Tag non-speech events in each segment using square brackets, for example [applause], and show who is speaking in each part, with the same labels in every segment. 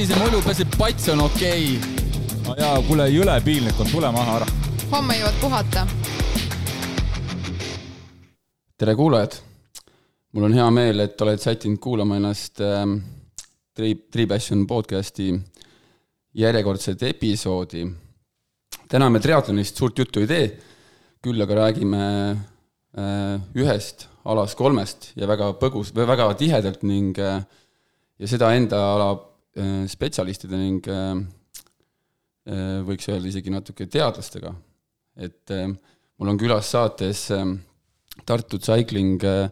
Speaker 1: sellise mulju see pats on okei okay.
Speaker 2: no jaa, kuule, jõle piinlik on, tule maha ära.
Speaker 3: homme jõuad puhata.
Speaker 1: tere kuulajad, mul on hea meel, et oled sättinud kuulama ennast äh, Tri-, Tripassion podcasti järjekordset episoodi. täna me triatlonist suurt juttu ei tee, küll aga räägime äh, ühest alast kolmest ja väga põgus, väga tihedalt ning äh, ja seda enda ala spetsialistide ning äh, äh, võiks öelda isegi natuke teadlastega. et äh, mul on külas saates äh, Tartu Cycling äh,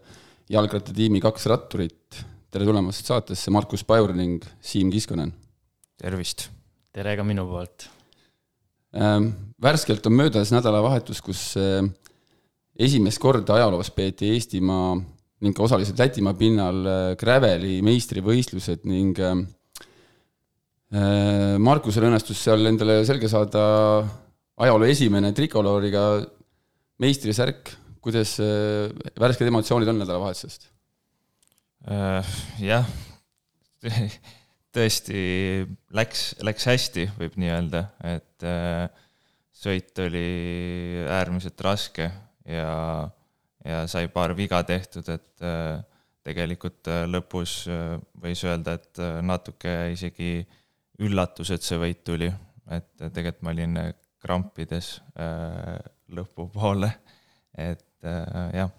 Speaker 1: jalgrattatiimi kaks ratturit, tere tulemast saatesse, Markus Pajur ning Siim Kiskonen!
Speaker 4: tervist!
Speaker 5: tere ka minu poolt!
Speaker 1: Ähm, värskelt on möödas nädalavahetus, kus äh, esimest korda ajaloos peeti Eestimaa ning osaliselt Lätimaa pinnal äh, Graveli meistrivõistlused ning Markusel õnnestus seal endale selga saada ajaloo esimene trikolooriga meistrisärk, kuidas värsked emotsioonid on nädalavahetusest?
Speaker 4: Jah, [laughs] tõesti läks, läks hästi, võib nii öelda, et äh, sõit oli äärmiselt raske ja, ja sai paar viga tehtud, et äh, tegelikult äh, lõpus võis öelda, et natuke isegi üllatus, et see võit tuli, et tegelikult ma olin krampides lõpupoole, et jah,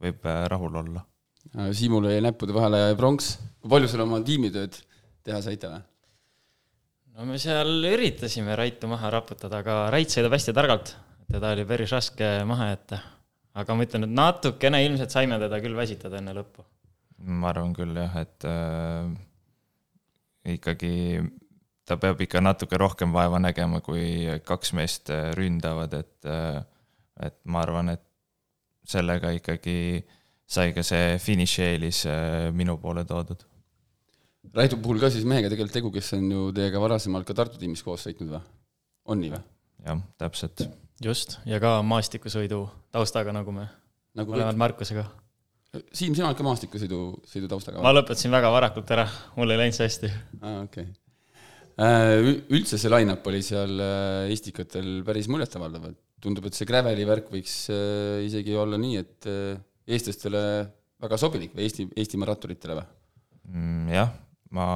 Speaker 4: võib rahul olla.
Speaker 1: Siimul jäi näppude vahele pronks, kui palju sul oma tiimitööd teha saite või?
Speaker 5: no me seal üritasime Raitu maha raputada, aga Rait sõidab hästi targalt, teda oli päris raske maha jätta. aga ma ütlen, et natukene ilmselt saime teda küll väsitada enne lõppu.
Speaker 4: ma arvan küll jah, et äh, ikkagi ta peab ikka natuke rohkem vaeva nägema, kui kaks meest ründavad, et äh, et ma arvan, et sellega ikkagi sai ka see finišieelis äh, minu poole toodud
Speaker 1: Raidu puhul ka siis mehega tegelikult tegu, kes on ju teiega varasemalt ka Tartu tiimis koos sõitnud või? on nii või?
Speaker 4: jah, täpselt.
Speaker 5: just, ja ka maastikusõidu taustaga, nagu me nagu mõlemad Markusega.
Speaker 1: Siim, sina oled ka maastikusõidu, sõidu taustaga?
Speaker 5: ma lõpetasin väga varakult ära, mul ei läinud see hästi.
Speaker 1: aa, okei okay.. Üldse see line-up oli seal Estikatel päris muljetavaldav, et tundub, et see Graveli värk võiks isegi olla nii, et eestlastele väga sobilik või Eesti, Eestimaa ratturitele või?
Speaker 4: Mm, jah ma,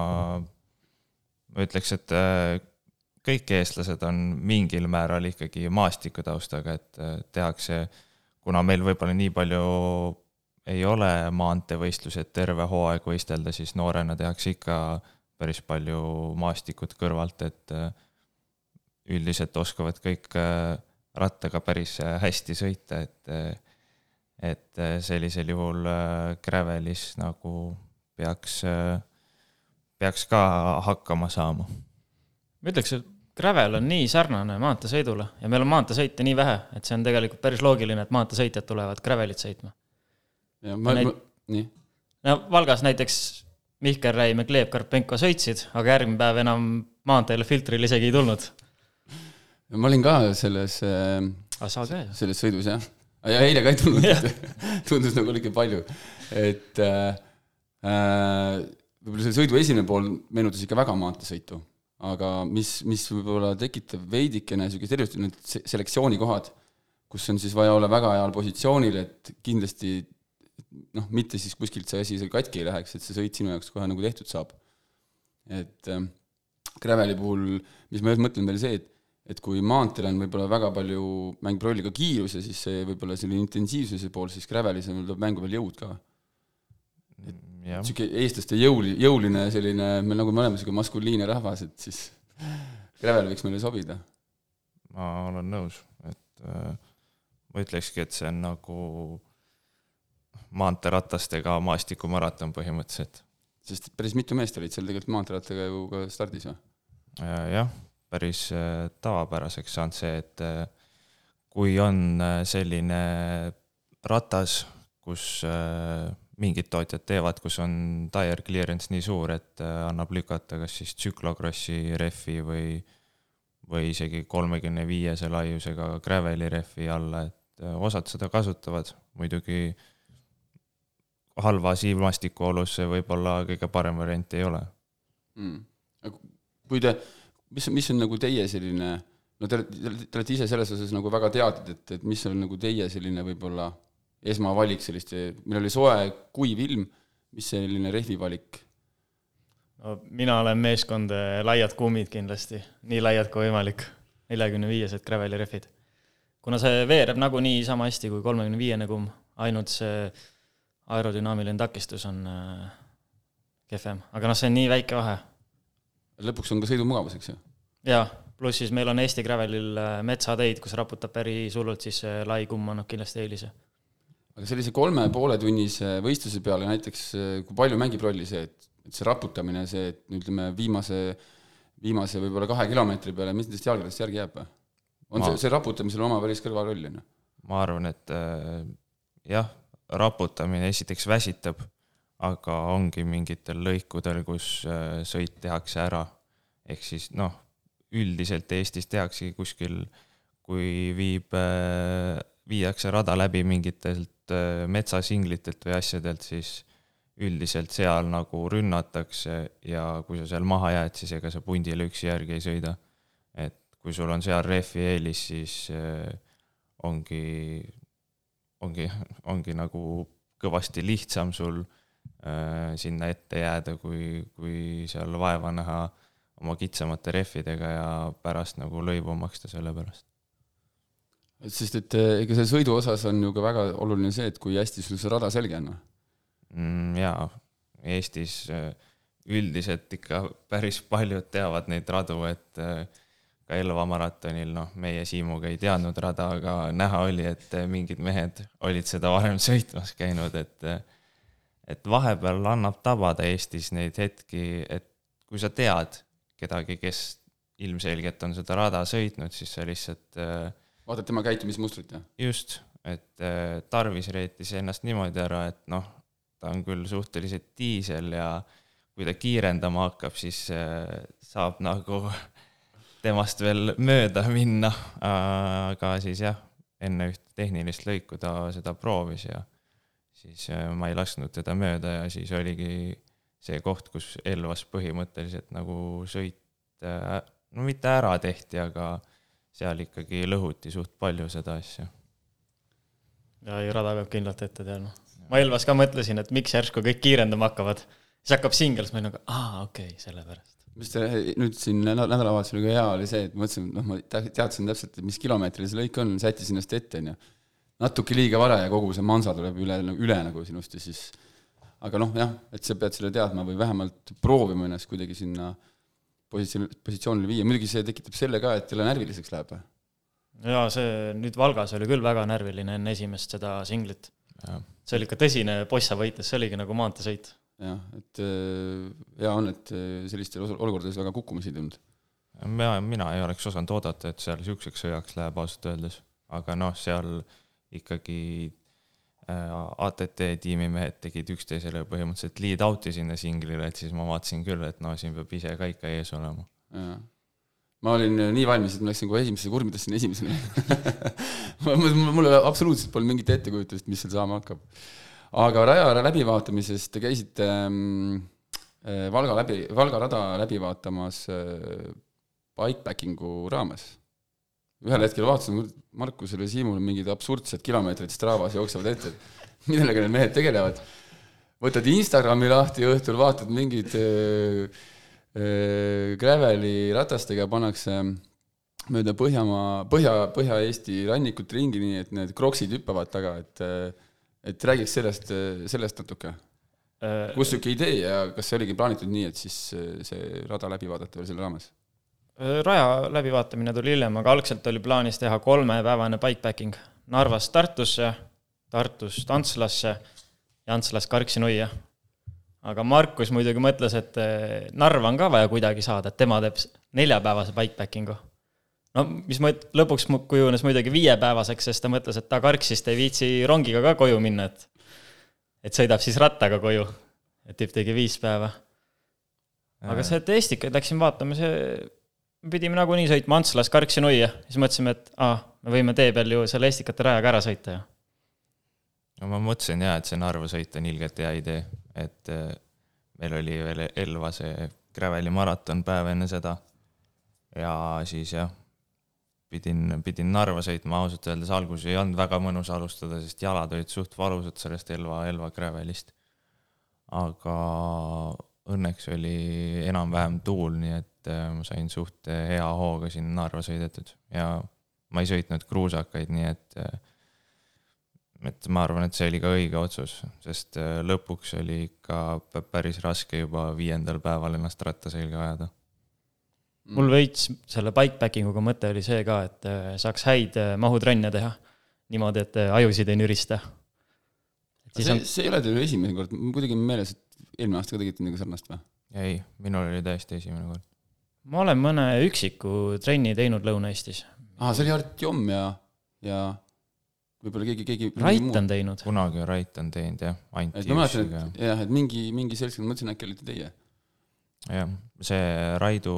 Speaker 4: ma ütleks, et äh, kõik eestlased on mingil määral ikkagi maastikutaustaga, et äh, tehakse, kuna meil võib-olla nii palju ei ole maanteevõistlusi, et terve hooaeg võistelda, siis noorena tehakse ikka päris palju maastikut kõrvalt, et äh, üldiselt oskavad kõik rattaga päris hästi sõita, et et sellisel juhul Gravelis nagu peaks äh, peaks ka hakkama saama.
Speaker 5: ma ütleks, et Gravel on nii sarnane maanteesõidule ja meil on maanteesõite nii vähe, et see on tegelikult päris loogiline, et maanteesõitjad tulevad Gravelit sõitma.
Speaker 1: ja ma, ma, nii.
Speaker 5: no Valgas näiteks Mihkel Räim ja Gleb Karpenko sõitsid, aga järgmine päev enam maanteele filtril isegi ei tulnud.
Speaker 1: ma olin ka selles äh,, selles sõidus jah, ja eile ka ei tulnud. [laughs] Tundus nagu oli ikka palju, et äh, äh, võib-olla see sõidu esimene pool meenutas ikka väga maanteesõitu, aga mis, mis võib-olla tekitab veidikene niisugust, eriti need selektsioonikohad, kus on siis vaja olla väga heal positsioonil, et kindlasti noh, mitte siis kuskilt see asi seal katki ei läheks, et see sõit sinu jaoks kohe nagu tehtud saab. et äh, Graveli puhul, mis ma mõtlen veel see, et et kui maanteel on võib-olla väga palju, mängib rolli ka kiirus ja siis see võib-olla selline intensiivsuse pool, siis Gravelis on, tuleb mängu veel jõud ka niisugune eestlaste jõuli, jõuline selline, me nagu me oleme niisugune maskuliinne rahvas, et siis [laughs] Gravel võiks meile sobida.
Speaker 4: ma olen nõus, et äh, ma ütlekski, et see on nagu maanteeratastega maastikumaraton põhimõtteliselt.
Speaker 1: sest päris mitu meest olid seal tegelikult maanteerattaga ju ka stardis või?
Speaker 4: Äh, jah, päris äh, tavapäraseks saanud see, et äh, kui on selline ratas, kus äh, mingid tootjad teevad, kus on tire clearance nii suur, et äh, annab lükata kas siis tsüklokrossi rehvi või, või isegi kolmekümne viiese laiusega graveli rehvi alla, et äh, osad seda kasutavad, muidugi halvas ilmastikuolus see võib-olla kõige parem variant ei ole
Speaker 1: mm.. kui te, mis, mis on nagu teie selline, no te, te olete ise selles osas nagu väga teadnud, et, et mis on nagu teie selline võib-olla esmavalik selliste, meil oli soe kuiv ilm, mis selline rehvi valik?
Speaker 5: no mina olen meeskond laiad kummid kindlasti, nii laiad kui võimalik, neljakümne viiesed graveli rehvid. kuna see veereb nagunii sama hästi kui kolmekümne viiene kumm, ainult see aerodünaamiline takistus on äh, kehvem, aga noh, see on nii väike vahe.
Speaker 1: lõpuks on ka sõidumugavus, eks ju?
Speaker 5: jaa, pluss siis meil on Eesti Gravelil äh, metsateid, kus raputab päris hullult, siis lai kumm annab kindlasti eelise.
Speaker 1: aga sellise kolme poole tunnise võistluse peale näiteks, äh, kui palju mängib rolli see, et, et see raputamine, see, et ütleme, viimase, viimase võib-olla kahe kilomeetri peale, mis nendest jalgadest järgi jääb? on ma... see, see raputamisel oma päris kõrvalroll, on ju?
Speaker 4: ma arvan, et äh, jah, raputamine esiteks väsitab aga ongi mingitel lõikudel, kus äh, sõit tehakse ära. ehk siis noh, üldiselt Eestis tehaksegi kuskil, kui viib, äh, viiakse rada läbi mingitelt äh, metsasinglitelt või asjadelt, siis üldiselt seal nagu rünnatakse ja kui sa seal maha jääd, siis ega sa pundile üksi järgi ei sõida. et kui sul on seal rehvi eelis, siis ongi, ongi, ongi nagu kõvasti lihtsam sul äh, Äh, sinna ette jääda, kui, kui seal vaeva näha oma kitsamate rehvidega ja pärast nagu lõivu maksta selle pärast.
Speaker 1: sest et äh, ega selle sõidu osas on ju ka väga oluline see, et kui hästi sul see rada selge on
Speaker 4: mm,. jaa, Eestis äh, üldiselt ikka päris paljud teavad neid radu, et ka Elva maratonil, noh, meie Siimuga ei teadnud rada, aga näha oli, et mingid mehed olid seda varem [laughs] sõitmas käinud, et et vahepeal annab tabada Eestis neid hetki, et kui sa tead kedagi, kes ilmselgelt on seda rada sõitnud, siis sa lihtsalt äh,
Speaker 1: vaatad tema käitumismustrit, jah?
Speaker 4: just, et Tarvis reetis ennast niimoodi ära, et noh, ta on küll suhteliselt diisel ja kui ta kiirendama hakkab, siis saab nagu [laughs] temast veel mööda minna, aga siis jah, enne üht tehnilist lõiku ta seda proovis ja siis äh, ma ei lasknud teda mööda ja siis oligi see koht, kus Elvas põhimõtteliselt nagu sõit, äh, no mitte ära tehti, aga seal ikkagi lõhuti suht palju seda asja.
Speaker 5: ja ei, rada peab kindlalt ette teadma. ma Elvas ka mõtlesin, et miks järsku kõik kiirendama hakkavad, siis hakkab singles, ma olin nagu, aa, okei okay,, sellepärast.
Speaker 1: Mis te nüüd siin nädalavahetusel oli ka hea, oli see, et mõtlesin, noh, ma teadsin täpselt, mis kilomeetril see lõik on, sättisin ennast ette, onju natuke liiga vara ja kogu see mansa tuleb üle, üle nagu sinust ja siis aga noh, jah, et sa pead selle teadma või vähemalt proovima ennast kuidagi sinna positsioon, positsioonile viia, muidugi see tekitab selle ka, et jälle närviliseks läheb.
Speaker 5: jaa, see nüüd Valgas oli küll väga närviline enne esimest seda singlit. see oli ikka tõsine possa võitlus, see oligi nagu maanteesõit.
Speaker 1: Jah, et äh, hea on, et äh, sellistes olukordades väga kukkumisi ei tulnud.
Speaker 4: mina, mina ei oleks osanud oodata, et seal niisuguseks sõjaks läheb ausalt öeldes, aga noh, seal ikkagi äh, ATT tiimi mehed tegid üksteisele põhimõtteliselt lead out'i sinna singlile, et siis ma vaatasin küll, et no siin peab ise ka ikka ees olema.
Speaker 1: ma olin nii valmis, et ma läksin kohe esimesse kurmidesse sinna esimesena [laughs] mul absoluutselt polnud mingit ettekujutust, mis seal saama hakkab. Aga raja läbivaatamisest te käisite ähm, Valga läbi, Valga rada läbi vaatamas äh, bikepacking'u raames ühel hetkel vaatasin Markusele Siimule mingid absurdsed kilomeetrid Stravas jooksevad ette, et millega need mehed tegelevad. võtad Instagrami lahti õhtul, vaatad mingid äh, äh, graveli ratastega pannakse mööda Põhjamaa, Põhja, Põhja-Eesti rannikut ringi, nii et need kroksid hüppavad taga, et et räägiks sellest, sellest natuke. kus niisugune idee ja kas see oligi plaanitud nii, et siis see rada läbi vaadata veel selle raames?
Speaker 5: Äh, raja läbivaatamine tuli hiljem, aga algselt oli plaanis teha kolmepäevane bikepacking Narvast Tartusse, Tartust Antslasse ja Antslast Karksi-Nuia. aga Markus muidugi mõtles, et äh, Narva on ka vaja kuidagi saada, et tema teeb neljapäevase bikepacking'u. No mis mõt-, lõpuks kujunes muidugi viiepäevaseks, sest ta mõtles, et ta Karksist ei viitsi rongiga ka koju minna, et et sõidab siis rattaga koju. et tüüp tegi viis päeva. aga see, et Eestikaid läksin vaatama, see pidime nagunii sõitma Antslas Karksi-Nuia, siis mõtlesime, et aa, me võime tee peal ju selle Estikate rajaga ära sõita ju.
Speaker 4: no ma mõtlesin jaa, et see Narva sõit on ilgelt hea idee, et äh, meil oli veel Elva see Graveli maraton päev enne seda. ja siis jah, pidin, pidin Narva sõitma, ausalt öeldes alguses ei olnud väga mõnus alustada, sest jalad olid suht valusad sellest Elva, Elva Gravelist. aga õnneks oli enam-vähem tuul, nii et äh, ma sain suht hea hooga siin Narva sõidetud ja ma ei sõitnud kruusakaid, nii et äh, et ma arvan, et see oli ka õige otsus, sest äh, lõpuks oli ikka päris raske juba viiendal päeval ennast ratta selga ajada.
Speaker 5: Mul veits selle bikepacking uga mõte oli see ka, et äh, saaks häid äh, mahutrenne teha. niimoodi, et ajusid ei nürista.
Speaker 1: see on..., see ei ole teil esimene kord, mul kuidagi meeles, et eelmine aasta ka tegite midagi sarnast või?
Speaker 4: ei, minul oli täiesti esimene kord.
Speaker 5: ma olen mõne üksiku trenni teinud Lõuna-Eestis.
Speaker 1: aa, see oli Artjom ja, ja võib-olla keegi, keegi.
Speaker 5: Rait on teinud.
Speaker 4: kunagi Rait on teinud jah,
Speaker 1: Anti. et jah, et mingi, mingi seltskond, mõtlesin äkki olite teie.
Speaker 4: jah, see Raidu,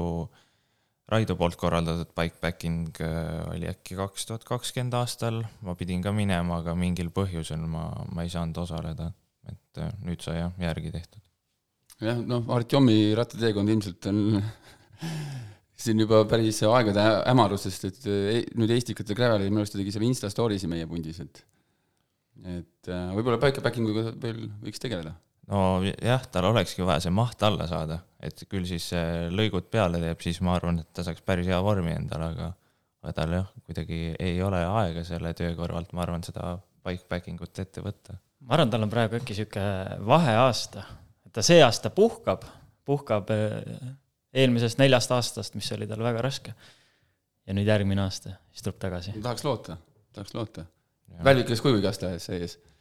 Speaker 4: Raidu poolt korraldatud bikepacking äh, oli äkki kaks tuhat kakskümmend aastal, ma pidin ka minema, aga mingil põhjusel ma, ma ei saanud osaleda, et äh, nüüd sai jah, järgi tehtud.
Speaker 1: jah, noh, Artjomi rattateekond ilmselt on [laughs] on juba päris aegade hämarusest, et e-, nüüd Estikate Gravelil minu arust ta tegi seal Insta story'si meie pundis, et et äh, võib-olla bikepacking uga veel võiks tegeleda.
Speaker 4: No jah, tal olekski vaja see maht alla saada, et küll siis lõigud peale teeb, siis ma arvan, et ta saaks päris hea vormi endale, aga aga tal jah, kuidagi ei ole aega selle töö kõrvalt, ma arvan, seda bikepacking ut ette võtta.
Speaker 5: ma arvan, tal on praegu äkki sihuke vaheaasta, et ta see aasta puhkab, puhkab äh, eelmisest neljast aastast, mis oli tal väga raske. ja nüüd järgmine aasta, siis tuleb tagasi.
Speaker 1: tahaks loota, tahaks loota. värvikas kuju igastahes sees. Äh,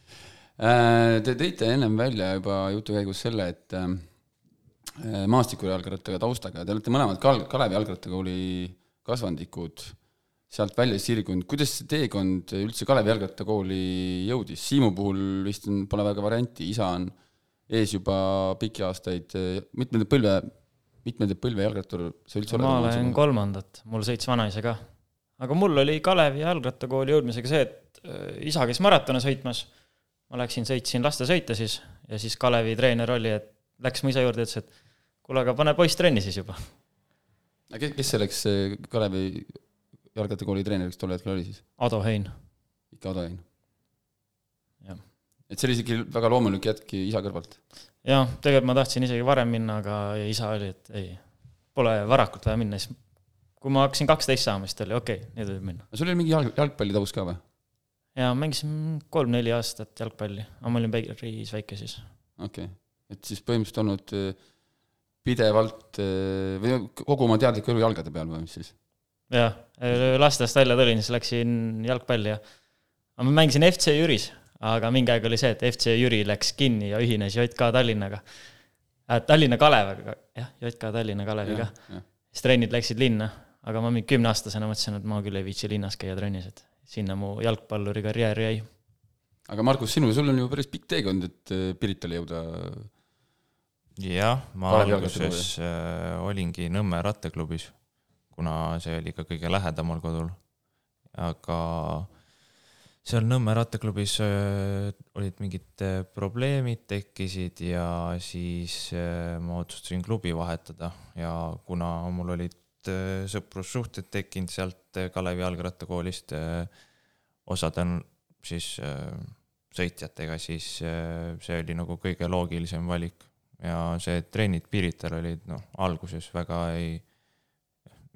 Speaker 1: te tõite ennem välja juba jutu käigus selle, et äh, maastikujalgrattaga taustaga, te olete mõlemad Kal-, Kalevi jalgrattakooli kasvandikud, sealt välja sirgunud, kuidas see teekond üldse Kalevi jalgrattakooli jõudis, Siimu puhul vist on, pole väga varianti, isa on ees juba pikki aastaid, mitmendat põlve mitmendat põlve jalgrattur sa üldse
Speaker 5: oled? ma olen kolmandat, mul sõits vanaisa ka. aga mul oli Kalevi jalgrattakooli jõudmisega see, et äh, isa käis maratone sõitmas, ma läksin, sõitsin lastesõite siis ja siis Kalevi treener oli, et läks mu isa juurde ja ütles, et kuule, aga pane poiss trenni siis juba.
Speaker 1: aga kes selleks Kalevi jalgrattakooli treeneriks tol hetkel oli siis?
Speaker 5: Ado Hein.
Speaker 1: ikka Ado Hein? et see oli isegi väga loomulik jätk isa kõrvalt?
Speaker 5: jah, tegelikult ma tahtsin isegi varem minna, aga isa oli, et ei, pole varakult vaja minna, siis kui ma hakkasin kaksteist saama, siis ta oli okei okay,, nüüd võib minna.
Speaker 1: sul oli mingi jalg, jalgpallitaust ka või?
Speaker 5: Jaa, mängisin kolm-neli aastat jalgpalli, aga ma olin päris väike siis.
Speaker 1: okei okay., et siis põhimõtteliselt olnud äh, pidevalt äh, või kogu oma teadliku elu jalgade peal või mis siis?
Speaker 5: jah, lastest välja tulin, siis läksin jalgpalli ja, ma mängisin FC Jüris aga mingi aeg oli see, et FC Jüri läks kinni ja ühines JK Tallinnaga äh,. Tallinna Kaleviga, jah, JK Tallinna Kaleviga. siis trennid läksid linna, aga ma mingi kümneaastasena mõtlesin, et ma küll ei viitsi linnas käia trennis, et sinna mu jalgpalluri karjäär jäi.
Speaker 1: aga Margus, sinul, sul on ju päris pikk teekond, et äh, Piritale jõuda.
Speaker 4: jah, ma alguses äh, olingi Nõmme rattaklubis, kuna see oli ka kõige lähedamal kodul. aga seal Nõmme rattaklubis äh, olid mingid äh, probleemid tekkisid ja siis äh, ma otsustasin klubi vahetada ja kuna mul olid sõprussuhted tekkinud sealt Kalevi jalgrattakoolist, osad on siis sõitjatega, siis see oli nagu kõige loogilisem valik. Ja see trennid Pirital olid noh, alguses väga ei,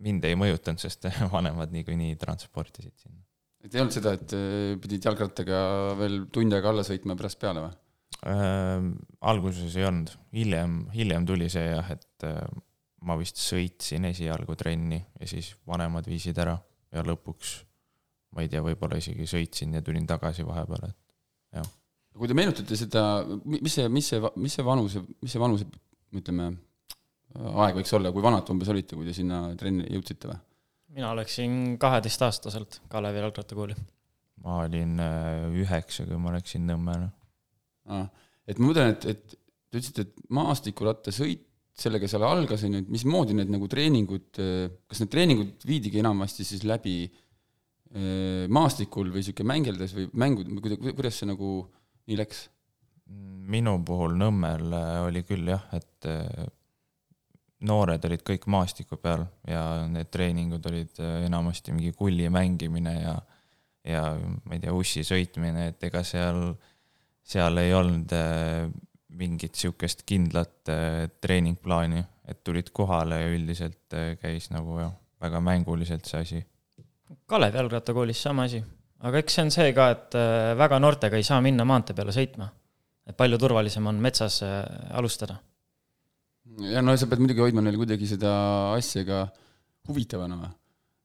Speaker 4: mind ei mõjutanud, sest [laughs] vanemad niikuinii transportisid sinna.
Speaker 1: Et ei olnud seda, et äh, pidid jalgrattaga veel tund aega alla sõitma ja pärast peale või?
Speaker 4: Äh,? alguses ei olnud, hiljem, hiljem tuli see jah, et äh, ma vist sõitsin esialgu trenni ja siis vanemad viisid ära ja lõpuks ma ei tea, võib-olla isegi sõitsin ja tulin tagasi vahepeal, et jah.
Speaker 1: kui te meenutate seda, mis see, mis see, mis see vanuse, mis see vanuse, ütleme, aeg võiks olla, kui vanad umbes olite, kui te sinna trenni jõudsite või?
Speaker 5: mina läksin kaheteistaastaselt Kalevi jalgrattakooli.
Speaker 4: ma olin äh, üheksa, kui ma läksin Nõmmele
Speaker 1: ah,. et ma mõtlen, et, et te ütlesite, et maastikurattasõit, sellega seal algas, on ju, et mismoodi need nagu treeningud, kas need treeningud viidigi enamasti siis läbi äh, maastikul või niisugune mängeldes või mängud, kuidas see nagu nii läks?
Speaker 4: minu puhul Nõmmel oli küll jah, et noored olid kõik maastiku peal ja need treeningud olid enamasti mingi kulli mängimine ja, ja ma ei tea, ussi sõitmine, et ega seal, seal ei olnud mingit sihukest kindlat treeningplaani, et tulid kohale ja üldiselt käis nagu jah, väga mänguliselt see asi.
Speaker 5: Kalev jalgrattakoolis sama asi, aga eks see on see ka, et väga noortega ei saa minna maantee peale sõitma. et palju turvalisem on metsas alustada
Speaker 1: ja no sa pead muidugi hoidma neile kuidagi seda asja ka huvitavana või?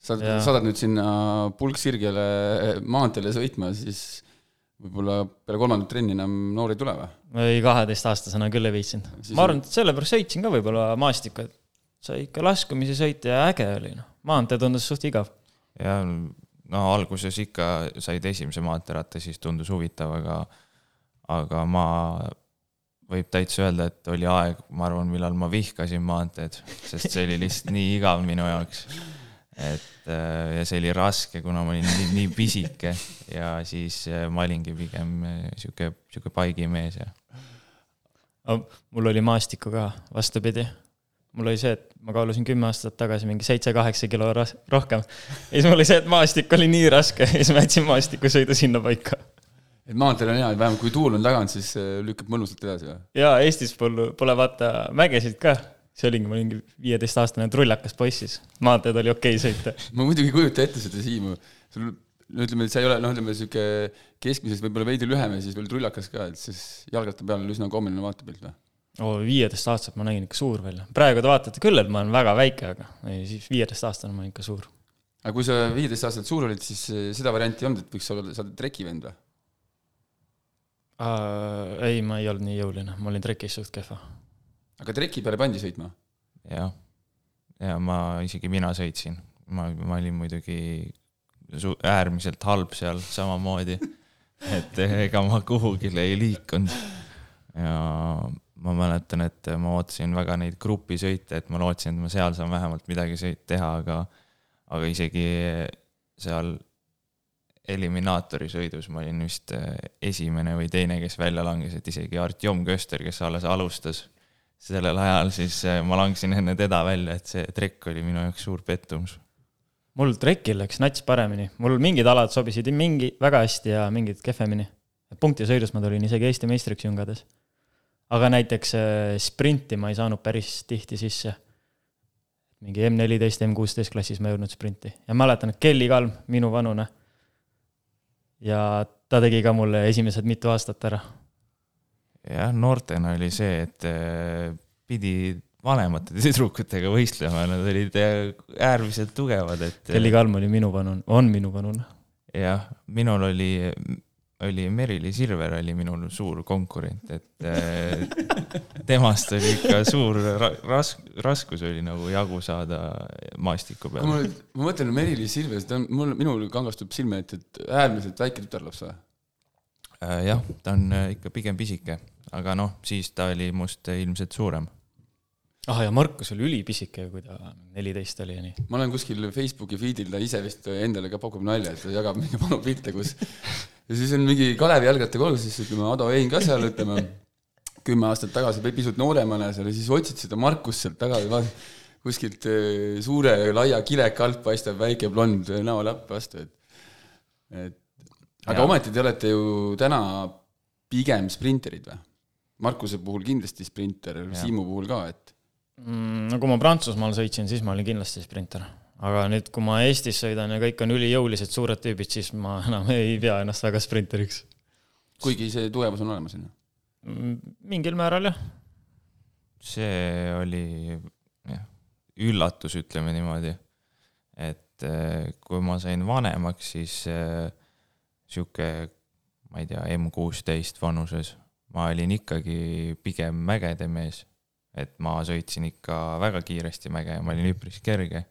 Speaker 1: sa saadad nüüd sinna pulksirgele maanteele sõitma, siis võib-olla peale kolmandat trenni enam noor ei tule või?
Speaker 5: ei, kaheteistaastasena küll ei viitsinud. ma arvan, et sellepärast sõitsin ka võib-olla maastikku, et sai ikka laskumisi sõita ja äge oli, noh. maantee tundus suht igav.
Speaker 4: ja no alguses ikka said esimese maanteeratta, siis tundus huvitav, aga aga ma võib täitsa öelda, et oli aeg, ma arvan, millal ma vihkasin maanteed, sest see oli lihtsalt nii igav minu jaoks. Et äh, ja see oli raske, kuna ma olin nii, nii pisike ja siis äh, ma olingi pigem äh, sihuke, sihuke paigimees ja.
Speaker 5: mul oli maastikku ka vastupidi. mul oli see, et ma kaalusin kümme aastat tagasi mingi seitse-kaheksa kilo rohkem. ja siis mul oli see, et maastik oli nii raske ja siis ma jätsin maastikusõidu sinna paika
Speaker 1: et maanteel on hea, et vähemalt kui tuul on tagant, siis lükkab mõnusalt edasi või?
Speaker 5: jaa, Eestis pole, pole vaata mägesid ka. See oligi, ma olingi viieteistaastane trullakas poiss siis, maanteed oli okei okay sõita. [laughs]
Speaker 1: ma muidugi ei kujuta ette seda Siimu, sul no ütleme, et sa ei ole, noh, ütleme sihuke keskmisest võib-olla veidi lühem ja siis veel trullakas ka, et siis jalgratta peal on üsna kommeline vaatepilt või?
Speaker 5: oo, viieteistaastaselt ma nägin ikka suur välja. praegu te vaatate küll, et ma olen väga väike, aga ei, siis viieteistaastane ma olin ikka suur.
Speaker 1: aga kui sa viieteistaastaselt suur olid, siis äh, seda varianti ei olnud, et võiks olla, sa oled trekivend või?
Speaker 5: Ei, ma ei olnud nii jõuline, ma olin trekis suht kehva.
Speaker 1: Aga treki peale pandi sõitma?
Speaker 4: jah, ja ma, isegi mina sõitsin, ma, ma olin muidugi su-, äärmiselt halb seal samamoodi [laughs] et ega ma kuhugile ei liikunud. ja ma mäletan, et ma ootasin väga neid grupisõite, et ma lootsin, et ma seal saan vähemalt midagi sõit teha, aga, aga isegi seal eliminaatori sõidus ma olin vist äh, esimene või teine, kes välja langes, et isegi Artjom Köster, kes alles alustas sellel ajal, siis äh, ma langesin enne teda välja, et see trekk oli minu jaoks suur pettumus.
Speaker 5: mul trekil läks nats paremini, mul mingid alad sobisid mingi väga hästi ja mingid kehvemini. punktisõidus ma tulin isegi Eesti meistriks jungades. aga näiteks äh, sprinti ma ei saanud päris tihti sisse. mingi M14, M16 klassis ma ei jõudnud sprinti ja mäletan, et Kelly Kalm, minu vanune ja ta tegi ka mulle esimesed mitu aastat ära.
Speaker 4: Jah, noortena oli see, et äh, pidi vanemate [laughs] tüdrukutega võistlema, nad olid äh, äärmiselt tugevad, et.
Speaker 5: Kelly Kalm oli minu vanune, on minu vanune.
Speaker 4: jah, minul oli oli Merili Silver oli minul suur konkurent, et äh, [laughs] temast oli ikka suur ras-, raskus oli nagu jagu saada maastiku peal.
Speaker 1: ma, ma mõtlen Merili Silver, ta on, mul, minul kangastub silme ette, et äärmiselt väike tütarlaps või?
Speaker 4: Äh, jah, ta on äh, ikka pigem pisike, aga noh, siis ta oli must ilmselt suurem
Speaker 5: ah ja Markus oli ülipisike, kui ta neliteist oli ja nii.
Speaker 1: ma olen kuskil Facebooki feed'il, ta ise vist endale ka pakub nalja, et ta jagab mingeid vanu pilte, kus ja siis on mingi Kalevi jalgrattakool, siis ütleme, Ado Hein ka seal, ütleme, kümme aastat tagasi või pisut nooremana seal ja siis otsid seda Markust sealt taga või kuskilt eh, suure laia kileka alt paistab väike blond näolapp vastu, et et aga ja. ometi te olete ju täna pigem sprinterid või? Markuse puhul kindlasti sprinter, Siimu puhul ka, et
Speaker 5: mm,? no kui ma Prantsusmaal sõitsin, siis ma olin kindlasti sprinter. aga nüüd, kui ma Eestis sõidan ja kõik on ülijõulised suured tüübid, siis ma [laughs] enam ei pea ennast väga sprinteriks.
Speaker 1: kuigi see tugevus on olemas, on ju?
Speaker 5: Mm, mingil määral, jah.
Speaker 4: see oli jah, üllatus, ütleme niimoodi. et eh, kui ma sain vanemaks, siis äh, sihuke, ma ei tea, M kuusteist vanuses ma olin ikkagi pigem mägede mees et ma sõitsin ikka väga kiiresti mäge ja ma olin üpris kerge.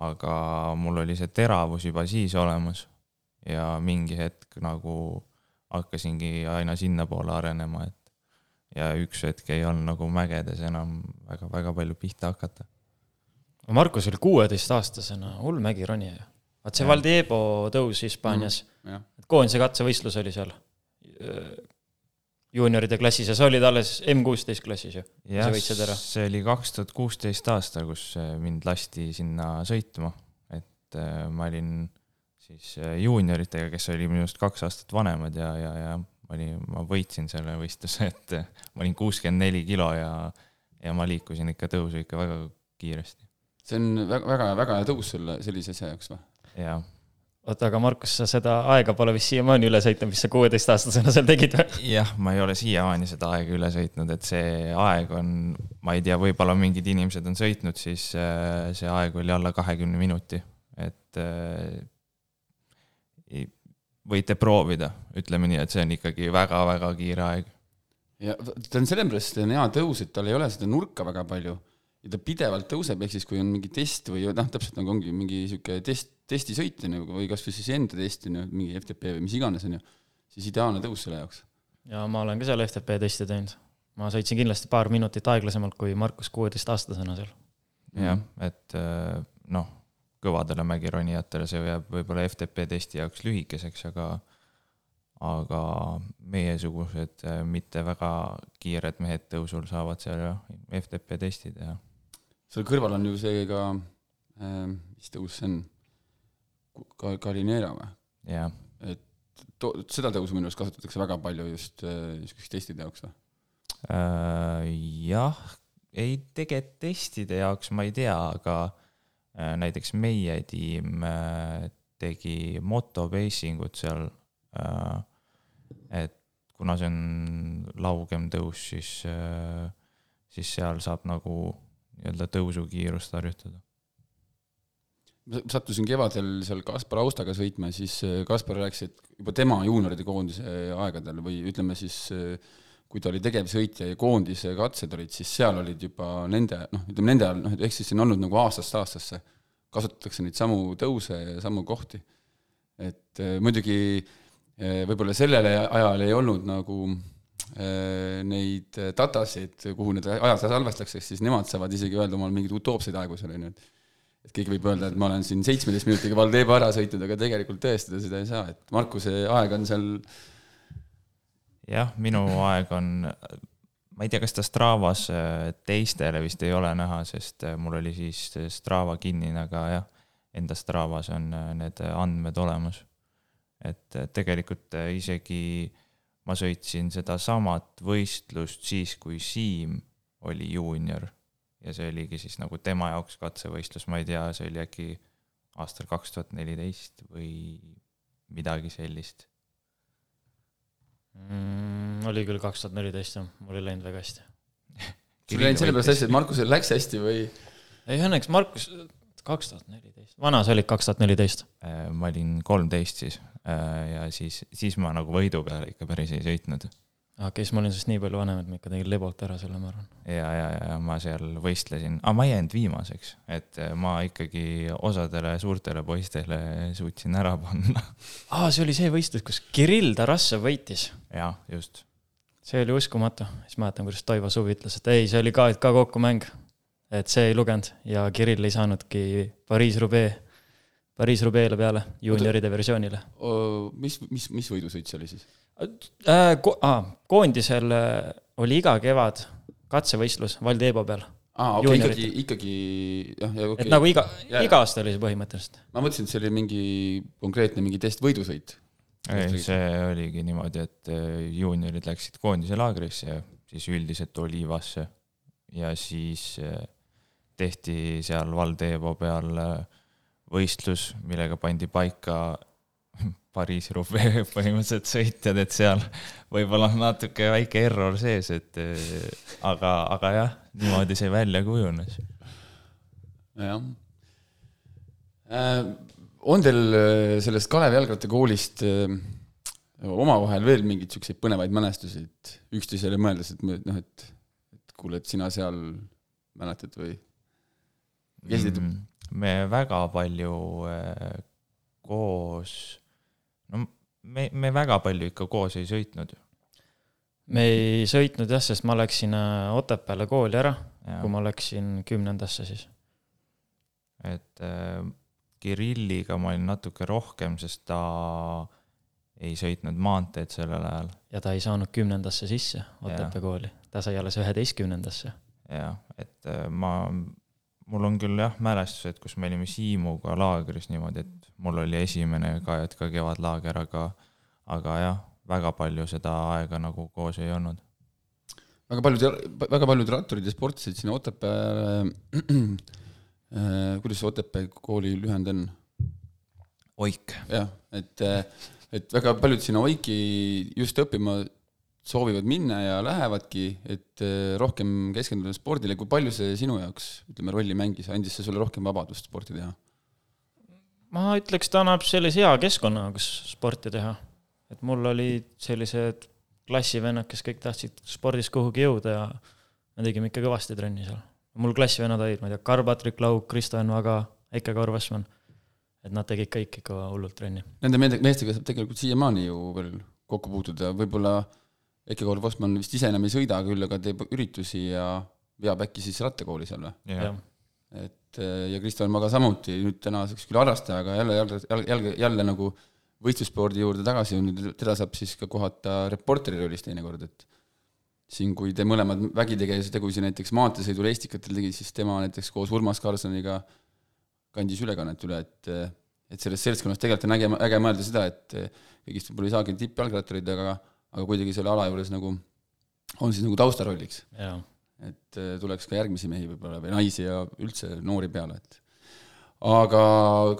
Speaker 4: aga mul oli see teravus juba siis olemas ja mingi hetk nagu hakkasingi aina sinnapoole arenema, et ja üks hetk ei olnud nagu mägedes enam väga-väga palju pihta hakata.
Speaker 5: Markus oli kuueteistaastasena hull mägironija ju. vaat see Valdiebo tõus Hispaanias mm,, koondise katsevõistlus oli seal juunioride klassis ja sa olid alles M16 klassis ju?
Speaker 4: jah, see oli kaks tuhat kuusteist aasta, kus äh, mind lasti sinna sõitma, et äh, ma olin siis äh, juunioritega, kes oli minust kaks aastat vanemad ja, ja, ja ma olin, ma võitsin selle võistluse, et ma olin kuuskümmend neli kilo ja, ja ma liikusin ikka tõusu ikka väga kiiresti.
Speaker 1: see on väga, väga, väga hea tõus sulle sellise asja jaoks või?
Speaker 4: jah
Speaker 5: oota, aga Markus, sa seda aega pole vist siiamaani üle sõitnud, mis sa kuueteistaastasena seal tegid või?
Speaker 4: jah, ma ei ole siiamaani seda aega üle sõitnud, et see aeg on, ma ei tea, võib-olla mingid inimesed on sõitnud, siis äh, see aeg oli alla kahekümne minuti, et äh, võite proovida, ütleme nii, et see on ikkagi väga-väga kiire aeg.
Speaker 1: ja ta on sellepärast on hea tõus, et tal ei ole seda nurka väga palju ja ta pidevalt tõuseb, ehk siis kui on mingi test või noh, täpselt nagu ongi mingi sihuke test testisõit, on ju, või kasvõi siis enda test, on ju, mingi FTP või mis iganes, on ju, siis ideaalne tõus selle jaoks.
Speaker 5: ja ma olen ka seal FTP testi teinud. ma sõitsin kindlasti paar minutit aeglasemalt kui Markus kuueteistaastasena seal.
Speaker 4: jah, et äh, noh, kõvadele mägironijatele see jääb võib-olla FTP testi jaoks lühikeseks, aga aga meiesugused äh, mitte väga kiired mehed tõusul saavad seal jah, FTP testi teha.
Speaker 1: seal kõrval on ju see ka äh,, mis tõus see on? Ka Galinera või?
Speaker 4: jah.
Speaker 1: et to-, seda tõusu minu arust kasutatakse väga palju just äh, niisuguse testide jaoks või
Speaker 4: äh,? jah, ei tegelikult testide jaoks ma ei tea, aga äh, näiteks meie tiim äh, tegi motobasing ut seal äh,, et kuna see on laugem tõus, siis äh,, siis seal saab nagu nii-öelda tõusukiirust harjutada
Speaker 1: sattusin kevadel seal Kaspar Austaga sõitma, siis äh, Kaspar rääkis, et juba tema juunioride koondise aegadel või ütleme siis, äh, kui ta oli tegevsõitja ja koondise katsed olid, siis seal olid juba nende, noh, ütleme nende ajal, noh, ehk siis see on olnud nagu aastast aastasse, kasutatakse neid samu tõuse ja samu kohti. et äh, muidugi võib-olla sellel ajal ei olnud nagu neid datasid, kuhu need ajad salvestatakse, siis nemad saavad isegi öelda omal mingeid utoopseid aegu seal, on ju, et et keegi võib öelda, et ma olen siin seitsmeteist minutiga Valdeba ära sõitnud, aga tegelikult tõestada seda ei saa, et Markuse aeg on seal.
Speaker 4: jah, minu aeg on, ma ei tea, kas ta Stravas äh, teistele vist ei ole näha, sest äh, mul oli siis Strava kinnine, aga jah, enda Stravas on äh, need andmed olemas. et tegelikult isegi ma sõitsin sedasamat võistlust siis, kui Siim oli juunior ja see oligi siis nagu tema jaoks katsevõistlus, ma ei tea, see oli äkki aastal kaks tuhat neliteist või midagi sellist
Speaker 5: mm,. oli küll kaks tuhat neliteist jah, mul ei läinud väga hästi [laughs]
Speaker 1: sul ei läinud sellepärast hästi, et Markusel läks hästi või?
Speaker 5: ei õnneks Markus, kaks tuhat neliteist, vana sa olid kaks tuhat neliteist?
Speaker 4: Äh, ma olin kolmteist siis äh, ja siis, siis ma nagu võidu peale ikka päris ei sõitnud
Speaker 5: okei okay,, siis ma olin sinust nii palju vanem, et ma ikka tegin lebot ära selle, ma arvan.
Speaker 4: ja, ja, ja ma seal võistlesin, aga ma ei jäänud viimaseks, et eh, ma ikkagi osadele suurtele poistele suutsin ära panna. [laughs]
Speaker 5: aa, see oli see võistlus, kus Kirill Tarassov võitis.
Speaker 4: jah, just.
Speaker 5: see oli uskumatu, siis mäletan, kuidas Toivo Suvi ütles, et ei, see oli ka, ka kokkumäng. et see ei lugenud ja Kirill ei saanudki Pariis-Roubaix, Pariis-Roubaix'le peale, juunioride versioonile.
Speaker 1: mis, mis, mis võidusõit see oli siis?
Speaker 5: äh, ko ah, koondisel äh, oli iga kevad katsevõistlus Valdebo peal.
Speaker 1: aa, okei okay,, ikkagi, ikkagi jah, ja okei
Speaker 5: okay.. et nagu iga, iga aasta oli see põhimõtteliselt.
Speaker 1: ma mõtlesin, et see oli mingi konkreetne mingi testvõidusõit.
Speaker 4: ei, see oligi niimoodi, et äh, juuniorid läksid koondise laagrisse, siis üldiselt Olivasse ja siis äh, tehti seal Valdebo peal võistlus, millega pandi paika [laughs] Pariis-Roubaix põhimõtteliselt sõitjad, et seal võib-olla on natuke väike error sees, et eh, aga, aga jah, niimoodi see välja kujunes.
Speaker 1: jah äh,. on teil äh, sellest Kalevi jalgrattakoolist äh, omavahel veel mingeid siukseid põnevaid mälestusi, et üksteisele mõeldes, et noh, et, et kuule, et sina seal mäletad või?
Speaker 4: Mm, me väga palju äh, koos no me, me väga palju ikka koos ei sõitnud ju.
Speaker 5: me ei sõitnud jah, sest ma läksin äh, Otepääle kooli ära, kui ma läksin kümnendasse siis.
Speaker 4: et äh, Kirilliga ma olin natuke rohkem, sest ta ei sõitnud maanteed sellel ajal.
Speaker 5: ja ta ei saanud kümnendasse sisse Otepää kooli, ta sai alles üheteistkümnendasse.
Speaker 4: jah, et ma, mul on küll jah mälestused, kus me olime Siimuga laagris niimoodi, et mul oli esimene ka, et ka kevadlaager, aga, aga jah, väga palju seda aega nagu koos ei olnud.
Speaker 1: väga paljud, väga paljud ratturid ja sportlased sinna Otepääle äh,, [clears throat] kuidas see Otepää kooli lühend on?
Speaker 4: Oik.
Speaker 1: jah, et, et väga paljud sinna Oiki just õppima soovivad minna ja lähevadki, et rohkem keskenduda spordile, kui palju see sinu jaoks, ütleme, rolli mängis, andis see sulle rohkem vabadust sporti teha?
Speaker 5: ma ütleks, ta annab sellise hea keskkonna, kus sporti teha. et mul olid sellised klassivennad, kes kõik tahtsid spordis kuhugi jõuda ja me tegime ikka kõvasti trenni seal. mul klassivennad olid, ma ei tea, Karl-Patrik Lauk, Kristo Enn Vaga, Eike Kaur-Vessmann et nad tegid kõik ikka hullult trenni.
Speaker 1: Nende meestega saab tegelikult siiamaani ju veel kokku puutuda, võib-olla Eke Kaur Postman vist ise enam ei sõida, küll aga teeb üritusi ja veab äkki siis rattakooli seal või? Et ja Kristjan Maga samuti, nüüd tänaseks küll harrastaja, aga jälle, jälle, jälle, jälle, jälle nagu võistlusspordi juurde tagasi, nüüd teda saab siis ka kohata reporteri rollis teinekord, et siin, kui te mõlemad vägitegelase tegusid näiteks maanteesõidul Estikatel tegid, siis tema näiteks koos Urmas Karlssoniga äh, kandis ülekannet üle, et et selles seltskonnas tegelikult on äge, äge mõelda seda, et kõigist võib-olla ei saagi tippjalgratturid, aga aga kuidagi selle ala juures nagu on siis nagu taustarolliks. et äh, tuleks ka järgmisi mehi võib-olla või naisi ja üldse noori peale, et aga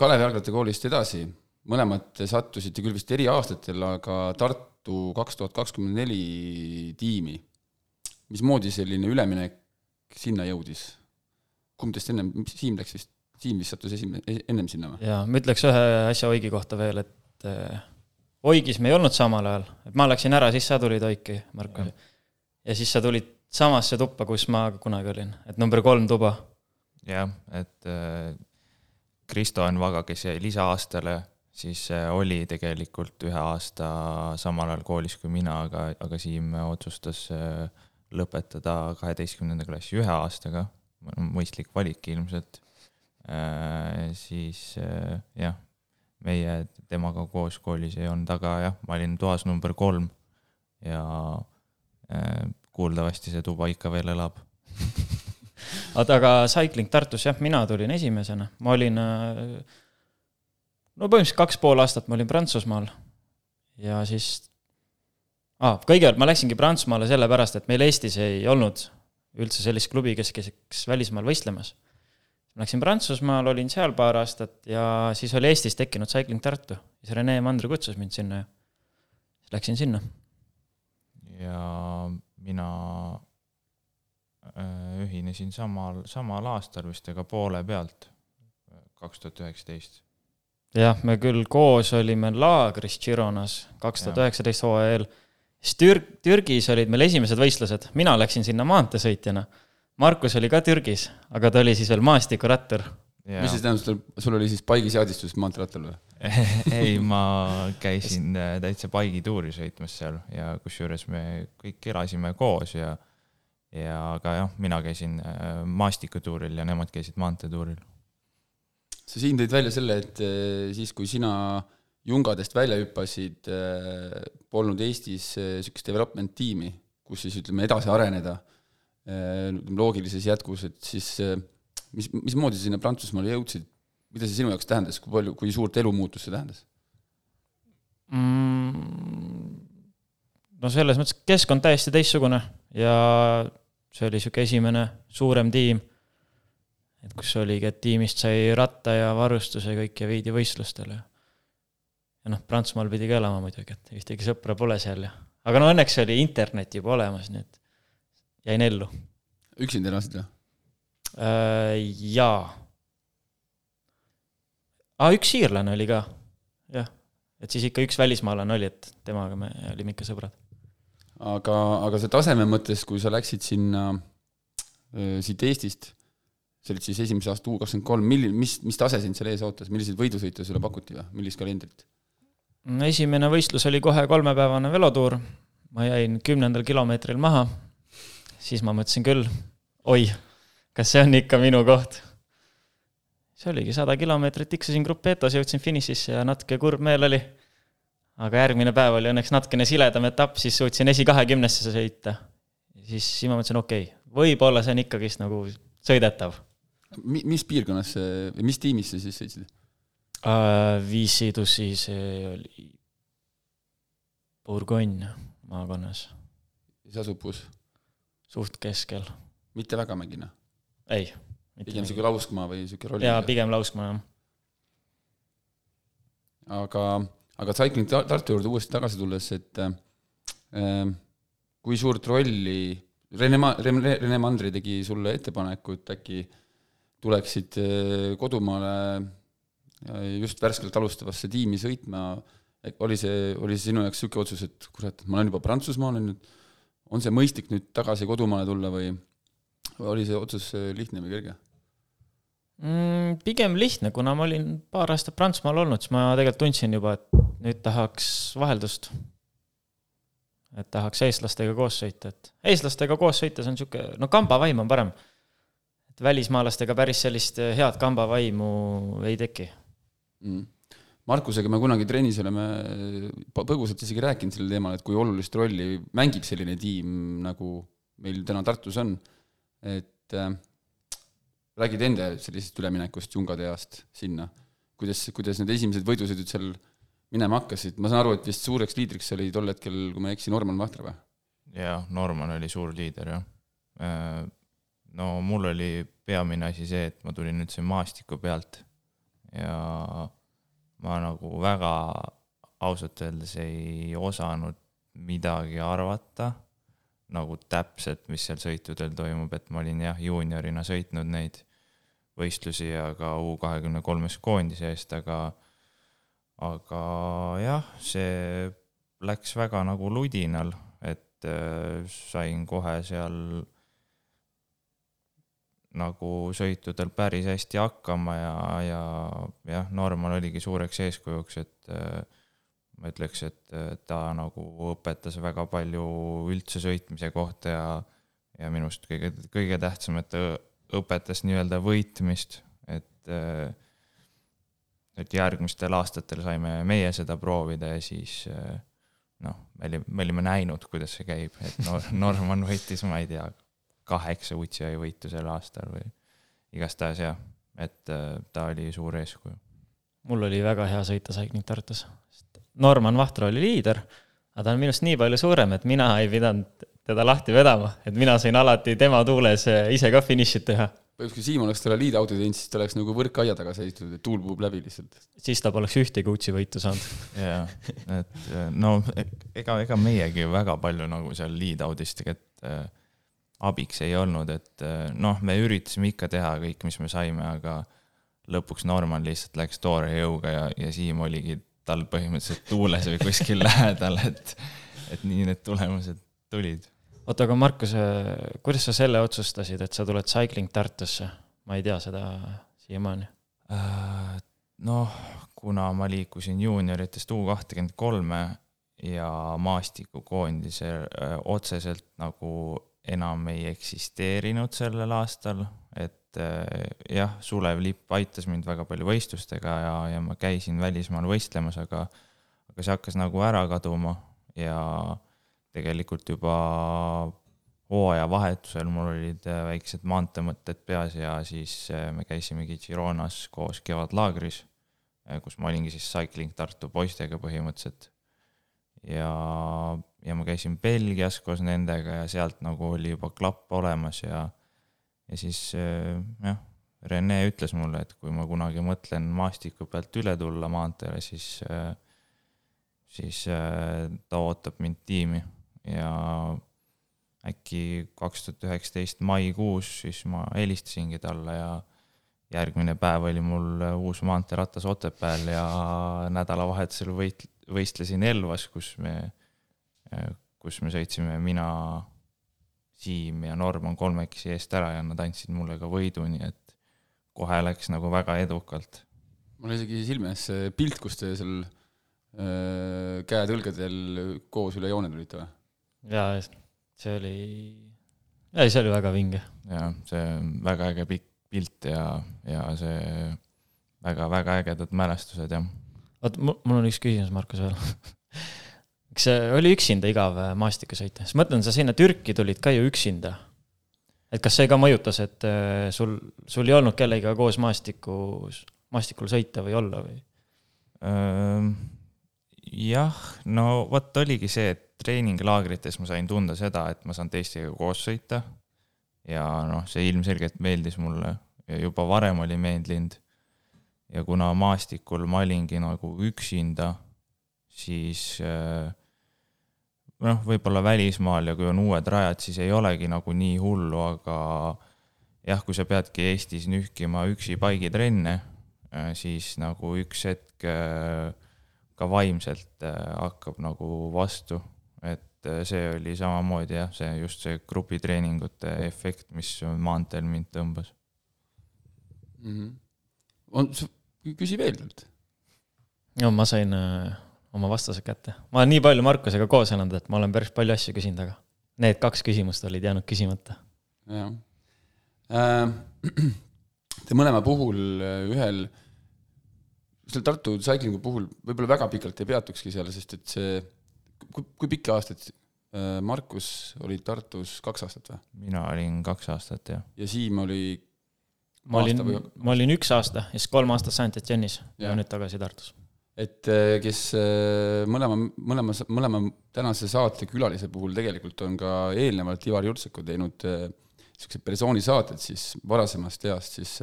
Speaker 1: Kalevi jalgrattakoolist edasi, mõlemad sattusite küll vist eri aastatel, aga Tartu kaks tuhat kakskümmend neli tiimi. mismoodi selline üleminek sinna jõudis? kumb teist ennem, Siim läks vist Siim vist sattus esimene, e-, ennem sinna või?
Speaker 5: jaa, ma ütleks ühe asja Oigi kohta veel, et äh, Oigis me ei olnud samal ajal, et ma läksin ära, siis sa tulid Oiki, Marko. ja siis sa tulid samasse tuppa, kus ma kunagi olin, et number kolm tuba.
Speaker 4: jah, et äh, Kristo Enn Vaga, kes jäi lisaaastale, siis äh, oli tegelikult ühe aasta samal ajal koolis kui mina, aga, aga Siim otsustas äh, lõpetada kaheteistkümnenda klassi ühe aastaga, mõistlik valik ilmselt. Äh, siis äh, jah, meie temaga koos koolis ei olnud, aga jah, ma olin toas number kolm ja äh, kuuldavasti see tuba ikka veel elab. [laughs]
Speaker 5: Oota, aga Cycling Tartus jah, mina tulin esimesena, ma olin no põhimõtteliselt kaks pool aastat ma olin Prantsusmaal ja siis ah,, kõigepealt ma läksingi Prantsusmaale sellepärast, et meil Eestis ei olnud üldse sellist klubi, kes käis välismaal võistlemas Läksin Prantsusmaal, olin seal paar aastat ja siis oli Eestis tekkinud Cycling Tartu. siis Rene Mandri kutsus mind sinna ja siis läksin sinna.
Speaker 4: ja mina äh, ühinesin samal, samal aastal vist, ega poole pealt, kaks tuhat üheksateist.
Speaker 5: jah, me küll koos olime laagris Gironas kaks tuhat üheksateist hooajal, siis Tür-, Türgis olid meil esimesed võistlused, mina läksin sinna maanteesõitjana Markus oli ka Türgis, aga ta oli siis veel maastikurattur.
Speaker 1: mis siis tähendab, sul oli siis paigiseadistus maanteerattal või [laughs]
Speaker 4: ei, ma [laughs] käisin äh, täitsa paigituuri sõitmas seal ja kusjuures me kõik elasime koos ja, ja aga jah, mina käisin äh, maastikutuuril ja nemad käisid maanteetuuril.
Speaker 1: sa siin tõid välja selle, et äh, siis, kui sina jungadest välja hüppasid, polnud Eestis niisugust development tiimi, kus siis ütleme, edasi areneda loogilises jätkus, et siis äh, mis, mismoodi sa sinna Prantsusmaale jõudsid, mida see sinu jaoks tähendas, kui palju, kui suurt elumuutust see tähendas
Speaker 5: mm,? no selles mõttes keskkond täiesti teistsugune ja see oli niisugune esimene suurem tiim, et kus oligi, et tiimist sai ratta ja varustuse kõik ja viidi võistlustele. ja noh, Prantsusmaal pidi ka elama muidugi, et ühtegi sõpra pole seal ja, aga no õnneks oli internet juba olemas, nii et jäin ellu.
Speaker 1: üksinda elasid või
Speaker 5: äh,? jaa. aa, üks iirlane oli ka, jah. et siis ikka üks välismaalane oli, et temaga me olime ikka sõbrad.
Speaker 1: aga, aga see taseme mõttes, kui sa läksid sinna äh, siit Eestist, see olid siis esimese aasta U kakskümmend kolm, milline, mis, mis tase sind seal ees ootas, milliseid võidusõite sulle pakuti või, millist kalendrit?
Speaker 5: esimene võistlus oli kohe kolmepäevane velotuur, ma jäin kümnendal kilomeetril maha siis ma mõtlesin küll, oi, kas see on ikka minu koht. see oligi sada kilomeetrit, tiksusin grupeetos, jõudsin finišisse ja natuke kurb meel oli. aga järgmine päev oli õnneks natukene siledam etapp, siis suutsin esikahekümnesse sõita. siis, siis ma mõtlesin, okei okay,, võib-olla see on ikkagist nagu sõidetav.
Speaker 1: Mi-, mis piirkonnas mis tiimis sa siis sõitsid
Speaker 5: uh,? Viisidusi, see oli Bourgogne maakonnas.
Speaker 1: see asub kus?
Speaker 5: Suht keskel.
Speaker 1: mitte väga mägine?
Speaker 5: ei.
Speaker 1: pigem niisugune lauskmaa või niisugune rolli?
Speaker 5: jaa, pigem lauskmaa, jah.
Speaker 1: aga, aga Cycling Tartu juurde uuesti tagasi tulles, et äh, kui suurt rolli Rene Ma-, Rene, Rene Mandri tegi sulle ettepaneku, et äkki tuleksid äh, kodumaale äh, just värskelt alustavasse tiimi sõitma, oli see, oli see sinu jaoks niisugune otsus, et kurat, ma olen juba Prantsusmaal, on nüüd, on see mõistlik nüüd tagasi kodumaale tulla või, või oli see otsus äh, lihtne või kerge
Speaker 5: mm,? Pigem lihtne, kuna ma olin paar aastat Prantsusmaal olnud, siis ma tegelikult tundsin juba, et nüüd tahaks vaheldust et tahaks eestlastega koos sõita, et eestlastega koos sõites on niisugune, no kambavaim on parem. et välismaalastega päris sellist head kambavaimu ei teki
Speaker 1: mm.. Markusega me kunagi trennis oleme põgusalt isegi rääkinud sellel teemal, et kui olulist rolli mängib selline tiim, nagu meil täna Tartus on, et äh, räägid enda sellisest üleminekust Jungade east sinna, kuidas, kuidas need esimesed võidusõidud seal minema hakkasid, ma saan aru, et vist suureks liidriks oli tol hetkel, kui ma ei eksi, Norman Vahtra või?
Speaker 4: jah, Norman oli suur liider, jah. Äh, no mul oli peamine asi see, et ma tulin üldse maastiku pealt ja ma nagu väga ausalt öeldes ei osanud midagi arvata, nagu täpselt, mis seal sõitudel toimub, et ma olin jah, juuniorina sõitnud neid võistlusi ja ka U kahekümne kolmes koondise eest, aga aga jah, see läks väga nagu ludinal, et äh, sain kohe seal nagu sõitudel päris hästi hakkama ja, ja jah, Norman oligi suureks eeskujuks, et äh, ma ütleks, et ta nagu õpetas väga palju üldse sõitmise kohta ja, ja minu arust kõige, kõige tähtsam, et ta õpetas nii-öelda võitmist, et äh, et järgmistel aastatel saime meie seda proovida ja siis eh, noh, me olime, me olime näinud, kuidas see käib, et Nor-, Norman võitis, ma ei tea, kaheksa UCI võitu sel aastal või igastahes jah, et eh, ta oli suur eeskuju.
Speaker 5: mul oli väga hea sõita Cycling Tartus. Norman Vahtra oli liider, aga ta on minust nii palju suurem, et mina ei pidanud teda lahti vedama, et mina sain alati tema tuules eh, ise ka finišit teha
Speaker 1: põhimõtteliselt kui Siim oleks talle liidauto teinud, siis ta oleks nagu võrk aia taga seisnud, et tuul puhub läbi lihtsalt.
Speaker 5: siis ta poleks ühtegi utsi võitu saanud. [laughs]
Speaker 4: jaa, et no ega, ega meiegi väga palju nagu seal liidaudis tegelikult äh, abiks ei olnud, et äh, noh, me üritasime ikka teha kõik, mis me saime, aga lõpuks Norman lihtsalt läks toore jõuga ja, ja Siim oligi tal põhimõtteliselt tuules või kuskil [laughs] lähedal, et, et nii need tulemused tulid
Speaker 5: oota, aga Markus, kuidas sa selle otsustasid, et sa tuled Cycling Tartusse? ma ei tea seda siiamaani.
Speaker 4: Äh, noh, kuna ma liikusin juunioritest U kahtekümmend kolme ja maastikukoondise äh, otseselt nagu enam ei eksisteerinud sellel aastal, et äh, jah, Sulev Lipp aitas mind väga palju võistlustega ja, ja ma käisin välismaal võistlemas, aga aga see hakkas nagu ära kaduma ja tegelikult juba hooajavahetusel mul olid äh, väiksed maanteemõtted peas ja siis äh, me käisimegi Gironas koos kevadlaagris, kus ma olingi siis Cycling Tartu poistega põhimõtteliselt. Ja, ja ma käisin Belgias koos nendega ja sealt nagu oli juba klapp olemas ja, ja siis jah, Rene ütles mulle, et kui ma kunagi mõtlen maastiku pealt üle tulla maanteele, siis, siis ta ootab mind tiimi. Ja äkki kaks tuhat üheksateist maikuus, siis ma helistasingi talle ja järgmine päev oli mul uus maanteeratas Otepääl ja nädalavahetusel võit-, võistlesin Elvas, kus me, kus me sõitsime mina, Siim ja Norman kolmekesi eest ära ja nad andsid mulle ka võidu, nii et kohe läks nagu väga edukalt.
Speaker 1: mul isegi silme ees see pilt, kus te seal äh, käed õlgadel koos üle joone tulite või?
Speaker 5: jaa, see oli, ei, see oli väga vinge.
Speaker 4: jaa, see on väga äge pikk pilt ja, ja see väga-väga ägedad mälestused, jah.
Speaker 5: Oot, mul on üks küsimus, Markus, veel [laughs] kas oli üksinda igav äh, maastikku sõita, siis mõtlen, sa sinna Türki tulid ka ju üksinda. et kas see ka mõjutas, et äh, sul, sul ei olnud kellegagi koos maastikus, maastikul sõita või olla või?
Speaker 4: jah, no vot oligi see, et treeninglaagrites ma sain tunda seda, et ma saan teistega koos sõita. ja noh, see ilmselgelt meeldis mulle ja juba varem oli meeldinud. Ja kuna maastikul ma olingi nagu üksinda, siis äh, noh, võib-olla välismaal ja kui on uued rajad, siis ei olegi nagu nii hullu, aga jah, kui sa peadki Eestis nühkima üksi paigitrenne, äh, siis nagu üks hetk äh, ka vaimselt hakkab nagu vastu, et see oli samamoodi jah, see just see grupitreeningute efekt, mis maanteel mind tõmbas
Speaker 1: mm. -hmm. on, küsi veel talt.
Speaker 5: no ma sain äh oma vastused kätte. ma olen nii palju Markusega koos elanud, et ma olen päris palju asju küsinud, aga need kaks küsimust olid jäänud küsimata.
Speaker 1: jah äh,. [clears throat] Te mõlema puhul äh, ühel, selle Tartu Cyclingu puhul võib-olla väga pikalt ei peatukski seal, sest et see, kui, kui pikki aastaid äh, Markus oli Tartus kaks aastat või?
Speaker 4: mina olin kaks aastat, jah.
Speaker 1: ja Siim oli
Speaker 5: ma olin, ma olin üks aasta ja siis kolm aastat Saint-Etienne'is ja. ja nüüd tagasi Tartus
Speaker 1: et äh, kes äh, mõlema, mõlema, mõlema tänase saate külalise puhul tegelikult on ka eelnevalt Ivar Jurtseku teinud niisugused persoonisaated siis varasemast east, siis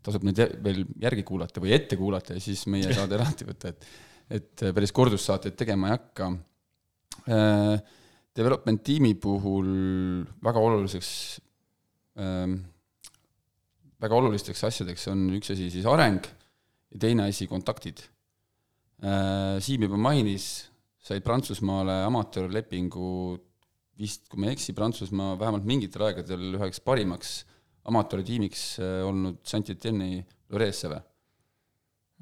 Speaker 1: tasub neid veel järgi kuulata või ette kuulata ja siis meie saade [laughs] lahti võtta, et et päris kordussaateid tegema ei hakka. Development tiimi puhul väga oluliseks, väga olulisteks asjadeks on üks asi siis areng ja teine asi kontaktid Äh, Siim juba mainis, said Prantsusmaale amatöörlepingu vist, kui ma ei eksi, Prantsusmaa vähemalt mingitel aegadel üheks parimaks amatööritiimiks äh, olnud Saint-Etienne'i Loreesse või?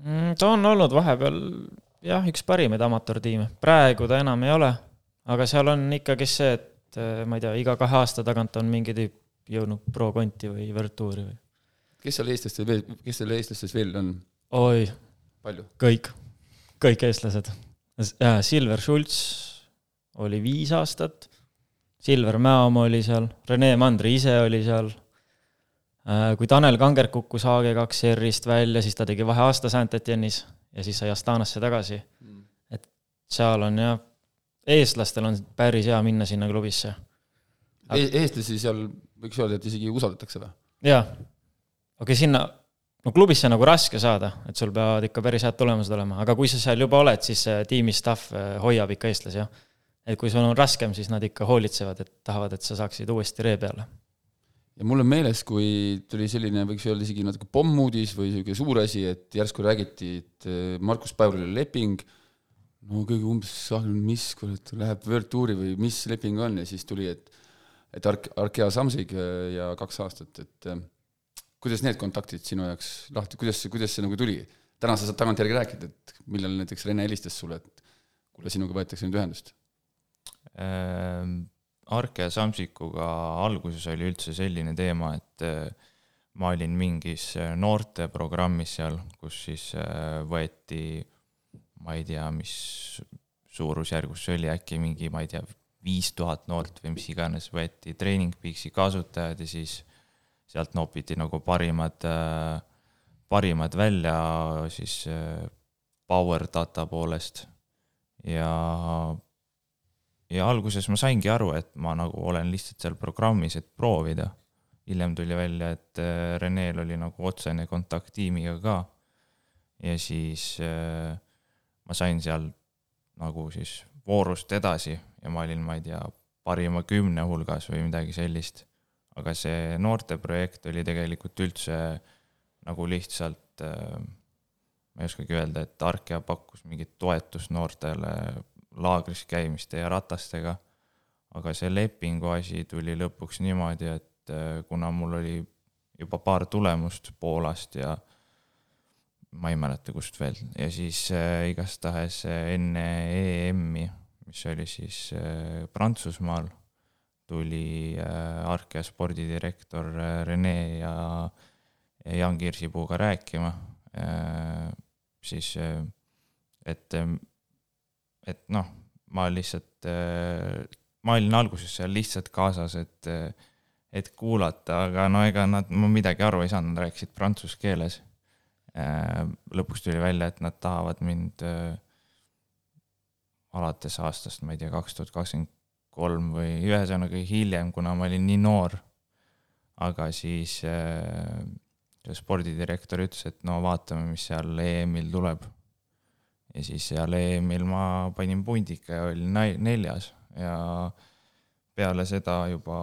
Speaker 5: Mm, ta on olnud vahepeal jah, üks parimaid amatöörtiime, praegu ta enam ei ole, aga seal on ikkagi see, et äh, ma ei tea, iga kahe aasta tagant on mingi tüüp jõudnud pro-konti või Virtuuri või.
Speaker 1: Kes seal eestlastel veel, kes seal eestlastest veel on?
Speaker 5: oi,
Speaker 1: palju?
Speaker 5: kõik kõik eestlased. Silver Schultz oli viis aastat, Silver Mäomaa oli seal, Rene Mandri ise oli seal. Äh, kui Tanel Kanger kukkus AG2 R-ist välja, siis ta tegi vaheaasta Saint-Etienne'is ja siis sai Astanasse tagasi. Mm. et seal on jah, eestlastel on päris hea minna sinna klubisse
Speaker 1: e. eestlasi seal võiks öelda, et isegi usaldatakse või?
Speaker 5: jaa, okei okay,, sinna no klubisse nagu raske saada, et sul peavad ikka päris head tulemused olema, aga kui sa seal juba oled, siis tiimi staff eh, hoiab ikka eestlasi, jah. et kui sul on raskem, siis nad ikka hoolitsevad, et tahavad, et sa saaksid uuesti ree peale.
Speaker 1: ja mul on meeles, kui tuli selline, võiks öelda isegi natuke pommuudis või niisugune suur asi, et järsku räägiti, et eh, Markus Päevrile leping, no keegi umbes, mis kurat, läheb World Touri või mis leping on ja siis tuli, et et Ark-, Arkea Samsig eh, ja kaks aastat, et kuidas need kontaktid sinu jaoks lahti, kuidas, kuidas see nagu tuli? täna sa saad tagantjärgi rääkida, et millal näiteks Rene helistas sulle, et kuule, sinuga võetakse nüüd ühendust
Speaker 4: ähm,? Arke ja Samsikuga alguses oli üldse selline teema, et äh, ma olin mingis äh, noorteprogrammis seal, kus siis äh, võeti, ma ei tea, mis suurusjärgus see oli, äkki mingi, ma ei tea, viis tuhat noort või mis iganes, võeti Training Peaksi kasutajad ja siis sealt noopiti nagu parimad, parimad välja siis äh, power data poolest ja, ja alguses ma saingi aru, et ma nagu olen lihtsalt seal programmis, et proovida. hiljem tuli välja, et äh, Reneel oli nagu otsene kontakt tiimiga ka. ja siis ma sain seal nagu siis voorust edasi ja ma olin, ma ei tea, parima kümne hulgas või midagi sellist aga see noorteprojekt oli tegelikult üldse nagu lihtsalt, äh, ma ei oskagi öelda, et Arkea pakkus mingit toetust noortele laagris käimiste ja ratastega, aga see lepingu asi tuli lõpuks niimoodi, et äh, kuna mul oli juba paar tulemust Poolast ja ma ei mäleta, kust veel, ja siis äh, igastahes enne EM-i, mis oli siis äh, Prantsusmaal tuli äh, Arkea spordidirektor äh, Rene ja Jaan Kirsipuuga rääkima, äh, siis et, et noh, ma lihtsalt, ma olin alguses seal lihtsalt kaasas, et, et kuulata, aga no ega nad, ma midagi aru ei saanud, nad rääkisid prantsuse keeles. lõpuks tuli välja, et nad tahavad mind alates aastast, ma ei tea, kaks tuhat kakskümmend kolm või ühesõnaga hiljem, kuna ma olin nii noor. aga siis äh, spordidirektor ütles, et no vaatame, mis seal EM-il tuleb. ja siis seal EM-il ma panin pundika ja olin neljas ja peale seda juba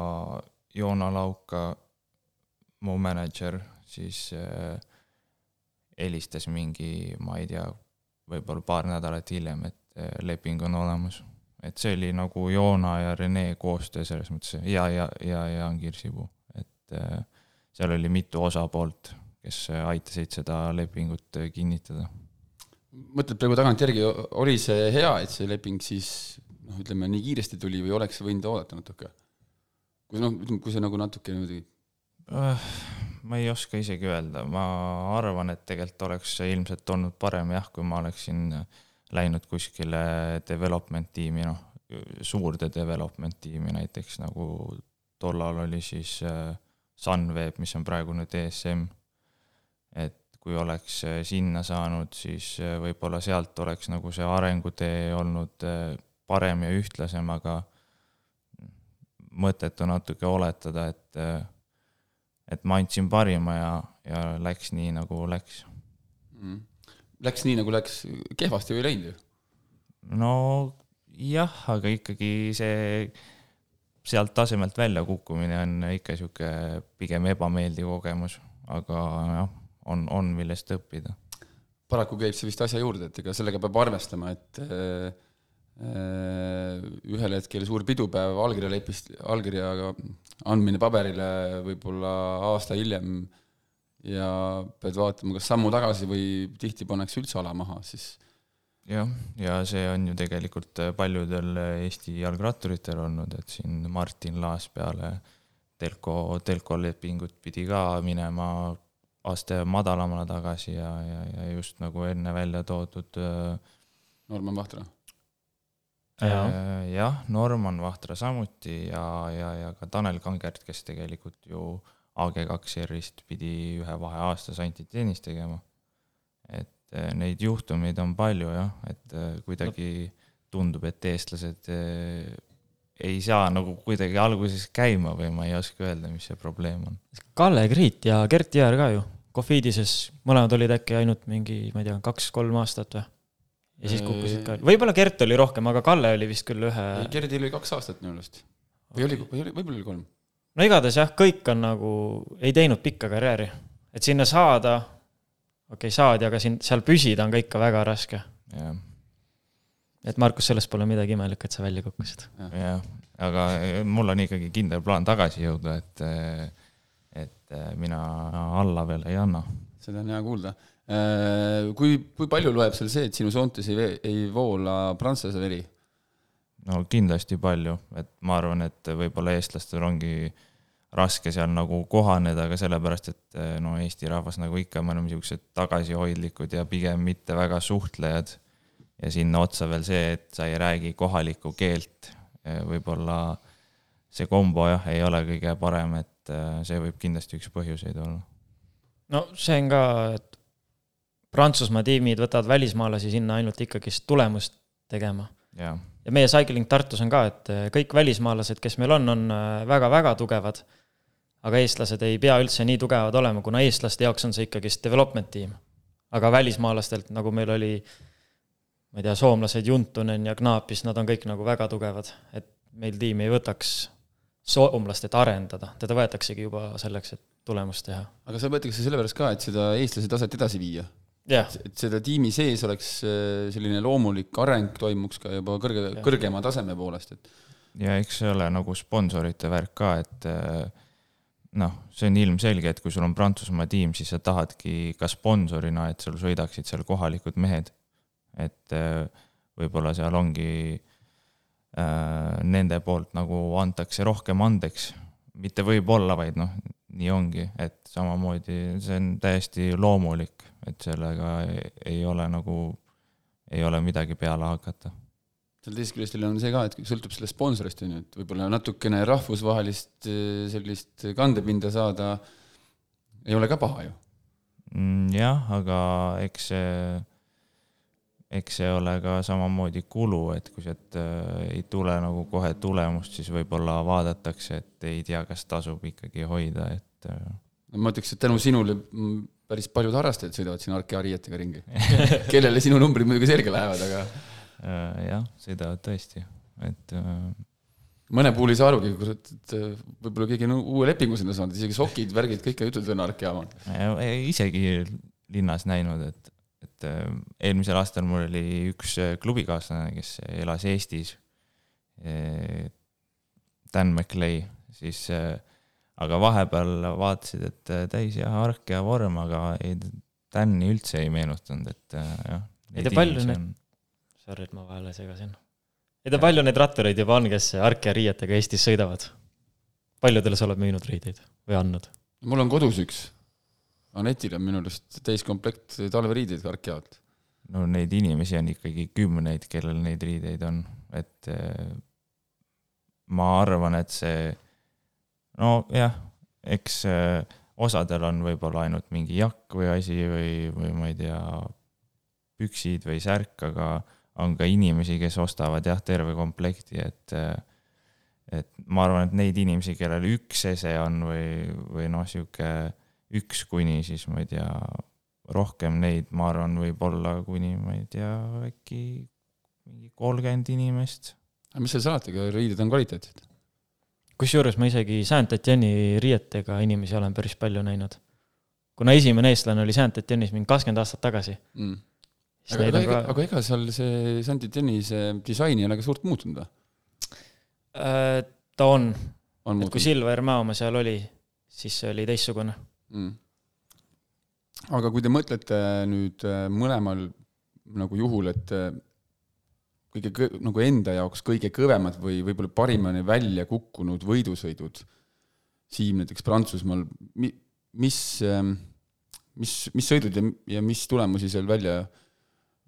Speaker 4: Joona Lauka, mu mänedžer, siis äh, helistas mingi, ma ei tea, võib-olla paar nädalat hiljem, et äh, leping on olemas et see oli nagu Joona ja Rene koostöö selles mõttes ja, ja, ja Jaan Kirsipuu, et äh, seal oli mitu osapoolt, kes aitasid seda lepingut kinnitada.
Speaker 1: mõtled praegu tagantjärgi, oli see hea, et see leping siis noh, ütleme nii kiiresti tuli või oleks võinud oodata natuke? kui noh, ütleme, kui see nagu natuke niimoodi
Speaker 4: uh, ma ei oska isegi öelda, ma arvan, et tegelikult oleks ilmselt olnud parem jah, kui ma oleksin äh, läinud kuskile development tiimi, noh, suurde development tiimi näiteks nagu tollal oli siis äh, Sunweb, mis on praegu nüüd ESM. et kui oleks äh, sinna saanud, siis äh, võib-olla sealt oleks nagu see arengutee olnud parem ja ühtlasem, aga mõttetu natuke oletada, et, et ma andsin parima ja, ja läks nii, nagu läks
Speaker 1: mm läks nii, nagu läks, kehvasti ju ei läinud ju.
Speaker 4: no jah, aga ikkagi see sealt tasemelt välja kukkumine on ikka sihuke pigem ebameeldiv kogemus, aga jah, on, on millest õppida.
Speaker 1: paraku käib see vist asja juurde, et ega sellega peab arvestama, et äh, ühel hetkel suur pidupäev, allkirja lepist, allkirjaga andmine paberile võib-olla aasta hiljem äh, ja pead vaatama, kas sammu tagasi või tihti pannakse üldse ala maha, siis
Speaker 4: jah, ja see on ju tegelikult paljudel Eesti jalgratturitel olnud, et siin Martin Laas peale telko, telko lepingut pidi ka minema aste madalamale tagasi ja, ja, ja just nagu enne välja toodud äh,
Speaker 1: Norman Vahtra
Speaker 4: äh,. jah, Norman Vahtra samuti ja, ja, ja ka Tanel Kangert, kes tegelikult ju äh, AG2 R-ist pidi ühe vahe aastas antiteenist tegema. et eh, neid juhtumeid on palju jah, et eh, kuidagi tundub, et eestlased eh, ei saa nagu kuidagi alguses käima või ma ei oska öelda, mis see probleem on.
Speaker 5: Kalle Kriit ja Gert Jõer ka ju, Covidises, mõlemad olid äkki ainult mingi, ma ei tea, kaks-kolm aastat või? ja siis kukkusid ka, võib-olla Gert oli rohkem, aga Kalle oli vist küll ühe.
Speaker 1: Gerdil oli kaks aastat minu meelest. või oli, või oli, võib-olla oli kolm
Speaker 5: no igatahes jah, kõik on nagu, ei teinud pikka karjääri, et sinna saada, okei okay,, saadi, aga siin, seal püsida on ka ikka väga raske. et Markus, sellest pole midagi imelikku, et sa välja kukkusid.
Speaker 4: jah, aga mul on ikkagi kindel plaan tagasi jõuda, et, et mina alla veel ei anna.
Speaker 1: seda on hea kuulda. kui, kui palju loeb seal see, et sinu soontes ei, ei voola prantsuse veri?
Speaker 4: No kindlasti palju, et ma arvan, et võib-olla eestlastel ongi raske seal nagu kohaneda ka sellepärast, et eh, no Eesti rahvas nagu ikka, me oleme siuksed tagasihoidlikud ja pigem mitte väga suhtlejad. ja sinna otsa veel see, et sa ei räägi kohalikku keelt, eh, võib-olla see kombo jah, ei ole kõige parem, et eh, see võib kindlasti üks põhjuseid olla.
Speaker 5: no see on ka, et Prantsusmaa tiimid võtavad välismaalasi sinna ainult ikkagist tulemust tegema.
Speaker 4: jah
Speaker 5: ja meie Cycling Tartus on ka, et äh, kõik välismaalased, kes meil on, on väga-väga äh, tugevad. aga eestlased ei pea üldse nii tugevad olema, kuna eestlaste jaoks on see ikkagist development tiim. aga välismaalastelt, nagu meil oli, ma ei tea, soomlased Juntunen ja Knaapis, nad on kõik nagu väga tugevad, et meil tiim ei võtaks soomlast, et arendada, teda võetaksegi juba selleks, et tulemust teha.
Speaker 1: aga see võetakse sellepärast ka, et seda eestlase taset edasi viia
Speaker 5: yeah..
Speaker 1: et seda tiimi sees oleks äh, selline loomulik areng toimuks ka juba kõrge, kõrgema taseme poolest, et.
Speaker 4: ja eks see ole nagu sponsorite värk ka, et äh, noh, see on ilmselge, et kui sul on Prantsusmaa tiim, siis sa tahadki ka sponsorina, et sul sõidaksid seal kohalikud mehed. et äh, võib-olla seal ongi äh, nende poolt nagu antakse rohkem andeks, mitte võib-olla, vaid noh, nii ongi, et samamoodi see on täiesti loomulik, et sellega ei ole nagu, ei ole midagi peale hakata.
Speaker 1: seal teisest küljest on see ka, et sõltub sellest sponsorist, on ju, et võib-olla natukene rahvusvahelist äh, sellist kandepinda saada ei ole ka paha ju.
Speaker 4: Mm, jah, aga eks see, eks see ole ka samamoodi kulu, et kui sealt äh, ei tule nagu kohe tulemust, siis võib-olla vaadatakse, et ei tea, kas tasub ikkagi hoida, et äh,
Speaker 1: ma ütleks, et tänu sinule päris paljud harrastajad sõidavad siin Arkea riietega ringi [laughs] kellele sinu numbrid muidugi selga lähevad, aga
Speaker 4: Äh, jah, sõidavad tõesti, et äh,
Speaker 1: mõne puhul ei saa arugi, kurat, et äh, võib-olla keegi on uue lepingu sinna saanud, isegi sokid, värgid, kõik jutud on Arkea omad.
Speaker 4: isegi linnas näinud, et, et eelmisel aastal mul oli üks klubikaaslane, kes elas Eestis. Dan McLay, siis aga vahepeal vaatasid, et täis jah, Arkea vorm, aga ei, Dan'i üldse ei meenutanud, et jah.
Speaker 5: ei ta palju need Sorry, et ma vahele segasin. ei tea, palju neid rattureid juba on, kes Arkea riietega Eestis sõidavad? paljudele sa oled müünud riideid või andnud?
Speaker 1: mul on kodus üks. Anetil on minu arust täiskomplekt talveriideid Arkealt.
Speaker 4: no neid inimesi on ikkagi kümneid, kellel neid riideid on, et eh, ma arvan, et see, nojah, eks eh, osadel on võib-olla ainult mingi jakk või asi või, või ma ei tea, püksid või särk, aga on ka inimesi, kes ostavad jah, terve komplekti, et et ma arvan, et neid inimesi, kellel üks ese on või, või noh, sihuke üks kuni siis ma ei tea, rohkem neid, ma arvan, võib olla kuni, ma ei tea, äkki mingi kolmkümmend inimest.
Speaker 1: aga mis seal salata, riided on kvaliteetsed?
Speaker 5: Kusjuures ma isegi Saint-Etienne'i riietega inimesi olen päris palju näinud. kuna esimene eestlane oli Saint-Etienne'is mingi kakskümmend aastat tagasi mm
Speaker 1: aga, aga, ka... aga ega seal see Saint-Etienne'i see disain ei ole ka suurt muutunud või?
Speaker 5: Äh, ta on, on. et kui Silver Mäomaa seal oli, siis see oli teistsugune mm..
Speaker 1: aga kui te mõtlete nüüd äh, mõlemal nagu juhul, et äh, kõige nagu enda jaoks kõige kõvemad või võib-olla parimani välja kukkunud võidusõidud, Siim näiteks Prantsusmaal, mis, ähm, mis, mis sõidud ja, ja mis tulemusi seal välja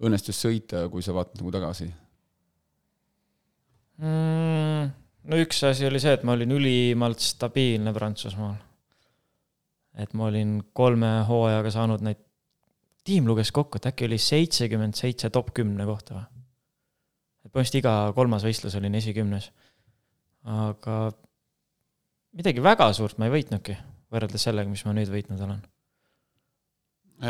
Speaker 1: õnnestus sõita, kui sa vaatad nagu tagasi
Speaker 5: mm,? no üks asi oli see, et ma olin ülimalt stabiilne Prantsusmaal. et ma olin kolme hooajaga saanud neid, tiim luges kokku, et äkki oli seitsekümmend seitse top kümne kohta või? Et põhimõtteliselt iga kolmas võistlus olin esikümnes. aga midagi väga suurt ma ei võitnudki, võrreldes sellega, mis ma nüüd võitnud olen.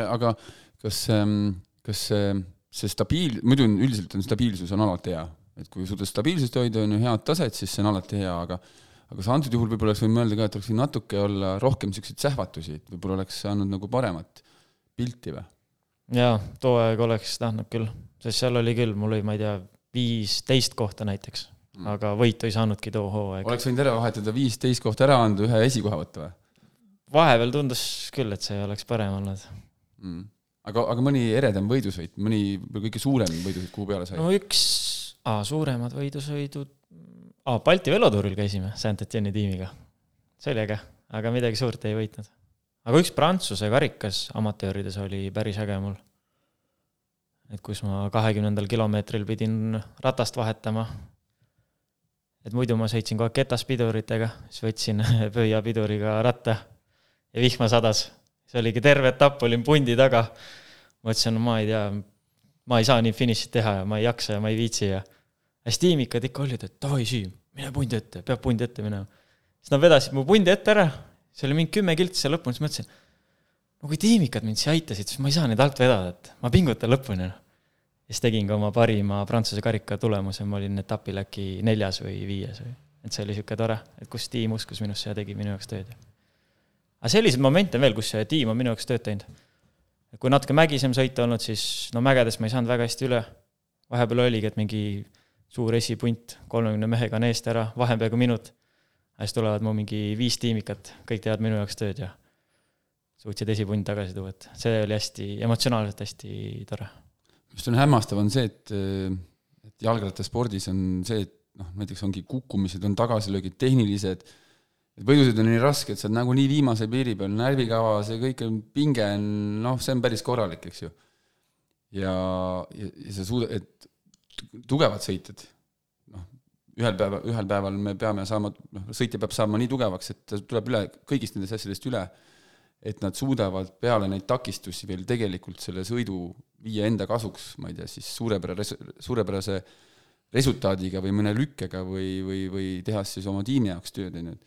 Speaker 1: aga kas, ähm, kas see see stabiil-, muidu on üldiselt on stabiilsus on alati hea, et kui suudad stabiilsust hoida, on ju head taset, siis see on alati hea, aga aga sa antud juhul võib-olla oleks võinud mõelda ka, et oleks võinud natuke olla rohkem niisuguseid sähvatusi, et võib-olla oleks saanud nagu paremat pilti või?
Speaker 5: jaa, too aeg oleks tahtnud küll, sest seal oli küll, mul oli, ma ei tea, viisteist kohta näiteks mm., aga võitu ei saanudki too hooaeg.
Speaker 1: oleks võinud ära vahetada viisteist kohta ära anda, ühe esikoha võtta või?
Speaker 5: vahepeal tundus küll, et see oleks parem olnud mm
Speaker 1: aga, aga mõni eredam võidusõit, mõni kõige suurem võidusõit, kuhu peale sai?
Speaker 5: no üks, suuremad võidusõidud, Balti velotuuril käisime Saint-Etienne'i tiimiga. see oli äge, aga midagi suurt ei võitnud. aga üks Prantsuse karikas amatöörides oli päris äge mul. Et kus ma kahekümnendal kilomeetril pidin ratast vahetama. et muidu ma sõitsin kogu aeg ketaspiduritega, siis võtsin [laughs] pöiapiduriga ratta ja vihma sadas see oligi terve etapp, olin pundi taga. mõtlesin, no ma ei tea, ma ei saa nii finišit teha ja ma ei jaksa ja ma ei viitsi ja hästi tiimikad ikka olid, et davai, Siim, mine pundi ette, peab pundi ette minema. siis nad vedasid mu pundi ette ära, see oli mingi kümme kiltsi seal lõpuni, siis mõtlesin, no kui tiimikad mind siia aitasid, siis ma ei saa neid alt vedada, et ma pingutan lõpuni. ja siis tegin ka oma parima Prantsuse karika tulemuse, ma olin etapil äkki neljas või viies või, et see oli niisugune tore, et kus tiim uskus minusse ja tegi minu jaoks tööd aga selliseid momente on veel, kus see tiim on minu jaoks tööd teinud. kui natuke mägisem sõita olnud, siis no mägedest ma ei saanud väga hästi üle. vahepeal oligi, et mingi suur esipunt kolmekümne mehega on eest ära, vahe on peaaegu minut. siis tulevad mu mingi viis tiimikat, kõik teevad minu jaoks tööd ja suutsid esipunt tagasi tuua, et see oli hästi, emotsionaalselt hästi tore.
Speaker 1: mis on hämmastav, on see, et, et jalgrattaspordis on see, et noh, näiteks ongi kukkumised, on tagasilöögid, tehnilised võidusõid on nii raske, et sa oled nagunii viimase piiri peal, närvikava, see kõik on, pinge on, noh, see on päris korralik, eks ju. ja, ja, ja sa suudad, et tugevad sõitjad, ühel päeval, ühel päeval me peame saama, noh, sõitja peab saama nii tugevaks, et ta tuleb üle, kõigist nendest asjadest üle, et nad suudavad peale neid takistusi veel tegelikult selle sõidu viia enda kasuks, ma ei tea, siis suurepärase, suurepärase resultaadiga või mõne lükkega või, või, või tehas siis oma tiimi jaoks tööd, on ju,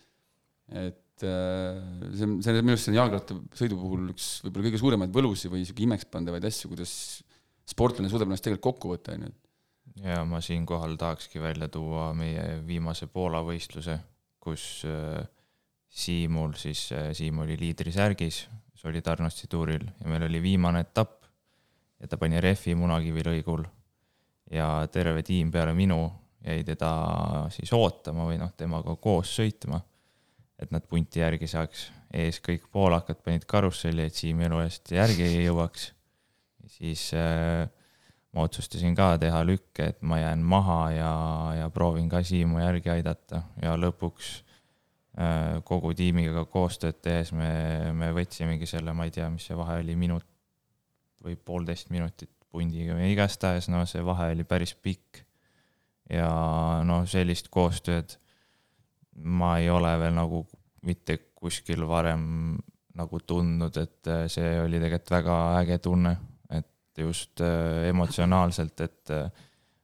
Speaker 1: et et äh, see on, see on minu arust see on jalgrattasõidu puhul üks võib-olla kõige suuremaid võlusi või niisugune imekspandavaid asju, kuidas sportlane suudab ennast tegelikult kokku võtta, on ju.
Speaker 4: ja ma siinkohal tahakski välja tuua meie viimase Poola võistluse, kus äh, Siimul siis, äh, Siim oli liidrisärgis Solidarnosti tuuril ja meil oli viimane etapp ja ta pani rehvi Munakivi lõigul ja terve tiim peale minu jäi teda siis ootama või noh, temaga koos sõitma et nad punti järgi saaks. ees kõik poolakad panid karusselli, et Siim elu eest järgi ei jõuaks. siis äh, ma otsustasin ka teha lükke, et ma jään maha ja, ja proovin ka Siimu järgi aidata ja lõpuks kogu tiimiga koostööd tehes me, me võtsimegi selle, ma ei tea, mis see vahe oli, minut või poolteist minutit pundiga või igastahes, no see vahe oli päris pikk. ja noh, sellist koostööd ma ei ole veel nagu mitte kuskil varem nagu tundnud, et äh, see oli tegelikult väga äge tunne, et just äh, emotsionaalselt, et äh,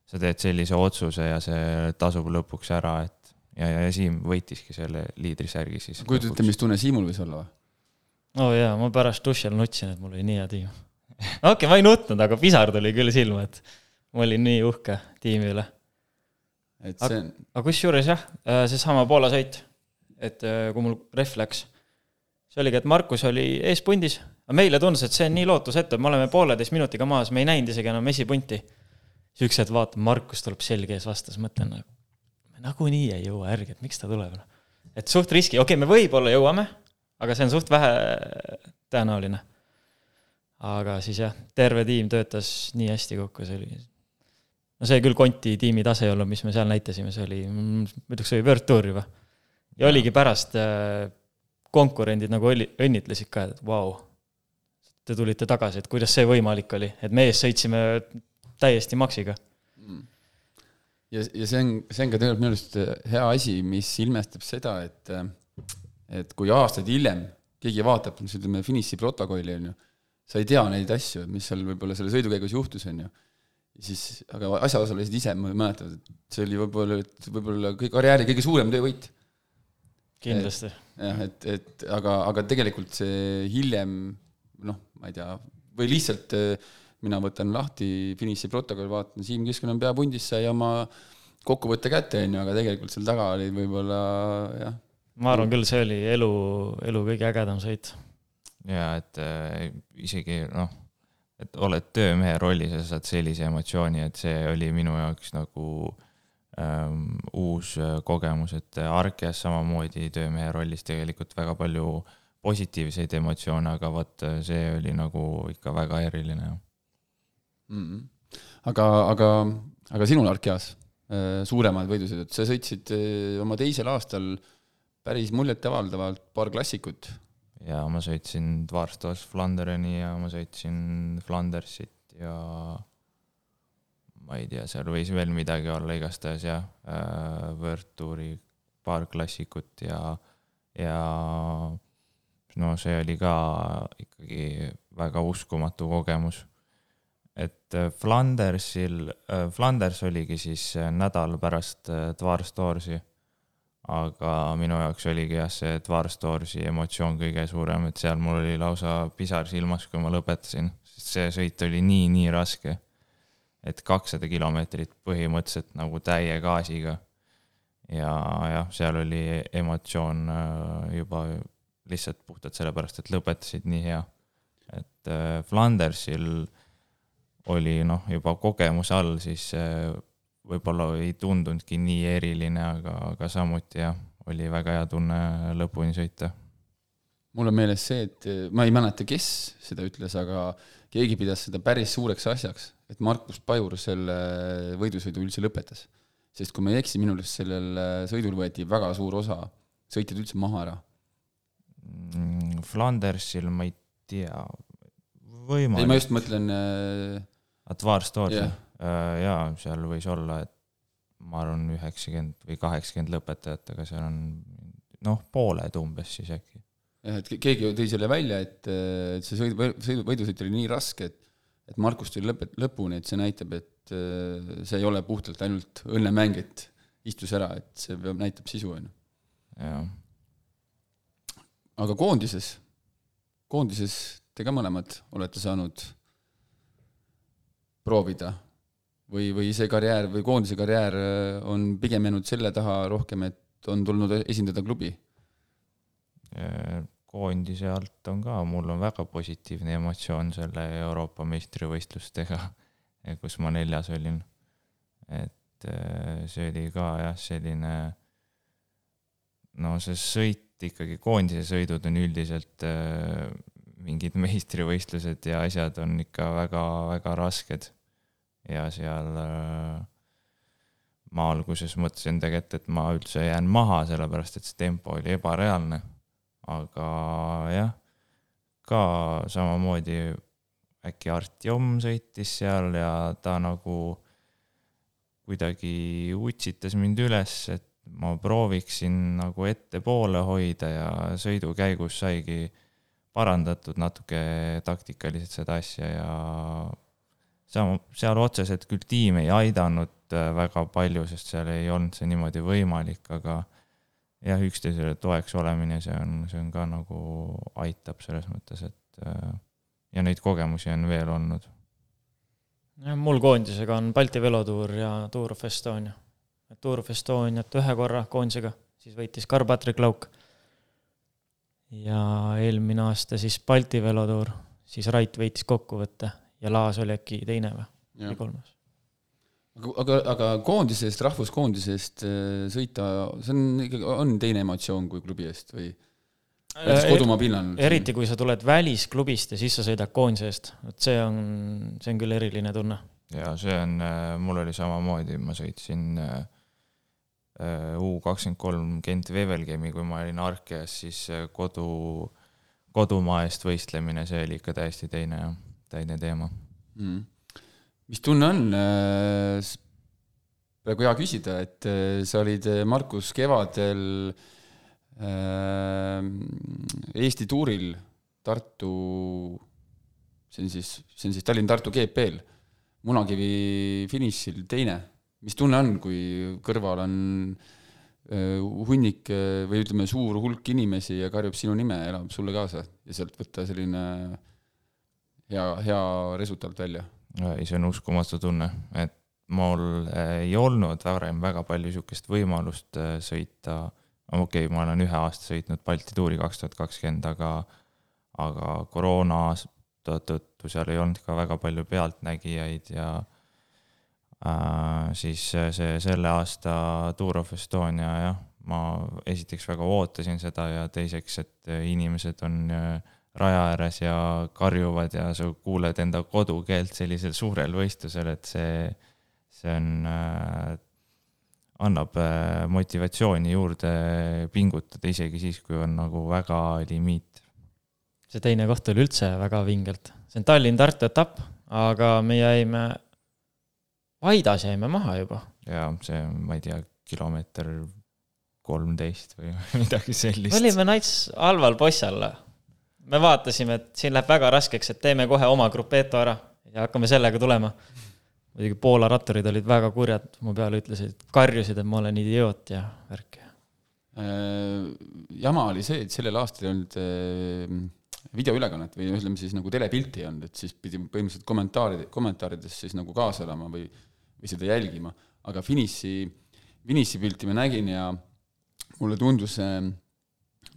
Speaker 4: sa teed sellise otsuse ja see tasub lõpuks ära, et ja, ja Siim võitiski selle liidrisärgi siis.
Speaker 1: kujutad ette, mis tunne Siimul võis olla või?
Speaker 5: oo oh jaa, ma pärast duši all nutsin, et mul oli nii hea tiim. okei okay,, ma ei nutnud, aga pisar tuli küll silma, et ma olin nii uhke tiimi üle et see on. aga kusjuures jah, äh, seesama Poola sõit, et äh, kui mul rehv läks, see oligi, et Markus oli eespundis, aga meile tundus, et see on nii lootusetu, et me oleme pooleteist minutiga maas, me ei näinud isegi enam esipunti. hetk vaatan, Markus tuleb selge ees vastu, siis mõtlen, nagu, nagunii ei jõua järgi, et miks ta tuleb. Noh. et suht riski, okei okay,, me võib-olla jõuame, aga see on suht vähe tõenäoline. aga siis jah, terve tiim töötas nii hästi kokku, see oli no see küll Conti tiimi tase ei olnud, mis me seal näitasime, see oli, ma ütleks, see oli World Tour juba. ja oligi pärast äh, konkurendid nagu oli, õnnitlesid ka, et vau, te tulite tagasi, et kuidas see võimalik oli, et me ees sõitsime täiesti maksiga.
Speaker 1: Ja, ja see on, see on ka tegelikult minu arust hea asi, mis ilmestab seda, et et kui aastaid hiljem keegi vaatab, ütleme, finiši protokolli, on ju, sa ei tea neid asju, mis seal võib-olla selle sõidu käigus juhtus, on ju siis, aga asjaosalised ise mäletavad, et see oli võib-olla, et võib-olla kõik karjääri kõige suurem töövõit.
Speaker 5: kindlasti.
Speaker 1: jah, et, et aga, aga tegelikult see hiljem noh, ma ei tea, või lihtsalt eh, mina võtan lahti finiši protokolli, vaatan, Siim Kiskonen pea pundis sai oma kokkuvõtte kätte, on ju, aga tegelikult seal taga oli võib-olla jah.
Speaker 5: ma arvan küll, see oli elu, elu kõige ägedam sõit.
Speaker 4: jaa, et äh, isegi noh et oled töömehe rollis ja saad sellise emotsiooni, et see oli minu jaoks nagu ähm, uus äh, kogemus, et Arkeas samamoodi töömehe rollis tegelikult väga palju positiivseid emotsioone, aga vot äh, see oli nagu ikka väga eriline
Speaker 1: mm. -hmm. aga, aga, aga sinul Arkeas äh, suuremad võidusõidud, sa sõitsid oma teisel aastal päris muljetavaldavalt paar klassikut
Speaker 4: ja ma sõitsin Dvarstos Flandereni ja ma sõitsin Flandersit ja ma ei tea, seal võis veel midagi olla, igastahes jah äh,, World Touri paar klassikut ja, ja no see oli ka ikkagi väga uskumatu kogemus. Et äh, Flandersil, äh, Flanders oligi siis äh, nädal pärast Dvarstorsi aga minu jaoks oligi jah, see Dvar Storesi emotsioon kõige suurem, et seal mul oli lausa pisar silmas, kui ma lõpetasin, sest see sõit oli nii, nii raske. et kakssada kilomeetrit põhimõtteliselt nagu täie gaasiga. ja jah, seal oli emotsioon juba lihtsalt puhtalt sellepärast, et lõpetasid nii hea. et Flandersil oli noh, juba kogemuse all siis äh, võib-olla ei tundunudki nii eriline, aga, aga samuti jah, oli väga hea tunne lõpuni sõita.
Speaker 1: mul on meeles see, et ma ei mäleta, kes seda ütles, aga keegi pidas seda päris suureks asjaks, et Markus Pajur selle võidusõidu üldse lõpetas. sest kui ma ei eksi, minu arust sellel sõidul võeti väga suur osa sõitjad üldse maha ära.
Speaker 4: Mm, Flandersil ma ei tea, võimalik.
Speaker 1: ei, ma just mõtlen äh....
Speaker 4: Advar Storsi yeah.? Äh, jaa, seal võis olla, et ma arvan, üheksakümmend või kaheksakümmend lõpetajat, aga seal on noh, pooled umbes siis äkki.
Speaker 1: jah, et keegi tõi selle välja, et, et see sõidu, sõidu, võidusõit oli nii raske, et et Markus tuli lõpet-, lõpuni, et see näitab, et see ei ole puhtalt ainult õnnemäng, et istus ära, et see peab, näitab sisu, on ju. aga koondises, koondises te ka mõlemad olete saanud proovida või, või see karjäär või koondise karjäär äh, on pigem jäänud selle taha rohkem, et on tulnud esindada klubi?
Speaker 4: koondise alt on ka, mul on väga positiivne emotsioon selle Euroopa meistrivõistlustega, [laughs] kus ma neljas olin. et äh, see oli ka jah, selline no see sõit ikkagi, koondise sõidud on üldiselt äh, mingid [laughs] meistrivõistlused ja asjad on ikka väga-väga rasked ja seal äh, ma alguses mõtlesin tegelikult, et ma üldse jään maha, sellepärast et see tempo oli ebareaalne. aga jah, ka samamoodi äkki Artjom sõitis seal ja ta nagu kuidagi utsitas mind üles, et ma prooviksin nagu ettepoole hoida ja sõidu käigus saigi parandatud natuke taktikaliselt seda asja ja seal, seal otseselt küll tiim ei aidanud äh, väga palju, sest seal ei olnud see niimoodi võimalik, aga jah, üksteisele toeks olemine, see on, see on ka nagu aitab selles mõttes, et äh, ja neid kogemusi on veel olnud.
Speaker 5: jah, mul koondisega on Balti velotuur ja Tour of Estonia. Tour of Estoniat ühe korra koondisega, siis võitis Karl-Patrik Lauk. ja eelmine aasta siis Balti velotuur, siis Rait võitis kokkuvõtte ja Laas oli äkki teine või, või kolmas.
Speaker 1: aga, aga, aga koondise eest, rahvuskoondise eest äh, sõita, see on ikkagi, on teine emotsioon kui klubi eest või? näiteks äh, kodumaa pinnal.
Speaker 5: eriti, kui sa tuled välisklubist ja siis sa sõidad koondise eest, vot see on, see on küll eriline tunne.
Speaker 4: ja see on, äh, mul oli samamoodi, ma sõitsin U kakskümmend kolm Gent Wevelgemi, kui ma olin Arkeas, siis kodu, kodumaa eest võistlemine, see oli ikka täiesti teine jah teine teema
Speaker 1: mm.. mis tunne on äh,, praegu hea küsida, et äh, sa olid, äh, Markus, kevadel äh, Eesti tuuril Tartu, see on siis, see on siis Tallinn-Tartu GP-l, Munakivi finišil teine. mis tunne on, kui kõrval on äh, hunnik äh, või ütleme, suur hulk inimesi ja karjub sinu nime, elab sulle kaasa ja sealt võtta selline äh, hea, hea resultaat välja.
Speaker 4: ei, see on uskumatu tunne, et mul äh, ei olnud varem väga palju niisugust võimalust äh, sõita, okei okay,, ma olen ühe aasta sõitnud Balti tuuri kaks tuhat kakskümmend, aga aga koroona tõttu seal ei olnud ka väga palju pealtnägijaid ja äh, siis see selle aasta Tour of Estonia, jah, ma esiteks väga ootasin seda ja teiseks, et inimesed on äh, raja ääres ja karjuvad ja sa kuuled enda kodukeelt sellisel suurel võistlusel, et see, see on äh,, annab äh, motivatsiooni juurde pingutada, isegi siis, kui on nagu väga limiit.
Speaker 5: see teine koht oli üldse väga vingelt, see on Tallinn-Tartu etapp, aga me jäime, Vaidas jäime maha juba.
Speaker 4: jaa, see, ma ei tea, kilomeeter kolmteist või [laughs] midagi sellist.
Speaker 5: olime nats halval possal me vaatasime, et siin läheb väga raskeks, et teeme kohe oma grupeto ära ja hakkame sellega tulema. muidugi Poola ratturid olid väga kurjad mu peale, ütlesid, karjusid, et ma olen idioot ja värk.
Speaker 1: Äh, jama oli see, et sellel aastal ei olnud äh, videoülekannet või ütleme siis nagu telepilti ei olnud, et siis pidi põhimõtteliselt kommentaaride, kommentaarides siis nagu kaasa elama või, või seda jälgima, aga finiši, finišipilti ma nägin ja mulle tundus äh,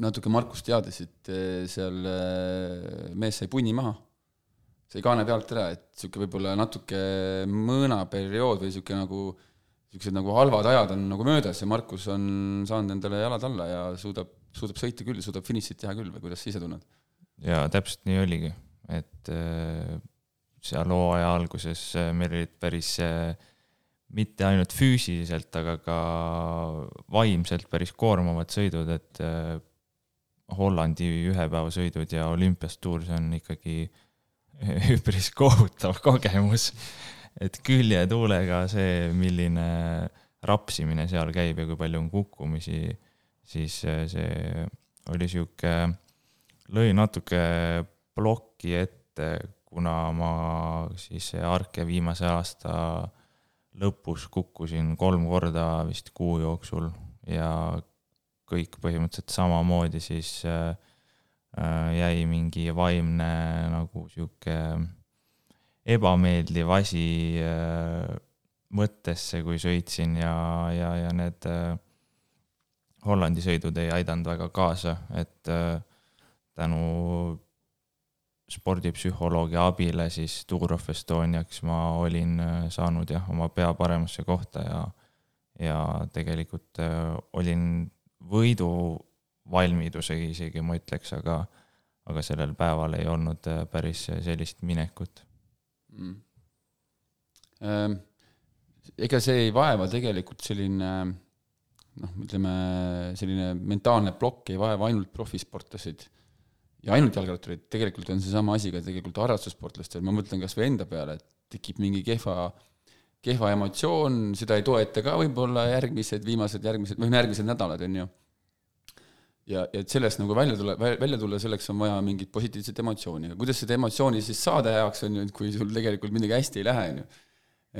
Speaker 1: natuke Markust teades, et eh, seal eh, mees sai punni maha, sai kaane pealt ära, et niisugune võib-olla natuke mõõnaperiood või niisugune nagu, niisugused nagu halvad ajad on nagu möödas ja Markus on saanud endale jalad alla ja suudab, suudab sõita küll, suudab finišit teha küll või kuidas sa ise tunned?
Speaker 4: jaa, täpselt nii oligi, et äh, seal hooaja alguses meil olid päris mitte ainult füüsiliselt, aga ka vaimselt päris koormavad sõidud, et Hollandi ühepäevasõidud ja olümpiastuur, see on ikkagi [laughs] üpris kohutav kogemus. et küljetuulega see, milline rapsimine seal käib ja kui palju on kukkumisi, siis see oli sihuke, lõi natuke plokki ette, kuna ma siis Arke viimase aasta lõpus kukkusin kolm korda vist kuu jooksul ja kõik põhimõtteliselt samamoodi, siis äh, äh, jäi mingi vaimne nagu sihuke ebameeldiv asi äh, mõttesse, kui sõitsin ja, ja, ja need Hollandi sõidud ei aidanud väga kaasa, et tänu spordipsühholoogi abile siis Tour of Estoniaks ma olin saanud jah, oma pea paremasse kohta ja, ja tegelikult olin võiduvalmidusega isegi ma ütleks, aga, aga sellel päeval ei olnud äh, päris sellist minekut. Mm..
Speaker 1: Ähm, ega see ei vaeva tegelikult selline noh, ütleme selline mentaalne plokk ei vaeva ainult profisportlaseid ja ainult jalgrattureid, tegelikult on seesama asi ka tegelikult harrastussportlastel, ma mõtlen kas või enda peale, et tekib mingi kehva kehva emotsioon, seda ei toeta ka võib-olla järgmised, viimased, järgmised, või järgmised nädalad, on ju. ja, ja et sellest nagu välja tule, välja tulla, selleks on vaja mingit positiivset emotsiooni, aga kuidas seda emotsiooni siis saada heaks, on ju, et kui sul tegelikult midagi hästi ei lähe, on ju.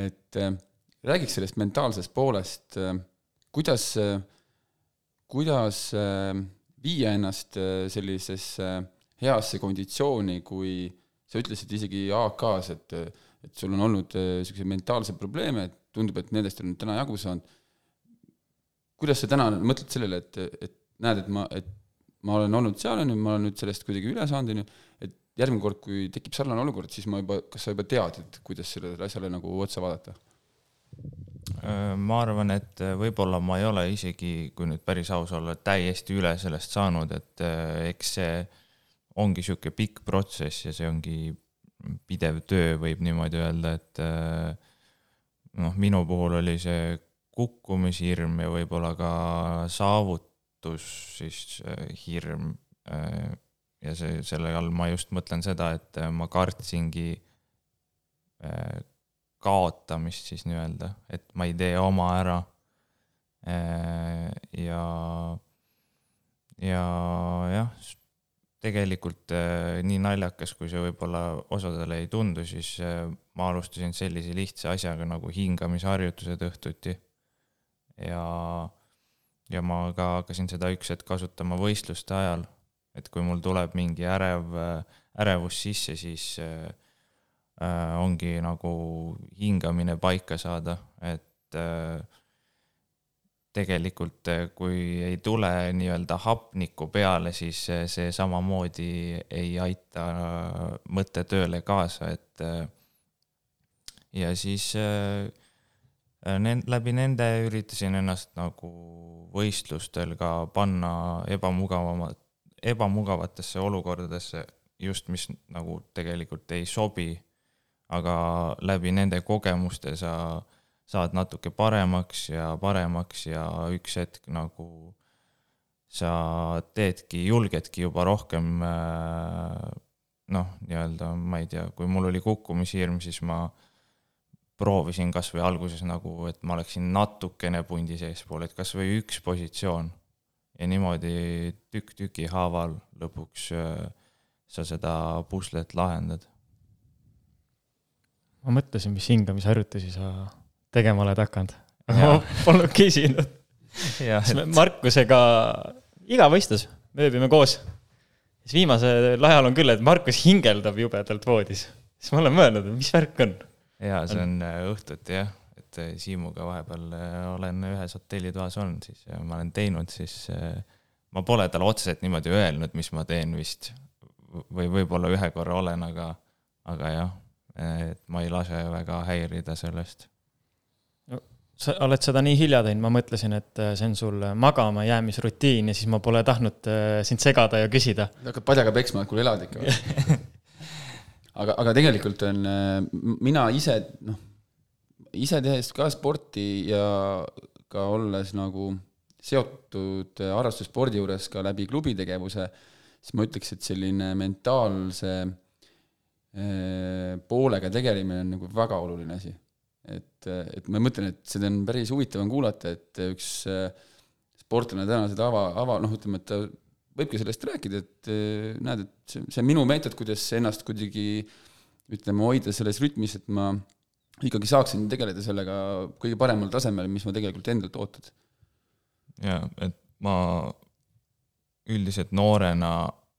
Speaker 1: et äh, räägiks sellest mentaalsest poolest äh,, kuidas äh,, kuidas äh, viia ennast äh, sellisesse äh, heasse konditsiooni, kui sa ütlesid isegi AK-s, et äh, et sul on olnud niisuguseid äh, mentaalseid probleeme, et tundub, et nendest on täna jagu saanud. kuidas sa täna mõtled sellele, et, et näed, et ma, et ma olen olnud seal, on ju, ma olen nüüd sellest kuidagi üle saanud, on ju, et järgmine kord, kui tekib sarnane olukord, siis ma juba, kas sa juba tead, et kuidas sellele asjale nagu otsa vaadata?
Speaker 4: Äh, ma arvan, et äh, võib-olla ma ei ole isegi, kui nüüd päris aus olla, täiesti üle sellest saanud, et eks see ongi niisugune pikk protsess ja see ongi pidev töö, võib niimoodi öelda, et äh, noh, minu puhul oli see kukkumishirm ja võib-olla ka saavutus siis äh, hirm. Äh, ja see, selle all ma just mõtlen seda, et ma kartsingi kaotamist siis nii-öelda, et ma ei tee oma ära. ja, ja jah tegelikult äh, nii naljakas, kui see võib-olla osadele ei tundu, siis äh, ma alustasin sellise lihtsa asjaga nagu hingamisharjutused õhtuti. ja, ja ma ka hakkasin seda üks hetk kasutama võistluste ajal, et kui mul tuleb mingi ärev, ärevus sisse, siis äh, ongi nagu hingamine paika saada, et äh, tegelikult eh, kui ei tule nii-öelda hapnikku peale, siis eh, see samamoodi ei aita mõttetööle kaasa, et eh, ja siis läbi nende üritasin ennast nagu võistlustel ka panna ebamugavamat, ebamugavatesse olukordadesse, just mis nagu tegelikult ei sobi, aga läbi nende kogemuste sa saad natuke paremaks ja paremaks ja üks hetk nagu sa teedki, julgedki juba rohkem äh, noh, nii-öelda ma ei tea, kui mul oli kukkumishirm, siis ma proovisin kasvõi alguses nagu, et ma oleksin natukene pundi seespool, et kasvõi üks positsioon. ja niimoodi tükk tüki haaval lõpuks äh, sa seda puslet lahendad.
Speaker 5: ma mõtlesin, mis hingamisharjutusi sa tegema oled hakanud. aga ma polnud küsinud. siis me Markusega iga võistlus, me ööbime koos. siis viimasel ajal on küll, et Markus hingeldab jubedalt voodis. siis ma olen mõelnud, et mis värk on.
Speaker 4: jaa, see on äh, õhtuti jah, et äh, Siimuga vahepeal äh, olen ühes hotellitoas olnud, siis ma olen teinud, siis ma pole talle otseselt niimoodi öelnud, mis ma teen vist. või võib-olla ühe korra olen, aga, aga jah, et ma ei lase väga häirida sellest
Speaker 5: sa oled seda nii hilja teinud, ma mõtlesin, et äh, see on sul magama jäämisrutiin ja siis ma pole tahtnud äh, sind segada ja küsida.
Speaker 1: hakkad padjaga peksma, et kuule, elad ikka või? [laughs] aga, aga tegelikult on, äh, mina ise, noh, ise tehes ka sporti ja ka olles nagu seotud harrastusspordi juures ka läbi klubi tegevuse, siis ma ütleks, et selline mentaalse poolega tegelemine on nagu väga oluline asi et, et ma mõtlen, et seda on päris huvitav on kuulata, et üks sportlane täna seda ava, ava, noh, ütleme, et ta võibki sellest rääkida, et näed, et see, see on minu meetod, kuidas ennast kuidagi ütleme, hoida selles rütmis, et ma ikkagi saaksin tegeleda sellega kõige paremal tasemel, mis ma tegelikult endalt ootad.
Speaker 4: jaa, et ma üldiselt noorena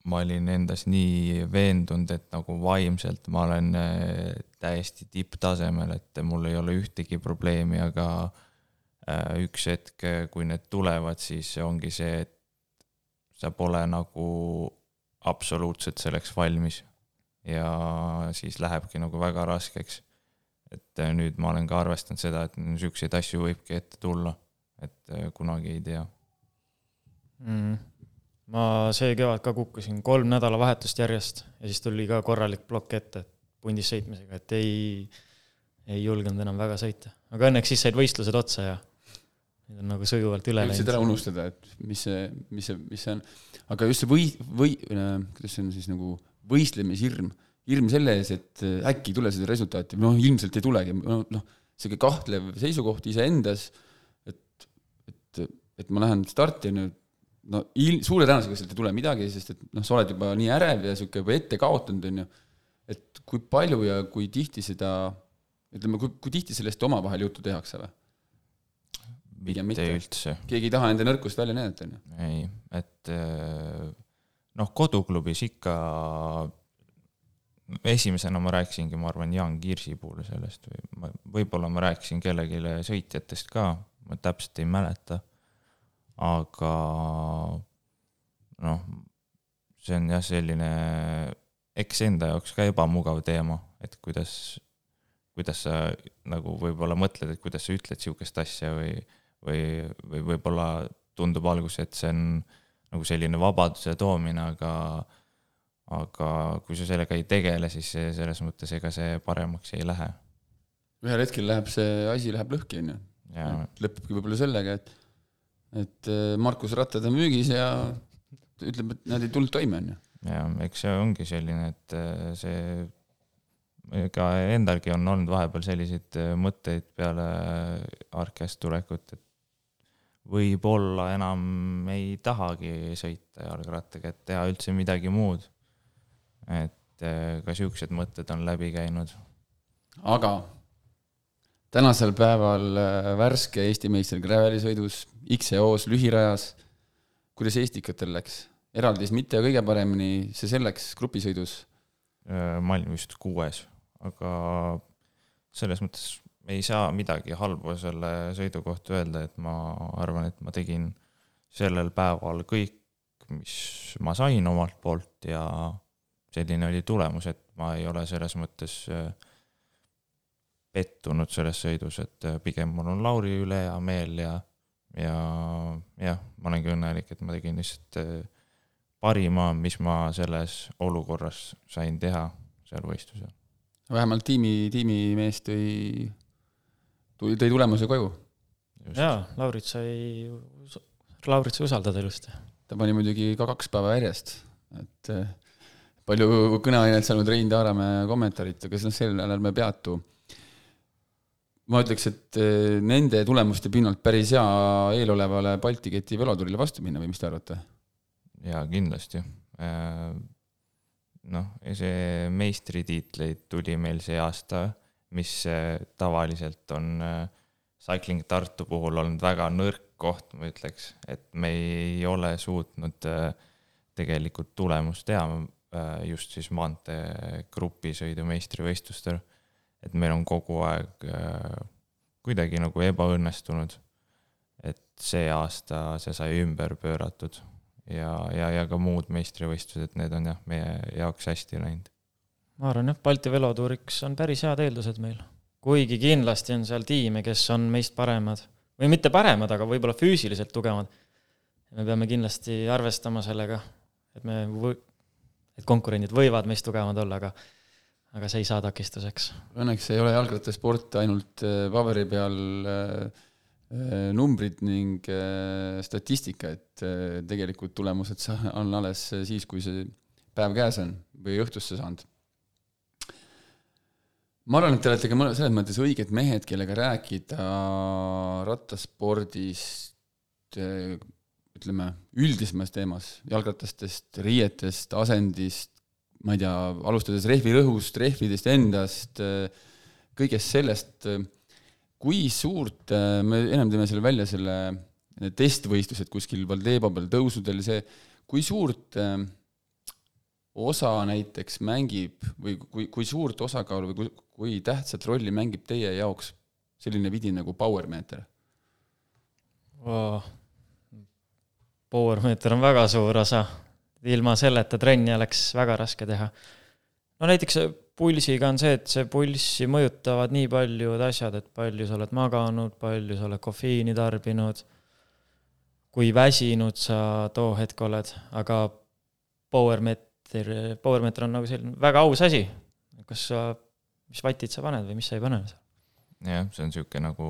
Speaker 4: ma olin endas nii veendunud, et nagu vaimselt ma olen äh, täiesti tipptasemel, et mul ei ole ühtegi probleemi, aga äh, üks hetk, kui need tulevad, siis ongi see, et sa pole nagu absoluutselt selleks valmis. ja siis lähebki nagu väga raskeks. et äh, nüüd ma olen ka arvestanud seda, et niisuguseid asju võibki ette tulla, et kunagi ei tea
Speaker 5: mm ma see kevad ka kukkusin kolm nädalavahetust järjest ja siis tuli ka korralik plokk ette pundis sõitmisega, et ei, ei julgenud enam väga sõita. aga õnneks siis said võistlused otsa ja nüüd on nagu sujuvalt üle
Speaker 1: läinud. ära unustada, et mis see, mis see, mis see on, aga just see või, või, kuidas see on siis nagu võistlemishirm, hirm selle ees, et äkki ei tule seda resultaati, noh, ilmselt ei tulegi, noh, sihuke kahtlev seisukoht iseendas, et, et, et ma lähen starti, on ju, no il-, suure tõenäosusega sealt ei tule midagi, sest et noh, sa oled juba nii ärev ja niisugune juba ette kaotanud, on ju, et kui palju ja kui tihti seda, ütleme, kui, kui tihti sellest omavahel juttu tehakse või?
Speaker 4: pigem mitte üldse.
Speaker 1: keegi ei taha enda nõrkust välja näidata, on ju?
Speaker 4: ei, et eh, noh, koduklubis ikka esimesena ma rääkisingi, ma arvan, Jaan Kirsi puhul sellest või ma, võib-olla ma rääkisin kellelegi sõitjatest ka, ma täpselt ei mäleta aga noh, see on jah, selline eks enda jaoks ka ebamugav teema, et kuidas, kuidas sa nagu võib-olla mõtled, et kuidas sa ütled sihukest asja või, või, või võib-olla tundub alguses, et see on nagu selline vabaduse toomine, aga aga kui sa sellega ei tegele, siis selles mõttes ega see paremaks ei lähe.
Speaker 1: ühel hetkel läheb see asi läheb lõhki, on ju. lõpebki võib-olla sellega, et et äh, Markus Rattad on müügis ja ütleb, et nad ei tulnud toime, on ju.
Speaker 4: ja eks see ongi selline, et äh, see ka endalgi on olnud vahepeal selliseid äh, mõtteid peale Arkest tulekut, et võib-olla enam ei tahagi sõita jalgrattaga, et teha üldse midagi muud. et ka siuksed mõtted on läbi käinud.
Speaker 1: aga tänasel päeval värske Eesti meister Graveli-sõidus XEO-s lühirajas. kuidas Estikatel läks? eraldis mitte kõige paremini, see selleks, grupisõidus?
Speaker 4: Äh, ma olin vist kuues, aga selles mõttes ei saa midagi halba selle sõidu kohta öelda, et ma arvan, et ma tegin sellel päeval kõik, mis ma sain omalt poolt ja selline oli tulemus, et ma ei ole selles mõttes äh, pettunud selles sõidus, et äh, pigem mul on Lauri üle hea meel ja ja jah, ma olengi õnnelik, et ma tegin lihtsalt äh, parima, mis ma selles olukorras sain teha seal võistlusel.
Speaker 1: vähemalt tiimi, tiimimees tõi, tõi tulemuse koju.
Speaker 5: jaa, Laurit sai, Laurit sai usaldada ilusti.
Speaker 1: ta pani muidugi ka kaks päeva järjest, et äh, palju kõneainet saanud Rein Taaramäe kommentaarid, aga noh, sellel me ei peatu ma ütleks, et eh, nende tulemuste pinnalt päris hea eelolevale Balti keti velotuurile vastu minna või mis te arvate?
Speaker 4: jaa, kindlasti. Äh, noh, see meistritiitleid tuli meil see aasta, mis äh, tavaliselt on äh, Cycling Tartu puhul olnud väga nõrk koht, ma ütleks, et me ei ole suutnud tegelikult tulemust teha just siis maanteegrupisõidu meistrivõistlustel et meil on kogu aeg äh, kuidagi nagu ebaõnnestunud. et see aasta see sai ümber pööratud ja, ja, ja ka muud meistrivõistlused, need on jah, meie jaoks hästi läinud.
Speaker 5: ma arvan jah, Balti velotuuriks on päris head eeldused meil. kuigi kindlasti on seal tiime, kes on meist paremad või mitte paremad, aga võib-olla füüsiliselt tugevamad. me peame kindlasti arvestama sellega, et me või-, et konkurendid võivad meist tugevamad olla, aga aga see ei saa takistuseks.
Speaker 1: Õnneks ei ole jalgrattasport ainult äh, paberi peal äh, äh, numbrid ning statistika, et tegelikult tulemused on alles siis, kui see päev käes on või õhtusse saanud. ma arvan, et te olete ka selles mõttes õiged mehed, kellega rääkida rattaspordist, ütleme, üldisemas teemas, jalgratastest, riietest, asendist, ma ei tea, alustades rehvirõhust, rehvidest endast, kõigest sellest, kui suurt, me ennem tõime selle välja, selle need testvõistlused kuskil Valdeba peal, tõusudel, see, kui suurt osa näiteks mängib või kui, kui suurt osakaalu või kui, kui tähtsat rolli mängib teie jaoks selline vidin nagu power meeter
Speaker 5: oh.? Power meeter on väga suur osa, ilma selleta trenni oleks väga raske teha. no näiteks pulsiga on see, et see pulssi mõjutavad nii paljud asjad, et palju sa oled maganud, palju sa oled kofeiini tarbinud, kui väsinud sa too hetk oled, aga power met-, meeter, power meeter on nagu selline väga aus asi. kas sa, mis vatid sa paned või mis sa ei pane seal.
Speaker 4: jah, see on sihuke nagu,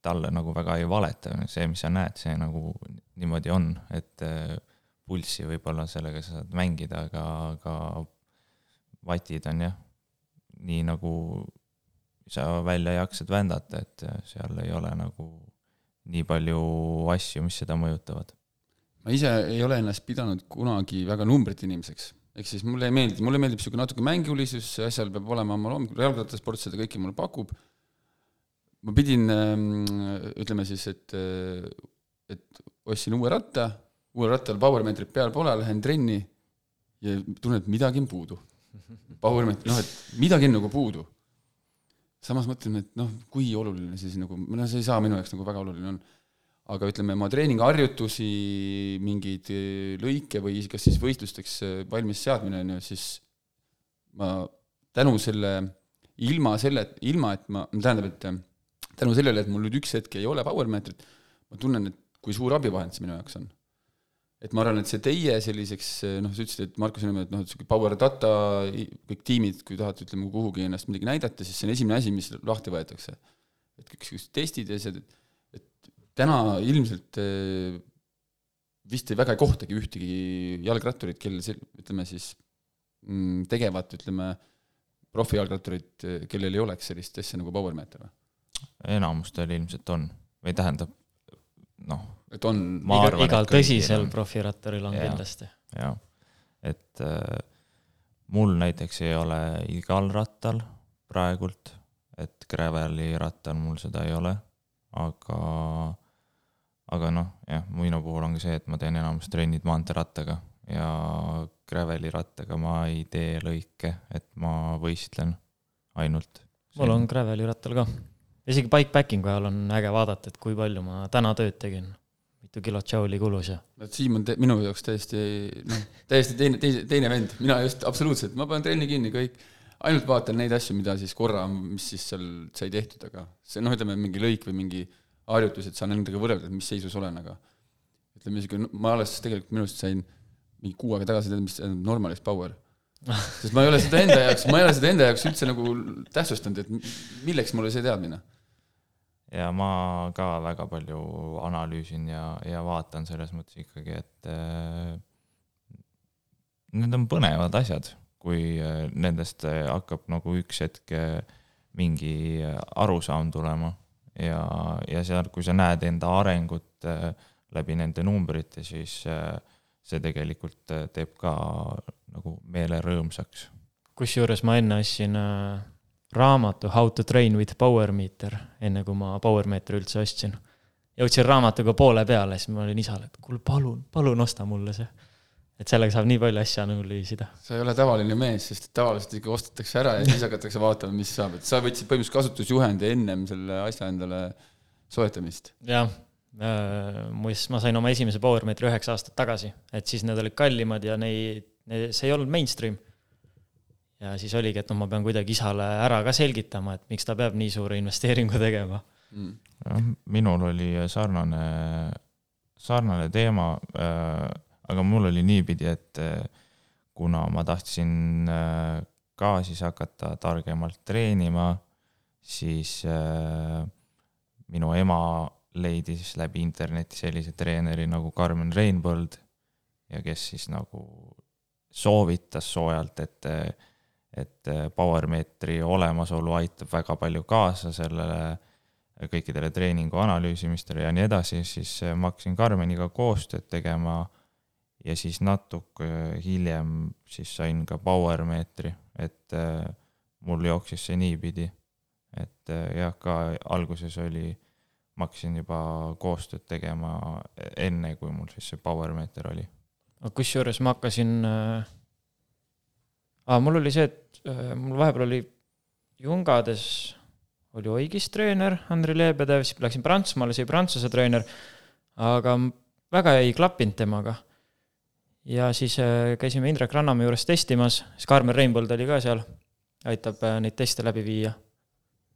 Speaker 4: talle nagu väga ei valeta, see, mis sa näed, see nagu niimoodi on, et pulssi võib-olla sellega sa saad mängida, aga, aga vatid on jah, nii nagu sa välja jaksad vändata, et seal ei ole nagu nii palju asju, mis seda mõjutavad
Speaker 1: ma ise ei ole ennast pidanud kunagi väga numbrite inimeseks, ehk siis mulle ei meeldi, mulle meeldib niisugune natuke mängulisus, asjal peab olema oma loom, jalgrattasport seda kõike mulle pakub. ma pidin, ähm, ütleme siis, et, et ostsin uue ratta, uuel rattal powermeetrid peal pole, lähen trenni ja tunnen, et midagi on puudu. Powermeetrid, noh, et midagi on nagu puudu. samas mõtlen, et noh, kui oluline siis nagu, noh, see ei saa minu jaoks nagu väga oluline on aga ütleme, oma treeningharjutusi, mingeid eh, lõike või kas siis võistlusteks eh, valmis seadmine, on ju, siis ma tänu selle, ilma selle, ilma et ma, tähendab, et eh, tänu sellele, et mul nüüd üks hetk ei ole power meetrit, ma tunnen, et kui suur abivahend see minu jaoks on. Et ma arvan, et see teie selliseks, noh, sa ütlesid, et Markus Nõmme, et noh, et niisugune power data, kõik tiimid, kui tahate, ütleme, kuhugi ennast midagi näidata, siis see on esimene asi, mis lahti võetakse. et kõik testid ja asjad, et täna ilmselt eh, vist ei väga ei kohtagi ühtegi jalgratturit, kellel see, ütleme siis, mm, tegevat, ütleme, profijalgratturit, eh, kellel ei oleks sellist asja nagu powermeeter või?
Speaker 4: enamustel ilmselt on, või tähendab, noh.
Speaker 1: Et on.
Speaker 5: igal, igal tõsisel profiratturil on ja, kindlasti.
Speaker 4: jah, et äh, mul näiteks ei ole igal rattal praegult, et Graveli rattal mul seda ei ole, aga aga noh, jah, minu puhul on ka see, et ma teen enamus trennid maanteerattaga ja graveli rattaga ma ei tee lõike, et ma võistlen ainult.
Speaker 5: mul on graveli rattal ka. isegi bikepackingu ajal on äge vaadata, et kui palju ma täna tööd tegin. Mitu kilotšauli kulus ja.
Speaker 1: et Siim on minu jaoks täiesti, noh, täiesti teine, teine, teine vend, mina just absoluutselt, ma panen trenni kinni, kõik ainult vaatan neid asju, mida siis korra, mis siis seal sai tehtud, aga see noh, ütleme mingi lõik või mingi harjutused, saan endaga võrrelda, et mis seisus olen, aga ütleme niisugune, ma alles tegelikult minu arust sain mingi kuu aega tagasi teada, mis tähendab normalist power. sest ma ei ole seda enda jaoks, ma ei ole seda enda jaoks üldse nagu tähtsustanud, et milleks mulle see teadmine.
Speaker 4: Ja ma ka väga palju analüüsin ja, ja vaatan selles mõttes ikkagi, et äh, need on põnevad asjad, kui äh, nendest äh, hakkab nagu üks hetk äh, mingi arusaam tulema ja, ja seal, kui sa näed enda arengut äh, läbi nende numbrite, siis äh, see tegelikult äh, teeb ka nagu meele rõõmsaks.
Speaker 5: kusjuures ma enne ostsin raamatu How to train with power meter, enne kui ma power meetri üldse ostsin. jõudsin raamatuga poole peale, siis ma olin isale, et kuule, palun, palun osta mulle see et sellega saab nii palju asju analüüsida.
Speaker 1: sa ei ole tavaline mees, sest tavaliselt ikka ostetakse ära ja siis hakatakse vaatama, mis saab, et sa võtsid põhimõtteliselt kasutusjuhendi ennem selle asja endale soetamist.
Speaker 5: jah, äh, muuseas, ma sain oma esimese Powermetri üheksa aastat tagasi, et siis need olid kallimad ja neid, see ei olnud mainstream. Ja siis oligi, et noh, ma pean kuidagi isale ära ka selgitama, et miks ta peab nii suure investeeringu tegema.
Speaker 4: Mm.. jah, minul oli sarnane, sarnane teema äh, aga mul oli niipidi, et eh, kuna ma tahtsin eh, ka siis hakata targemalt treenima, siis eh, minu ema leidis läbi interneti sellise treeneri nagu Karmen Reinbold ja kes siis nagu soovitas soojalt, et, et power meetri olemasolu aitab väga palju kaasa sellele kõikidele treeningu analüüsimistele ja nii edasi, siis ma hakkasin Karmeniga koostööd tegema ja siis natuke hiljem siis sain ka power meetri, et mul jooksis see niipidi, et jah, ka alguses oli, ma hakkasin juba koostööd tegema enne, kui mul siis see power meeter oli.
Speaker 5: kusjuures ma hakkasin äh,, mul oli see, et äh, mul vahepeal oli Jungades oli Oigis treener, Andrei Lebedev, siis läksin Prantsusmaale, sai Prantsuse treener, aga väga ei klappinud temaga. ja siis äh, käisime Indrek Rannamäe juures testimas, siis Karmen Reinbold oli ka seal, aitab äh, neid teste läbi viia.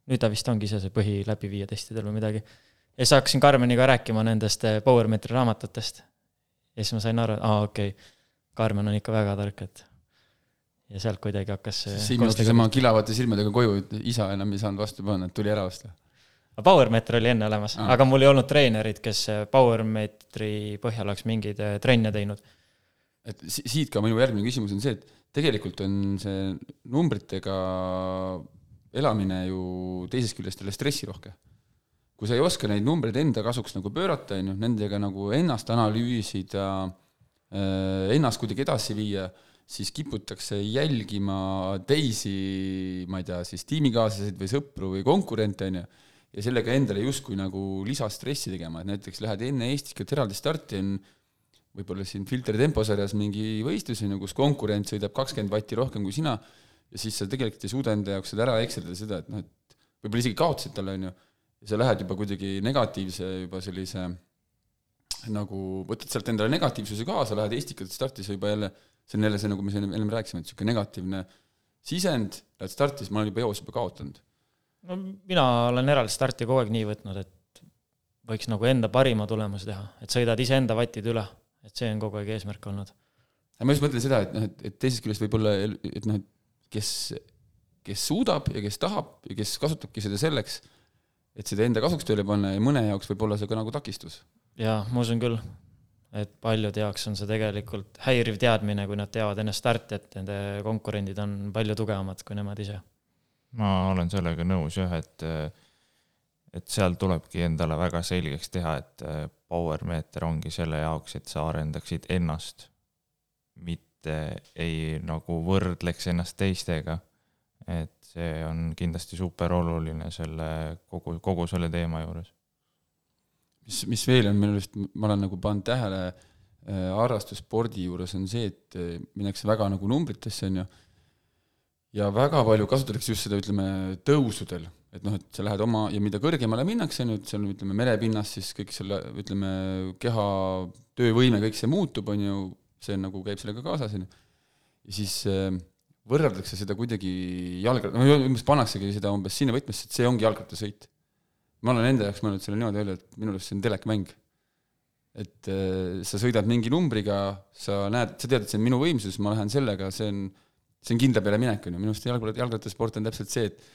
Speaker 5: nüüd ta vist ongi ise see põhi läbiviija testidel või midagi. ja siis hakkasin Karmeniga rääkima nendest Powermetri raamatutest. ja siis ma sain aru, et aa, okei okay,, Karmen on ikka väga tark, et ja sealt kuidagi hakkas
Speaker 1: Siim jooksis oma kilavate silmadega koju, isa enam ei saanud vastu panna, tuli ära osta.
Speaker 5: Powermeeter oli enne olemas ah., aga mul ei olnud treenerit, kes Powermetri põhjal oleks mingeid äh, trenne teinud.
Speaker 1: et siit ka minu järgmine küsimus on see, et tegelikult on see numbritega elamine ju teisest küljest jälle stressirohke. kui sa ei oska neid numbreid enda kasuks nagu pöörata, on ju, nendega nagu ennast analüüsida, äh, ennast kuidagi edasi viia siis kiputakse jälgima teisi, ma ei tea, siis tiimikaaslaseid või sõpru või konkurente, on ju, ja sellega endale justkui nagu lisastressi tegema, et näiteks lähed enne Eestikat eraldi starti, on võib-olla siin Filteri temposarjas mingi võistlus, on ju, kus konkurent sõidab kakskümmend vatti rohkem kui sina, ja siis sa tegelikult ei suuda enda jaoks seda ära ekseldada, seda, et noh, et võib-olla isegi kaotasid talle, on ju, ja sa lähed juba kuidagi negatiivse juba sellise nagu võtad sealt endale negatiivsuse kaasa, lähed Estikat startis juba jälle see on jälle see, nagu me siin ennem rääkisime, et niisugune negatiivne sisend, lähed starti, siis ma olen juba eos juba kaotanud.
Speaker 5: no mina olen eraldi starti kogu aeg nii võtnud, et võiks nagu enda parima tulemuse teha, et sõidad iseenda vatid üle, et see on kogu aeg eesmärk olnud.
Speaker 1: ma just mõtlen seda, et noh, et, et teisest küljest võib-olla, et noh, et kes, kes suudab ja kes tahab ja kes kasutabki seda selleks, et seda enda kasuks tööle panna ja mõne jaoks võib olla see ka nagu takistus.
Speaker 5: jaa, ma usun küll, et paljude jaoks on see tegelikult häiriv teadmine, kui nad teavad enne starti, et nende konkurendid on palju tugevamad kui nemad ise.
Speaker 4: ma olen sellega nõus jah, et, et seal tulebki endale väga selgeks teha, et power meeter ongi selle jaoks, et sa arendaksid ennast, mitte ei nagu võrdleks ennast teistega. et see on kindlasti super oluline selle kogu, kogu selle teema juures
Speaker 1: mis, mis veel on minu arust, ma olen nagu pannud tähele äh, harrastusspordi juures, on see, et äh, minnakse väga nagu numbritesse, on ju, ja väga palju kasutatakse just seda, ütleme, tõusudel, et noh, et sa lähed oma ja mida kõrgemale minnakse, on ju, et seal ütleme, merepinnas siis kõik selle, ütleme, keha töövõime, kõik see muutub, on ju, see nagu käib sellega kaasas, on ju, ja siis äh, võrreldakse seda kuidagi jalgratta, no umbes pannaksegi seda umbes sinna võtmesse, et see ongi jalgrattasõit ma olen enda jaoks mõelnud selle niimoodi välja, et minu arust see on telekmäng. et äh, sa sõidad mingi numbriga, sa näed, sa tead, et see on minu võimsus, ma lähen sellega, see on, see on kindla peale minek, on ju, minu arust jalgrat-, jalgrattasport on täpselt see, et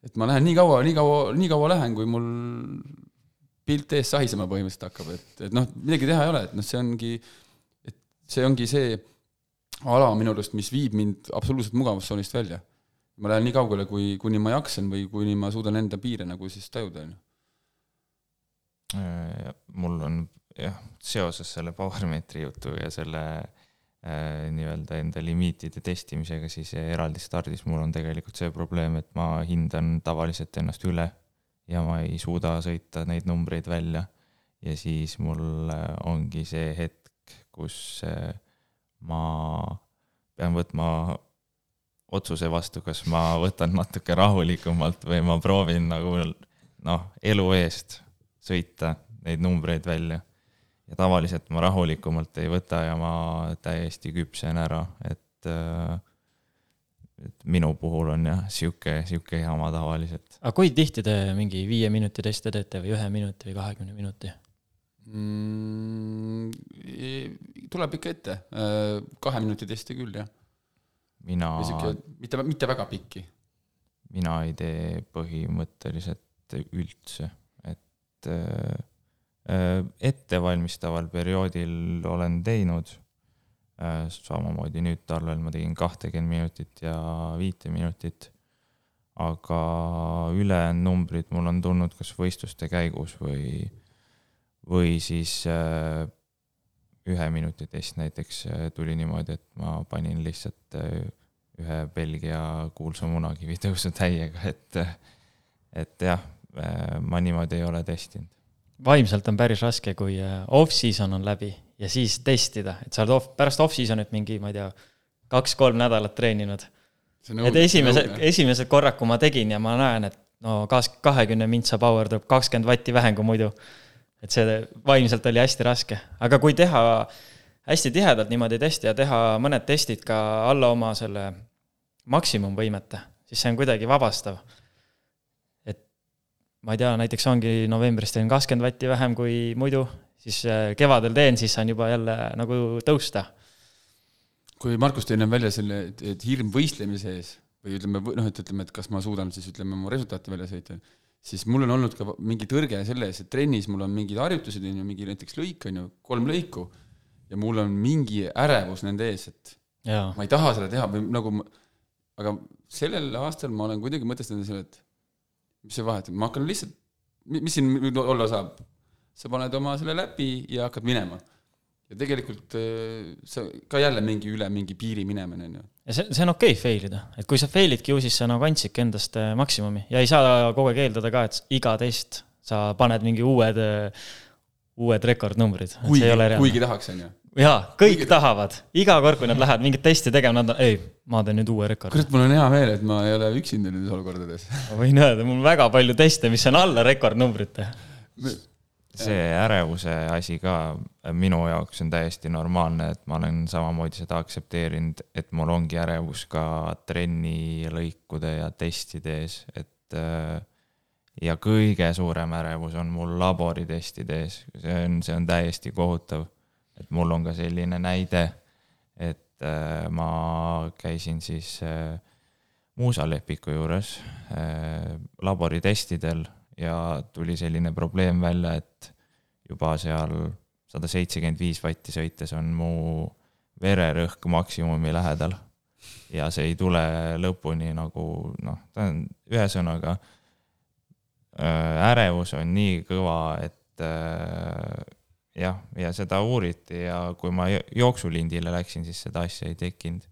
Speaker 1: et ma lähen nii kaua, nii kaua, nii kaua lähen, kui mul pilt ees sahisema põhimõtteliselt hakkab, et, et noh, midagi teha ei ole, et noh, see ongi, et see ongi see ala minu arust, mis viib mind absoluutselt mugavustsoonist välja. ma lähen nii kaugele, kui, kuni ma jaksan või kuni ma suudan enda piire nagu siis tajuda, on ju
Speaker 4: mul on jah, seoses selle Powermetri jutu ja selle äh, nii-öelda enda limiitide testimisega, siis eraldi stardis mul on tegelikult see probleem, et ma hindan tavaliselt ennast üle ja ma ei suuda sõita neid numbreid välja. ja siis mul äh, ongi see hetk, kus äh, ma pean võtma otsuse vastu, kas ma võtan natuke rahulikumalt või ma proovin nagu noh, elu eest sõita neid numbreid välja. ja tavaliselt ma rahulikumalt ei võta ja ma täiesti küpsen ära, et äh, et minu puhul on jah, sihuke, sihuke jama tavaliselt.
Speaker 5: aga kui tihti te mingi viie minuti teste teete või ühe minuti või kahekümne minuti
Speaker 1: mm,? tuleb ikka ette, äh, kahe minuti teste küll, jah.
Speaker 4: mina.
Speaker 1: mitte, mitte väga pikki.
Speaker 4: mina ei tee põhimõtteliselt üldse et äh, ettevalmistaval perioodil olen teinud, samamoodi nüüd talvel ma tegin kahtekümmend minutit ja viite minutit aga ülejäänud numbrid mul on tulnud kas võistluste käigus või, või siis äh, ühe minuti test. Näiteks äh, tuli niimoodi, et ma panin lihtsalt äh, ühe Belgia kuulsa munakivi tõusu täiega, et, et jah, ma niimoodi ei ole testinud.
Speaker 5: vaimselt on päris raske, kui off-season on läbi ja siis testida, et sa oled off, pärast off-season'it mingi, ma ei tea, kaks-kolm nädalat treeninud et esimese, esimesed korrad, kui ma tegin ja ma näen, et no kas-, kahekümne mintsa power tuleb kakskümmend vatti vähem kui muidu. et see vaimselt oli hästi raske, aga kui teha hästi tihedalt niimoodi testi ja teha mõned testid ka alla oma selle maksimumvõimete, siis see on kuidagi vabastav. Ma ei tea, näiteks ongi novembris teen kakskümmend vatti vähem kui muidu, siis äh, kevadel teen, siis saan juba jälle nagu tõusta
Speaker 1: kui Markus tõi ennem välja selle, et, et hirm võistlemise ees või ütleme, noh, et ütleme, et kas ma suudan siis ütleme oma resultaati välja sõita, siis mul on olnud ka mingi tõrge selle ees, et trennis mul on mingid harjutused, on ju, mingi näiteks lõik, on ju, kolm lõiku, ja mul on mingi ärevus nende ees, et ja. ma ei taha seda teha või nagu, aga sellel aastal ma olen kuidagi mõtestanud selle, et mis see vahet, ma hakkan lihtsalt, mis siin olla saab, sa paned oma selle läbi ja hakkad minema. Ja tegelikult äh, see ka jälle mingi üle mingi piiri minemine, on ju.
Speaker 5: ja see, see on okei okay fail ida, et kui sa fail idki ju, siis sa nagu andsidki endast äh, maksimumi. Ja ei saa kogu aeg eeldada ka, et iga test sa paned mingi uued, äh, uued rekordnumbrid.
Speaker 1: kuigi, kuigi tahaks, on ju.
Speaker 5: jaa, kõik kuigi... tahavad, iga kord, kui nad [laughs] lähevad mingit testi tegema, nad on, ei, ma teen nüüd uue rekordi.
Speaker 1: kurat, mul on hea meel, et ma ei ole üksinda nendes olukordades [laughs]
Speaker 5: ma võin öelda, mul on väga palju teste, mis on alla rekordnumbrite
Speaker 4: see ärevuse asi ka minu jaoks on täiesti normaalne, et ma olen samamoodi seda aktsepteerinud, et mul ongi ärevus ka trenni lõikude ja testide ees, et äh, ja kõige suurem ärevus on mul laboritestide ees, see on, see on täiesti kohutav. et mul on ka selline näide, et äh, ma käisin siis äh, muusalepiku juures laboritestidel ja tuli selline probleem välja, et juba seal sada seitsekümmend viis vatti sõites on mu vererõhk maksimumi lähedal. ja see ei tule lõpuni nagu noh, ta on ühesõnaga äh, ärevus on nii kõva, et äh, jah, ja seda uuriti ja kui ma jooksulindile läksin, siis seda asja ei tekkinud.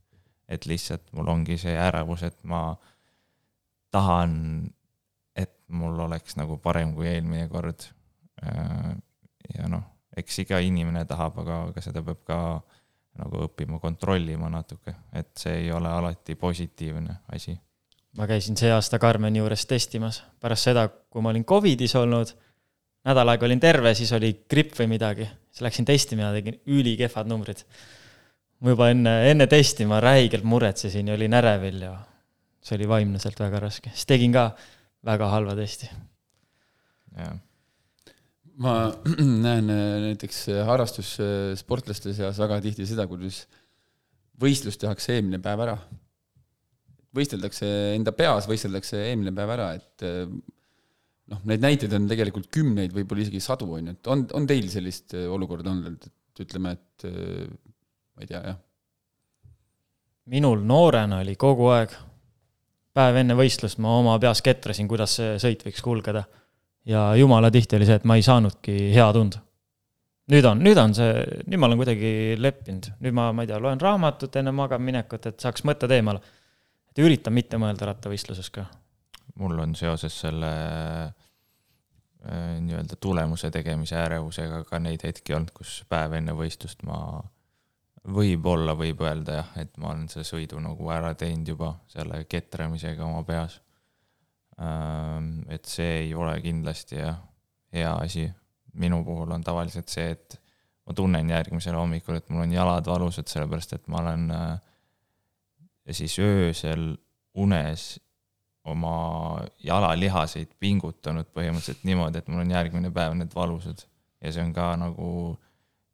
Speaker 4: et lihtsalt mul ongi see ärevus, et ma tahan et mul oleks nagu parem kui eelmine kord. Äh, ja noh, eks iga inimene tahab, aga, aga seda peab ka nagu õppima kontrollima natuke, et see ei ole alati positiivne asi.
Speaker 5: Ma käisin see aasta Karmeni juures testimas, pärast seda, kui ma olin Covidis olnud, nädal aega olin terve, siis oli gripp või midagi, siis läksin testima ja tegin ülikehvad numbrid. ma juba enne, enne testi ma räigelt muretsesin ja olin ärevil ja see oli vaimlaselt väga raske, siis tegin ka väga halva testi.
Speaker 1: jah. ma [clears throat] näen äh, näiteks äh, harrastussportlaste seas väga tihti seda, kuidas võistlus tehakse eelmine päev ära. Võisteldakse enda peas, võisteldakse eelmine päev ära, et äh, noh, neid näiteid on tegelikult kümneid, võib-olla isegi sadu, on ju, et on, on teil sellist olukorda olnud, et ütleme, et ma ei tea, jah?
Speaker 5: minul noorena oli kogu aeg päev enne võistlust ma oma peas ketrasin, kuidas see sõit võiks kulgeda. ja jumala tihti oli see, et ma ei saanudki hea tunda. nüüd on, nüüd on see, nüüd ma olen kuidagi leppinud, nüüd ma, ma ei tea, loen raamatut enne magama minekut, et saaks mõtted eemale. Et üritan mitte mõelda rattavõistluses ka.
Speaker 4: mul on seoses selle äh, nii-öelda tulemuse tegemise ärevusega ka neid hetki olnud, kus päev enne võistlust ma võib-olla võib öelda jah, et ma olen selle sõidu nagu ära teinud juba selle ketramisega oma peas. et see ei ole kindlasti jah, hea asi. minu puhul on tavaliselt see, et ma tunnen järgmisel hommikul, et mul on jalad valusad, sellepärast et ma olen äh, siis öösel unes oma jalalihaseid pingutanud põhimõtteliselt niimoodi, et mul on järgmine päev need valusad. ja see on ka nagu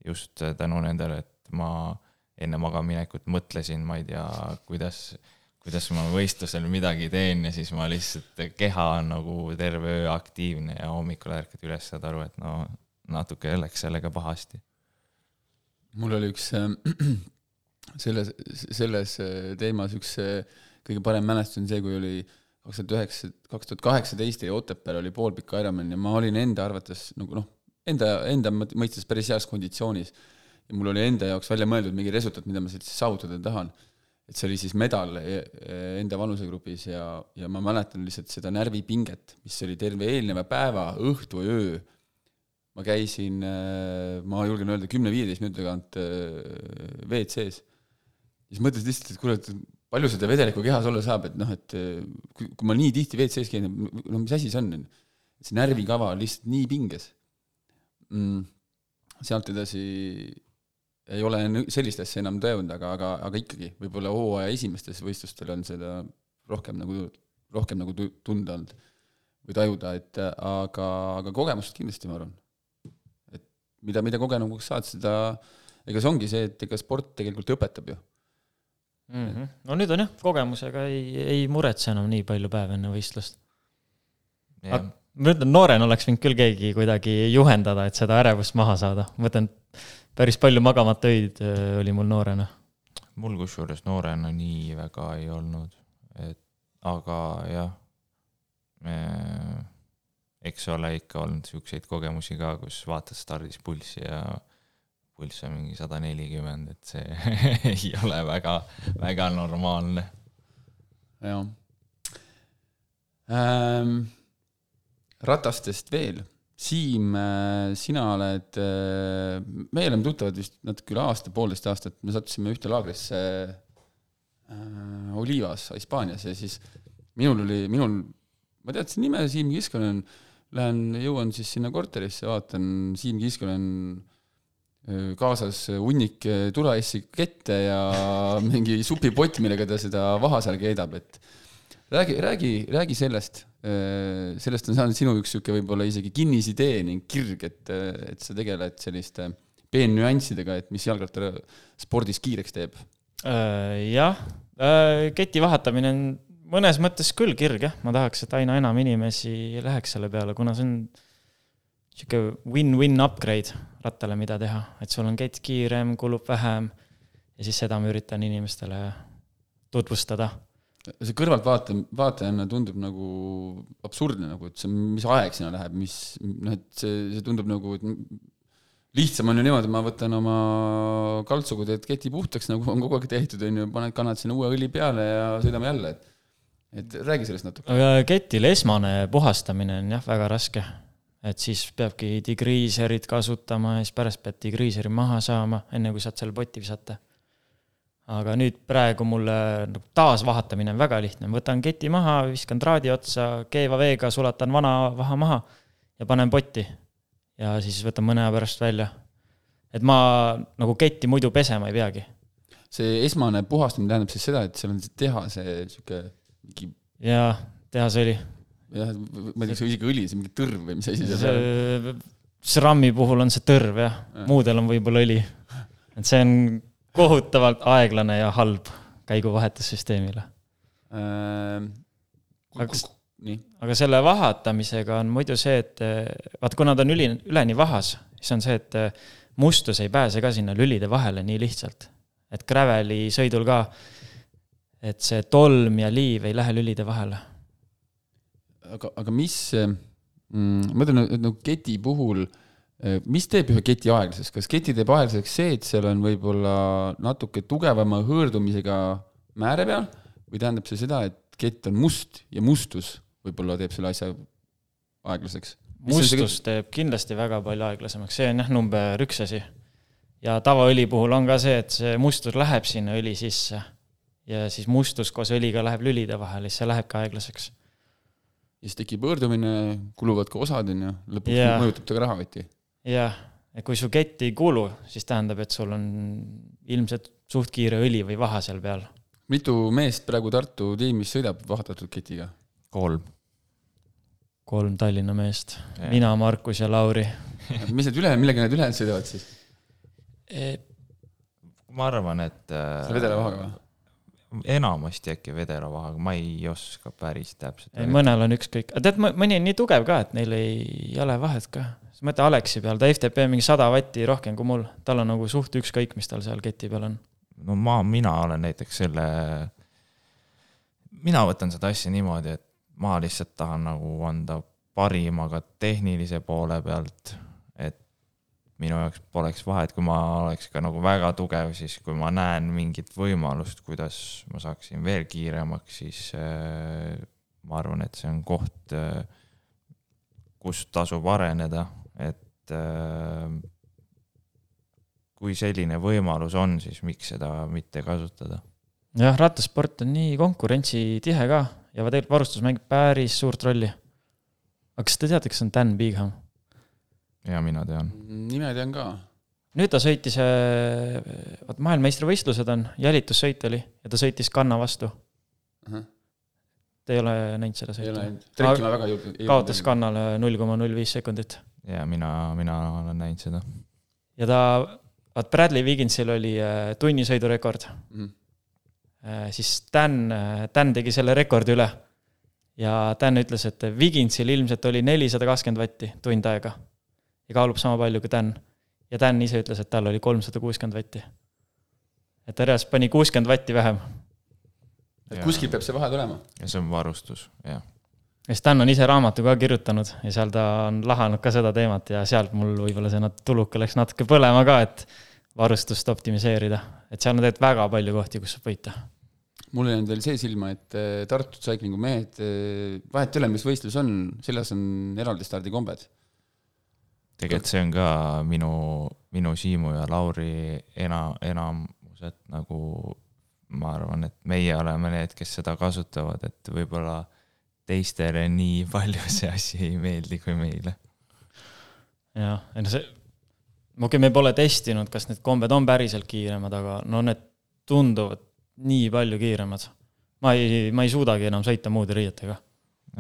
Speaker 4: just tänu nendele, et ma enne magamaminekut mõtlesin, ma ei tea, kuidas, kuidas ma võistlusel midagi teen ja siis ma lihtsalt, keha on nagu terve öö aktiivne ja hommikul ärkad üles, saad aru, et no natuke läks sellega pahasti.
Speaker 1: mul oli üks äh, selles, selles teemas üks kõige parem mälestus on see, kui oli kaks tuhat üheksa, kaks tuhat kaheksateist ja Otepääl oli poolpika Ironman ja ma olin enda arvates nagu noh, enda, enda mõistes päris heas konditsioonis. ja mul oli enda jaoks välja mõeldud mingi resultaat, mida ma sealt siis saavutada tahan. et see oli siis medal e, e, enda vanusegrupis ja, ja ma mäletan lihtsalt seda närvipinget, mis oli terve eelneva päeva, õhtu öö. ma käisin, e, ma julgen öelda, kümne-viieteist minuti tagant WC-s. Siis mõtlesin lihtsalt, et kuule, et palju seda vedelikku kehas olla saab, et noh, et kui, kui ma nii tihti WC-s käin, no mis asi see on, see närvikava on lihtsalt nii pinges mm,. sealt edasi ei ole sellist asja enam tõenud, aga, aga, aga ikkagi võib-olla hooaja esimestes võistlustel on seda rohkem nagu, rohkem nagu tunda olnud või tajuda, et aga, aga kogemust kindlasti, ma arvan. et mida, mida kogenuks saad, seda, ega see ongi see, et ega sport tegelikult õpetab ju
Speaker 5: mm. -hmm. no nüüd on jah, kogemusega ei, ei muretse enam nii palju päev enne võistlust ma ütlen, noorena oleks võinud küll keegi kuidagi juhendada, et seda ärevust maha saada. ma mõtlen, päris palju magamata öid äh, oli mul noorena.
Speaker 4: mul kusjuures noorena nii väga ei olnud, et aga jah, eks ole ikka olnud siukseid kogemusi ka, kus vaatad stardis pulssi ja pulss on mingi sada nelikümmend, et see [laughs] ei ole väga, väga normaalne.
Speaker 1: jah ähm ratastest veel. Siim, äh, sina oled, äh, me oleme tuttavad vist natuke üle aasta, poolteist aastat, me sattusime ühte laagrisse äh, Olivas, Hispaanias ja siis minul oli, minul, ma teadsin nime Siim Kiskonen, lähen, jõuan siis sinna korterisse, vaatan, Siim Kiskonen äh, kaasas hunnik tulaessi kette ja [laughs] mingi supipott, millega ta seda vaha seal keedab, et räägi, räägi, räägi sellest. Äh, sellest on saanud sinu üks niisugune võib-olla isegi kinnisidee ning kirg, et, et sa tegeled selliste peennüanssidega, et mis jalgrattaspordis kiireks teeb.
Speaker 5: Äh, jah, äh, keti vahetamine on mõnes mõttes küll kirg jah, ma tahaks, et aina enam inimesi läheks selle peale, kuna see on niisugune win-win upgrade rattale, mida teha, et sul on kett kiirem, kulub vähem ja siis seda ma üritan inimestele tutvustada
Speaker 1: see kõrvaltvaate, vaatajana tundub nagu absurdne nagu, et see, mis aeg sinna läheb, mis noh, et see, see tundub nagu, et lihtsam on ju niimoodi, ma võtan oma kaltsuga teed keti puhtaks, nagu on kogu aeg tehtud, on ju, paned, kannad sinna uue õli peale ja sõidame jälle, et et räägi sellest natuke.
Speaker 5: ketil esmane puhastamine on jah, väga raske. Et siis peabki digriiserit kasutama ja siis pärast pead digriiseri maha saama, enne kui saad selle potti visata aga nüüd praegu mulle nagu taasvahatamine on väga lihtne, võtan keti maha, viskan traadi otsa, keeva veega sulatan vana vaha maha ja panen potti. ja siis võtan mõne aja pärast välja. et ma nagu ketti muidu pesema ei peagi.
Speaker 1: see esmane puhastamine tähendab siis seda, et seal on tehase sihuke mingi.
Speaker 5: jaa, tehasõli.
Speaker 1: Jah, ma ei tea, kas isegi õli, see mingi tõrv või mis asi see
Speaker 5: on? SRAM-i puhul on see tõrv jah ja., muudel on võib-olla õli. et see on kohutavalt aeglane ja halb käiguvahetussüsteemile
Speaker 1: äh,.
Speaker 5: aga, aga selle vahatamisega on muidu see, et vaata, kuna ta on üli, üleni vahas, siis on see, et mustus ei pääse ka sinna lülide vahele nii lihtsalt. et graveli sõidul ka, et see tolm ja liiv ei lähe lülide vahele.
Speaker 1: Aga, aga mis mm,, ma mõtlen, et nagu keti puhul Äh, mis teeb ühe keti aeglaseks, kas keti teeb aeglaseks see, et seal on võib-olla natuke tugevama hõõrdumisega määre peal või tähendab see seda, et kett on must ja mustus võib-olla teeb selle asja aeglaseks?
Speaker 5: mustus teeb kindlasti väga palju aeglasemaks, see on jah number üks asi. ja tavaõli puhul on ka see, et see mustus läheb sinna õli sisse ja siis mustus koos õliga läheb lülide vahele, siis see lähebki aeglaseks.
Speaker 1: Ja siis tekib hõõrdumine, kuluvad ka osad, on ju, lõpuks yeah. mõjutab ta ka rahakotti
Speaker 5: jah, et kui su kett ei kulu, siis tähendab, et sul on ilmselt suht kiire õli või vaha seal peal.
Speaker 1: mitu meest praegu Tartu tiimis sõidab vahetatud ketiga?
Speaker 4: kolm.
Speaker 5: kolm Tallinna meest, mina, Markus ja Lauri [laughs]
Speaker 1: mis need üle, millega need ülejäänud sõidavad siis
Speaker 4: e...? ma arvan, et
Speaker 1: äh, selle vedelavahaga või?
Speaker 4: Enamasti äkki vedelavahaga, ma ei oska päris täpselt.
Speaker 5: mõnel on ükskõik, aga tead, mõni on nii tugev ka, et neil ei ole vahet ka sa mõtle Aleksi peal, ta FTP mingi sada vatti rohkem kui mul, tal on nagu suht ükskõik, mis tal seal keti peal on.
Speaker 4: no ma, mina olen näiteks selle, mina võtan seda asja niimoodi, et ma lihtsalt tahan nagu anda parima ka tehnilise poole pealt, minu jaoks poleks vahet, kui ma oleks ka nagu väga tugev, siis kui ma näen mingit võimalust, kuidas ma saaksin veel kiiremaks, siis äh, ma arvan, et see on koht äh,, kus tasub areneda, et äh, kui selline võimalus on, siis miks seda mitte kasutada?
Speaker 5: jah, rattasport on nii konkurentsitihe ka ja tegelikult varustus mängib päris suurt rolli. aga kas te teate, kes on Dan Bigham?
Speaker 4: Ja mina tean.
Speaker 1: nime tean ka.
Speaker 5: nüüd ta sõitis, äh, vot maailmameistrivõistlused on, jälitussõit oli ja ta sõitis kanna vastu uh. -huh. Te ei ole näinud seda sõitu?
Speaker 1: ei ole näinud, trekkima väga ei jõudnud.
Speaker 5: kaotas kannale null koma null viis sekundit.
Speaker 4: ja mina, mina olen näinud seda.
Speaker 5: ja ta vaat Bradley Wigginsil oli äh, tunnisõidurekord mm. -hmm. siis Dan, Dan tegi selle rekordi üle. ja Dan ütles, et Wigginsil ilmselt oli nelisada kakskümmend vatti tund aega. Ja kaalub sama palju kui Dan. ja Dan ise ütles, et tal oli kolmsada kuuskümmend vatti. et ta reaalselt pani kuuskümmend vatti vähem.
Speaker 1: et kuskil peab see vahe tulema.
Speaker 4: ja see on varustus, jah
Speaker 5: ja Stan on ise raamatu ka kirjutanud ja seal ta on lahanud ka seda teemat ja sealt mul võib-olla see nat-, tuluke läks natuke põlema ka, et varustust optimiseerida, et seal on tegelikult väga palju kohti, kus saab võita.
Speaker 1: mul jäi nüüd veel see silma, et eh, Tartu Cyclingu mehed, eh, vahet ei ole, mis võistlus on, seljas on eraldi stardikombed.
Speaker 4: Tegelikult see on ka minu, minu Siimu ja Lauri ena, enamuselt nagu ma arvan, et meie oleme need, kes seda kasutavad, et võib-olla teistele nii palju [laughs] see asi ei meeldi kui meile.
Speaker 5: jah, ei no see, okei okay,, me pole testinud, kas need kombed on päriselt kiiremad, aga no need tunduvad nii palju kiiremad. ma ei, ma ei suudagi enam sõita muude riietega.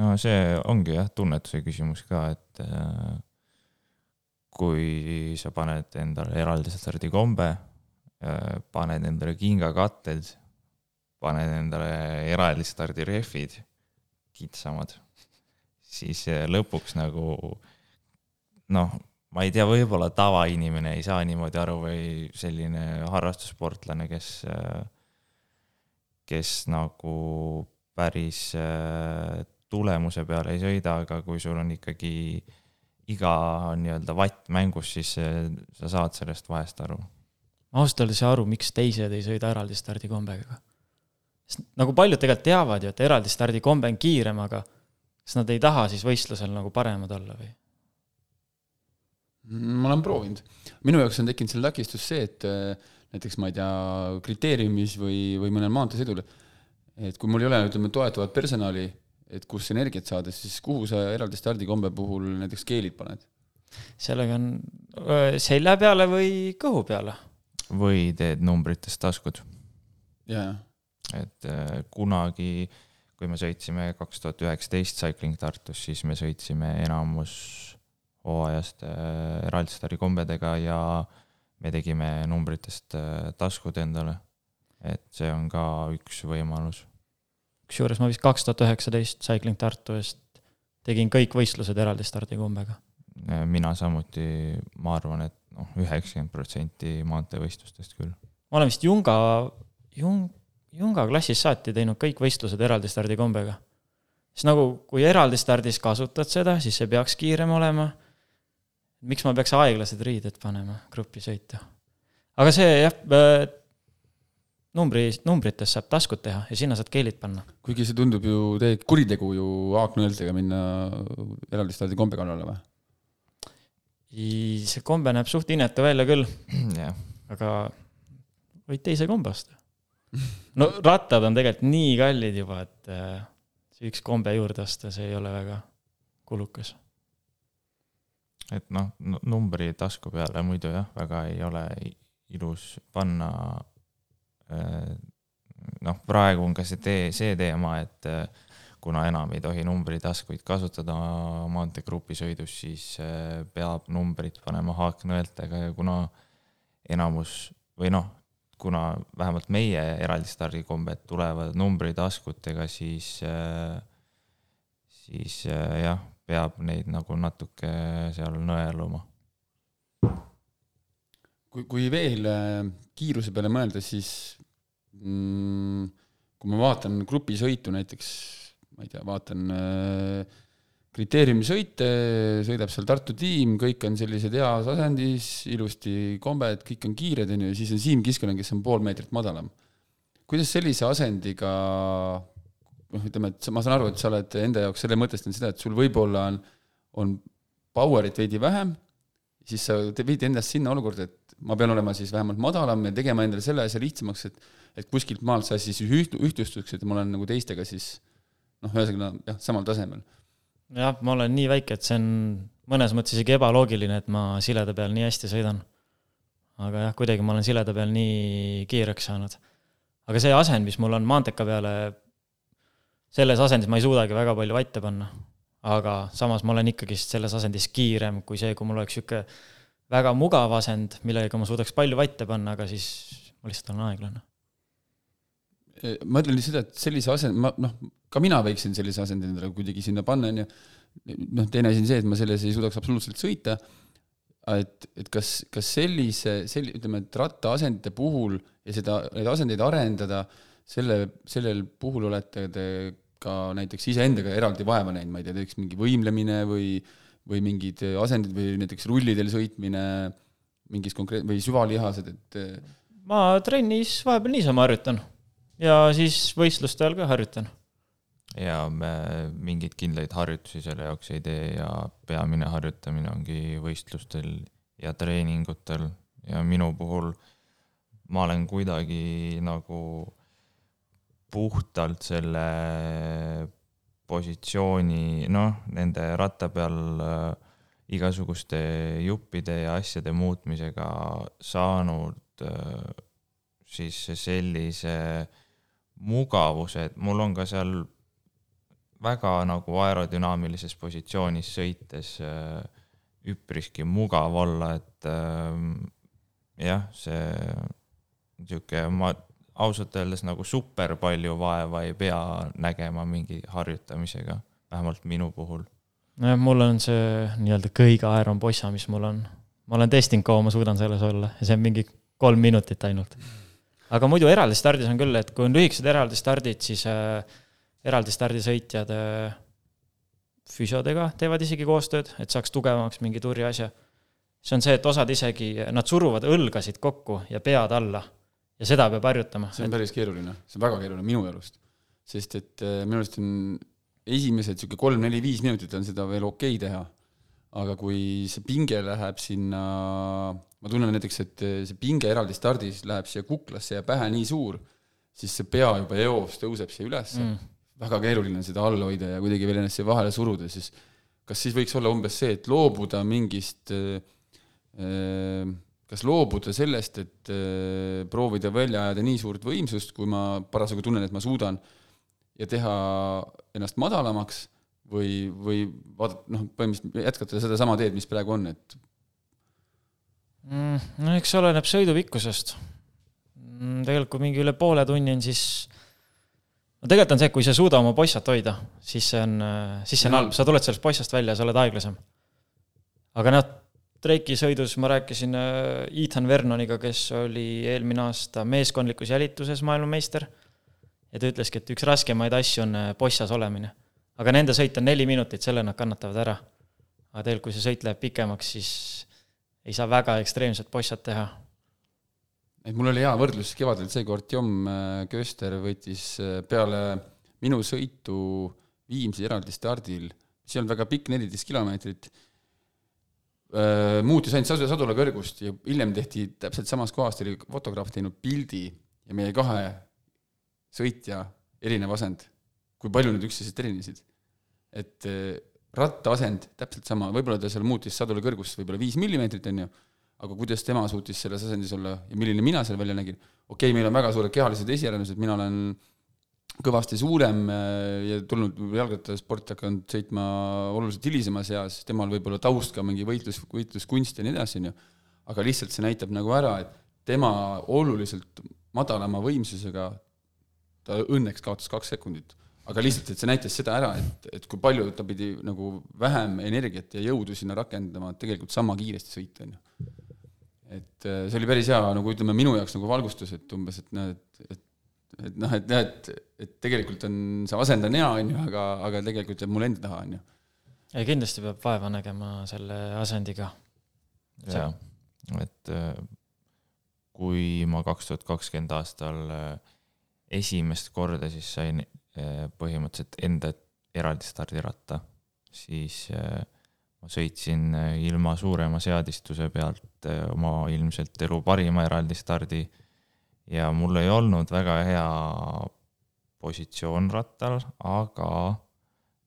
Speaker 4: no see ongi jah, tunnetuse küsimus ka, et äh, kui sa paned endale eraldi stardikombe, äh, paned endale kingakatted, paned endale eraldi stardirehvid kitsamad, siis eh, lõpuks nagu noh, ma ei tea, võib-olla tavainimene ei saa niimoodi aru või selline harrastussportlane, kes, eh, kes nagu päris tulemuse peale ei sõida, aga kui sul on ikkagi iga nii-öelda vatt mängus, siis sa saad sellest vahest aru.
Speaker 5: ma ausalt öeldes ei saa aru, miks teised ei sõida eraldi stardikombega sest nagu paljud tegelikult teavad ju, et eraldi stardikombe on kiirem, aga kas nad ei taha siis võistlusel nagu paremad olla või?
Speaker 1: ma olen proovinud. minu jaoks on tekkinud selle takistus see, et äh, näiteks ma ei tea, kriteeriumis või, või mõnel maanteesõidul, et kui mul ei ole, ütleme, toetavat personali, et kus energiat saada, siis kuhu sa eraldi stardikombe puhul näiteks keelid paned?
Speaker 5: sellega on selja peale või kõhu peale.
Speaker 4: või teed numbritest taskud.
Speaker 1: jaa
Speaker 4: et kunagi, kui me sõitsime kaks tuhat üheksateist Cycling Tartus, siis me sõitsime enamus hooajast eraldistari kombedega ja me tegime numbritest taskud endale. et see on ka üks võimalus.
Speaker 5: Kusjuures ma vist kaks tuhat üheksateist Cycling Tartu eest tegin kõik võistlused eraldi stardikombega.
Speaker 4: mina samuti, ma arvan, et noh, üheksakümmend protsenti maanteevõistlustest küll.
Speaker 5: ma olen vist Junga, Jung-, Junga klassist saati teinud kõik võistlused eraldi stardikombega. siis nagu, kui eraldi stardis kasutad seda, siis see peaks kiirem olema. miks ma peaks aeglased riided panema grupisõitu? aga see jah, äh, numbri, numbrites saab taskud teha ja sinna saad keelid panna.
Speaker 1: kuigi see tundub ju täielik kuritegu ju haaknõeltega minna eraldi stardi kombe kallale või?
Speaker 5: see kombe näeb suht inetu välja küll [clears throat]
Speaker 4: yeah..
Speaker 5: aga võid teise kombe osta no rattad on tegelikult nii kallid juba, et äh, see üks kombe juurde osta, see ei ole väga kulukas.
Speaker 4: et noh, numbri tasku peale muidu jah, väga ei ole ilus panna. Äh, noh, praegu on ka see tee, see teema, et äh, kuna enam ei tohi numbritaskuid kasutada maanteegrupi sõidus, siis peab numbrid panema haaknõeltega ja kuna enamus või noh, kuna vähemalt meie eraldi stardikombed tulevad numbritaskutega, siis, äh, siis äh, jah, peab neid nagu natuke seal nõeluma.
Speaker 1: Kui, kui veel äh, kiiruse peale mõelda, siis mm, kui ma vaatan grupisõitu näiteks, ma ei tea, vaatan äh, kriteeriumisõite, sõidab seal Tartu tiim, kõik on sellised heas asendis, ilusti kombed, kõik on kiired, on ju, ja siis on Siim Kiskonen, kes on pool meetrit madalam. kuidas sellise asendiga noh, ütleme, et ma saan aru, et sa oled enda jaoks selle mõtestanud seda, et sul võib-olla on, on power'it veidi vähem, siis sa viid endast sinna olukorda, et ma pean olema siis vähemalt madalam ja tegema endale selle asja lihtsamaks, et et kuskilt maalt see asi siis üht-, ühtlustuks, et ma olen nagu teistega siis noh, ühesõnaga jah, samal tasemel
Speaker 5: jah, ma olen nii väike, et see on mõnes mõttes isegi ebaloogiline, et ma sileda peal nii hästi sõidan. aga jah, kuidagi ma olen sileda peal nii kiireks saanud. aga see asend, mis mul on maanteka peale, selles asendis ma ei suudagi väga palju vatte panna. Aga samas ma olen ikkagist selles asendis kiirem kui see, kui mul oleks niisugune väga mugav asend, millega ma suudaks palju vatte panna, aga siis ma lihtsalt olen aeglane.
Speaker 1: Ma ütlen seda, et sellise asend-, ma noh, ka mina võiksin sellise asendi endale kuidagi sinna panna, on ju, noh, teine asi on see, et ma selles ei suudaks absoluutselt sõita, et, et kas, kas sellise, sel-, ütleme, et rattaasendite puhul ja seda, neid asendeid arendada, selle, sellel puhul olete te ka näiteks iseendaga eraldi vaeva näinud, ma ei tea, näiteks mingi võimlemine või või mingid asendid või näiteks rullidel sõitmine mingis konkreet- või süvalihased, et
Speaker 5: ma trennis vahepeal niisama harjutan ja siis võistluste ajal ka harjutan.
Speaker 4: ja me mingeid kindlaid harjutusi selle jaoks ei tee ja peamine harjutamine ongi võistlustel ja treeningutel ja minu puhul ma olen kuidagi nagu puhtalt selle positsiooni, noh, nende ratta peal äh, igasuguste juppide ja asjade muutmisega saanud äh, siis sellise mugavuse, et mul on ka seal väga nagu aerodünaamilises positsioonis sõites äh, üpriski mugav olla, et jah, see niisugune, ma ausalt öeldes nagu super palju vaeva ei pea nägema mingi harjutamisega, vähemalt minu puhul.
Speaker 5: nojah, mul on see nii-öelda kõige aeram possa, mis mul on. ma olen testinud, kaua ma suudan selles olla ja see on mingi kolm minutit ainult aga muidu eraldi stardis on küll, et kui on lühikesed eraldi stardid, siis äh, eraldi stardisõitjad äh, füsiodega teevad isegi koostööd, et saaks tugevamaks mingi turja asja. see on see, et osad isegi, nad suruvad õlgasid kokku ja pead alla ja seda peab harjutama.
Speaker 1: see on päris keeruline, see on väga keeruline minu arust. sest et äh, minu arust on esimesed niisugune kolm-neli-viis minutit on seda veel okei okay teha. aga kui see pinge läheb sinna ma tunnen näiteks, et eh, see pinge eraldi stardis läheb siia kuklasse ja pähe nii suur, siis see pea juba eos tõuseb siia ülesse mm.. väga keeruline on seda all hoida ja kuidagi veel ennast siia vahele suruda, siis kas siis võiks olla umbes see, et loobuda mingist äh, kas loobuda sellest, et äh, proovida välja ajada nii suurt võimsust, kui ma parasjagu tunnen, et ma suudan, ja teha ennast madalamaks või, või vaadata, noh, põhimõtteliselt jätkata sedasama teed, mis praegu on, et
Speaker 5: mm,? no eks oleneb sõidu pikkusest mm,. tegelikult kui mingi üle poole tunni on, siis no tegelikult on see, kui sa ei suuda oma poissat hoida, siis see on, siis see on halb, sa tuled sellest poissast välja ja sa oled aeglasem. aga noh, treikisõidus ma rääkisin äh, Ethan Vernoniga, kes oli eelmine aasta meeskondlikus jälituses maailmameister ja ta ütleski, et üks raskemaid asju on äh, poissas olemine. aga nende sõit on neli minutit, selle nad kannatavad ära. aga tegelikult, kui see sõit läheb pikemaks, siis ei saa väga ekstreemset possat teha.
Speaker 1: et mul oli hea võrdlus kevadel, seekord Jom äh, Köster võttis äh, peale minu sõitu Viimsi eraldi stardil, mis ei olnud väga pikk, neliteist kilomeetrit, muutis ainult sadu, sadula kõrgust ja hiljem tehti täpselt samas kohas, oli fotograaf teinud pildi ja meie kahe sõitja erinev asend, kui palju nad üksteisest erinesid. et rattaasend täpselt sama, võib-olla ta seal muutis sadula kõrgust võib-olla viis millimeetrit, on ju, aga kuidas tema suutis selles asendis olla ja milline mina seal välja nägin, okei okay,, meil on väga suured kehalised esiarendused, mina olen kõvasti suurem äh, ja tulnud jalgrattasporti hakanud sõitma oluliselt hilisemas eas, temal võib-olla taust ka mingi võitlus, võitluskunst ja nii edasi, on ju, aga lihtsalt see näitab nagu ära, et tema oluliselt madalama võimsusega ta õnneks kaotas kaks sekundit aga lihtsalt, et see näitas seda ära, et, et kui palju ta pidi nagu vähem energiat ja jõudu sinna rakendama, et tegelikult sama kiiresti sõita, on ju. et äh, see oli päris hea nagu ütleme, minu jaoks nagu valgustus, et umbes, et näed, et et noh, et jah, et, et tegelikult on, see asend on hea, on ju, aga, aga tegelikult jääb mul enda taha, on ju.
Speaker 5: ei, kindlasti peab vaeva nägema selle asendiga.
Speaker 4: jaa, et äh, kui ma kaks tuhat kakskümmend aastal äh, esimest korda siis sain põhimõtteliselt enda eraldi stardiratta, siis ma sõitsin ilma suurema seadistuse pealt oma ilmselt elu parima eraldi stardi ja mul ei olnud väga hea positsioon rattal, aga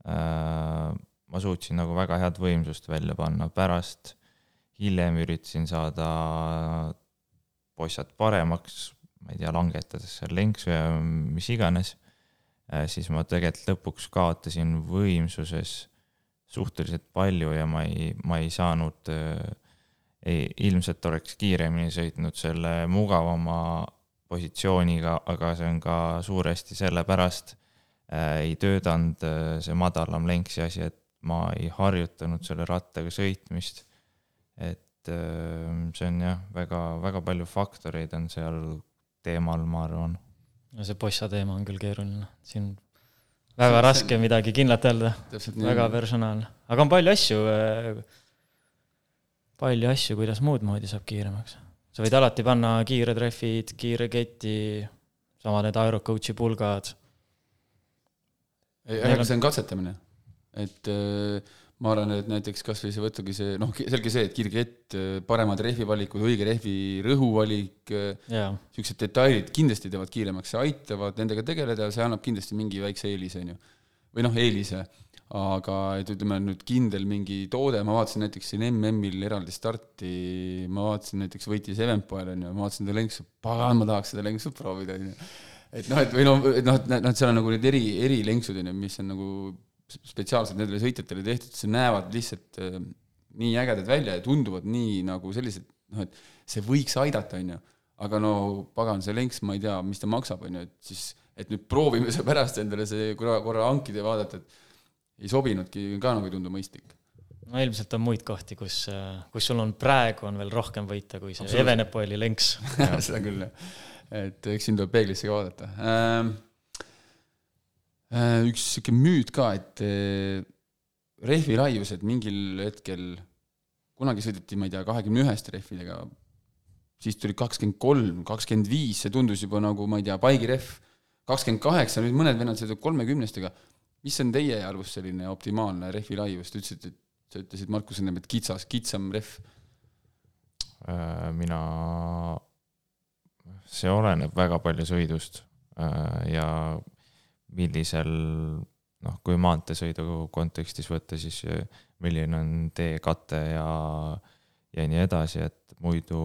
Speaker 4: äh, ma suutsin nagu väga head võimsust välja panna, pärast hiljem üritasin saada poissad paremaks, ma ei tea, langetades seal lenksu ja mis iganes. Äh,, siis ma tegelikult lõpuks kaotasin võimsuses suhteliselt palju ja ma ei, ma ei saanud äh, ei, ilmselt oleks kiiremini sõitnud selle mugavama positsiooniga, aga see on ka suuresti sellepärast äh, ei töötanud äh, see madalam lenksi asi, et ma ei harjutanud selle rattaga sõitmist. et äh, see on jah, väga, väga palju faktoreid on seal teemal, ma arvan.
Speaker 5: no see Bossa teema on küll keeruline, siin väga see, raske see... midagi kindlat öelda, väga personaalne, aga on palju asju äh, palju asju, kuidas muud moodi saab kiiremaks sa võid alati panna kiired rehvid, kiire keti, sama need aerocoach'i pulgad.
Speaker 1: ei, aga see on katsetamine, et äh, ma arvan, et näiteks kasvõi see võtagi see, noh, selge see, et kiire kett, äh, paremad rehvivalikud, õige rehvi rõhuvalik, niisugused äh, detailid kindlasti teevad kiiremaks ja aitavad nendega tegeleda ja see annab kindlasti mingi väikse eelise, on ju. või noh, eelise aga et ütleme nüüd kindel mingi toode, ma vaatasin näiteks siin MM-il eraldi starti, ma vaatasin näiteks võitis Eventpoel on ju, ma vaatasin seda lenksu, pagan, ma tahaks seda lenksu proovida on ju. et noh, et või noh, et noh, et noh, et seal on nagu need eri, erilenksud on ju, mis on nagu spetsiaalselt nendele sõitjatele tehtud, see näevad lihtsalt äh, nii ägedad välja ja tunduvad nii nagu sellised, noh, et see võiks aidata, on ju. aga no pagan, see lenks, ma ei tea, mis ta maksab, on ju, et siis, et nüüd proovime see [laughs] pärast endale see korra, korra hankida ja vaadata, et ei sobinudki, ka nagu ei tundu mõistlik.
Speaker 5: no ilmselt on muid kohti, kus, kus sul on praegu on veel rohkem võita kui see Evenepoeli lenks [laughs]
Speaker 1: seda küll, jah. et eks siin tuleb peeglisse ka vaadata ähm,. üks sihuke müüt ka, et äh, rehvi laiused mingil hetkel, kunagi sõideti, ma ei tea, kahekümne üheste rehvidega, siis tuli kakskümmend kolm, kakskümmend viis, see tundus juba nagu, ma ei tea, paigirehv, kakskümmend kaheksa, nüüd mõned vennad sõidavad kolmekümnestega mis on teie arvus selline optimaalne rehvi laius, te ütlesite, et sa ütlesid Markus ennem, et kitsas, kitsam rehv.
Speaker 4: Äh, mina, see oleneb väga palju sõidust äh, ja millisel noh, kui maanteesõidu kontekstis võtta, siis äh, milline on teekate ja, ja nii edasi, et muidu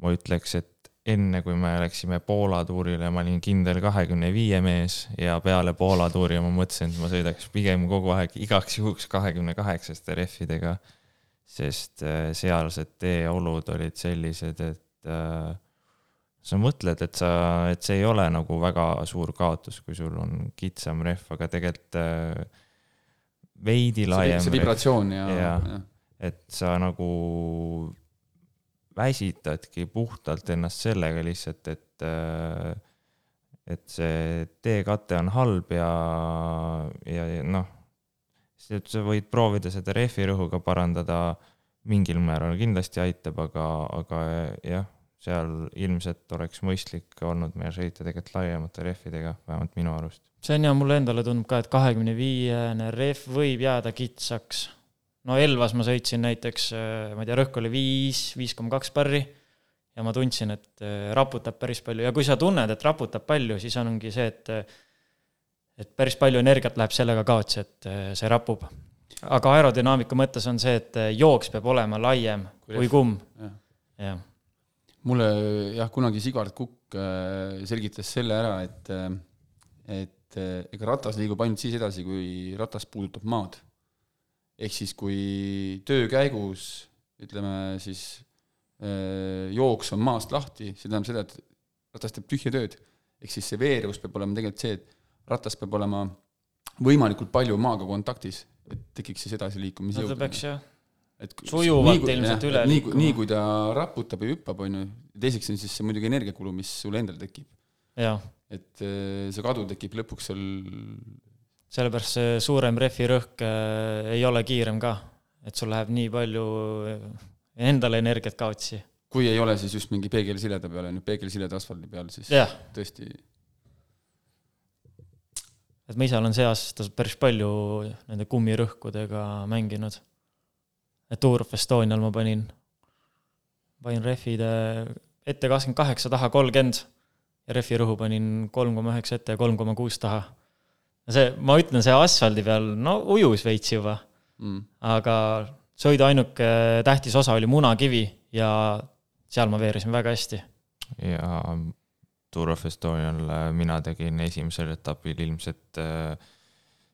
Speaker 4: ma ütleks, et enne kui me läksime Poola tuurile, ma olin kindel kahekümne viie mees ja peale Poola tuuri ma mõtlesin, et ma sõidaks pigem kogu aeg igaks juhuks kahekümne kaheksaste rehvidega, sest äh, sealsed teeolud olid sellised, et äh, sa mõtled, et sa, et see ei ole nagu väga suur kaotus, kui sul on kitsam rehv, aga tegelikult äh, veidi laiem.
Speaker 1: see vibratsioon ja, ja,
Speaker 4: ja., et sa nagu väsitadki puhtalt ennast sellega lihtsalt, et, äh, et see teekate on halb ja, ja, ja noh, sa võid proovida seda rehvi rõhuga parandada, mingil määral kindlasti aitab, aga, aga jah, seal ilmselt oleks mõistlik olnud meil sõita tegelikult laiemate rehvidega, vähemalt minu arust.
Speaker 5: see on ja mulle endale tundub ka, et kahekümne viiene rehv võib jääda kitsaks no Elvas ma sõitsin näiteks, äh, ma ei tea, rõhk oli viis, viis koma kaks barri ja ma tundsin, et äh, raputab päris palju ja kui sa tunned, et raputab palju, siis ongi see, et et päris palju energiat läheb sellega kaotsi, et äh, see rapub. aga aerodünaamika mõttes on see, et jooks peab olema laiem kui, kui kumm. jah.
Speaker 1: mulle jah, kunagi Sigvard Kukk selgitas selle ära, et, et ega ratas liigub ainult siis edasi, kui ratas puudutab maad ehk siis kui töö käigus ütleme siis äh, jooks on maast lahti, see tähendab seda, et ratas teeb tühja tööd. ehk siis see veerevus peab olema tegelikult see, et ratas peab olema võimalikult palju maaga kontaktis, et tekiks siis edasiliikumise
Speaker 5: no ta peaks jah, sujuvalt ilmselt üle
Speaker 1: nii, nii kui ta raputab ja hüppab, on ju, teiseks on siis see muidugi energiakulu, mis sul endal tekib. et äh, see kadu tekib lõpuks seal
Speaker 5: sellepärast see suurem rehvi rõhk äh, ei ole kiirem ka, et sul läheb nii palju endale energiat kaotsi.
Speaker 1: kui ei ole siis just mingi peegelsileda peal, on ju, peegelsileda asfaldi peal, siis
Speaker 5: ja.
Speaker 1: tõesti
Speaker 5: et ma ise olen see aasta päris palju nende kummirõhkudega mänginud. et Tour of Estonial ma panin, panin rehvide ette kakskümmend kaheksa, taha kolmkümmend ja rehvi rõhu panin kolm koma üheksa ette ja kolm koma kuus taha. See, ma ütlen, see asfaldi peal, no ujus veits juba mm., aga sõidu ainuke tähtis osa oli munakivi ja seal ma veeresin väga hästi.
Speaker 4: ja Tour of Estonial mina tegin esimesel etapil ilmselt äh,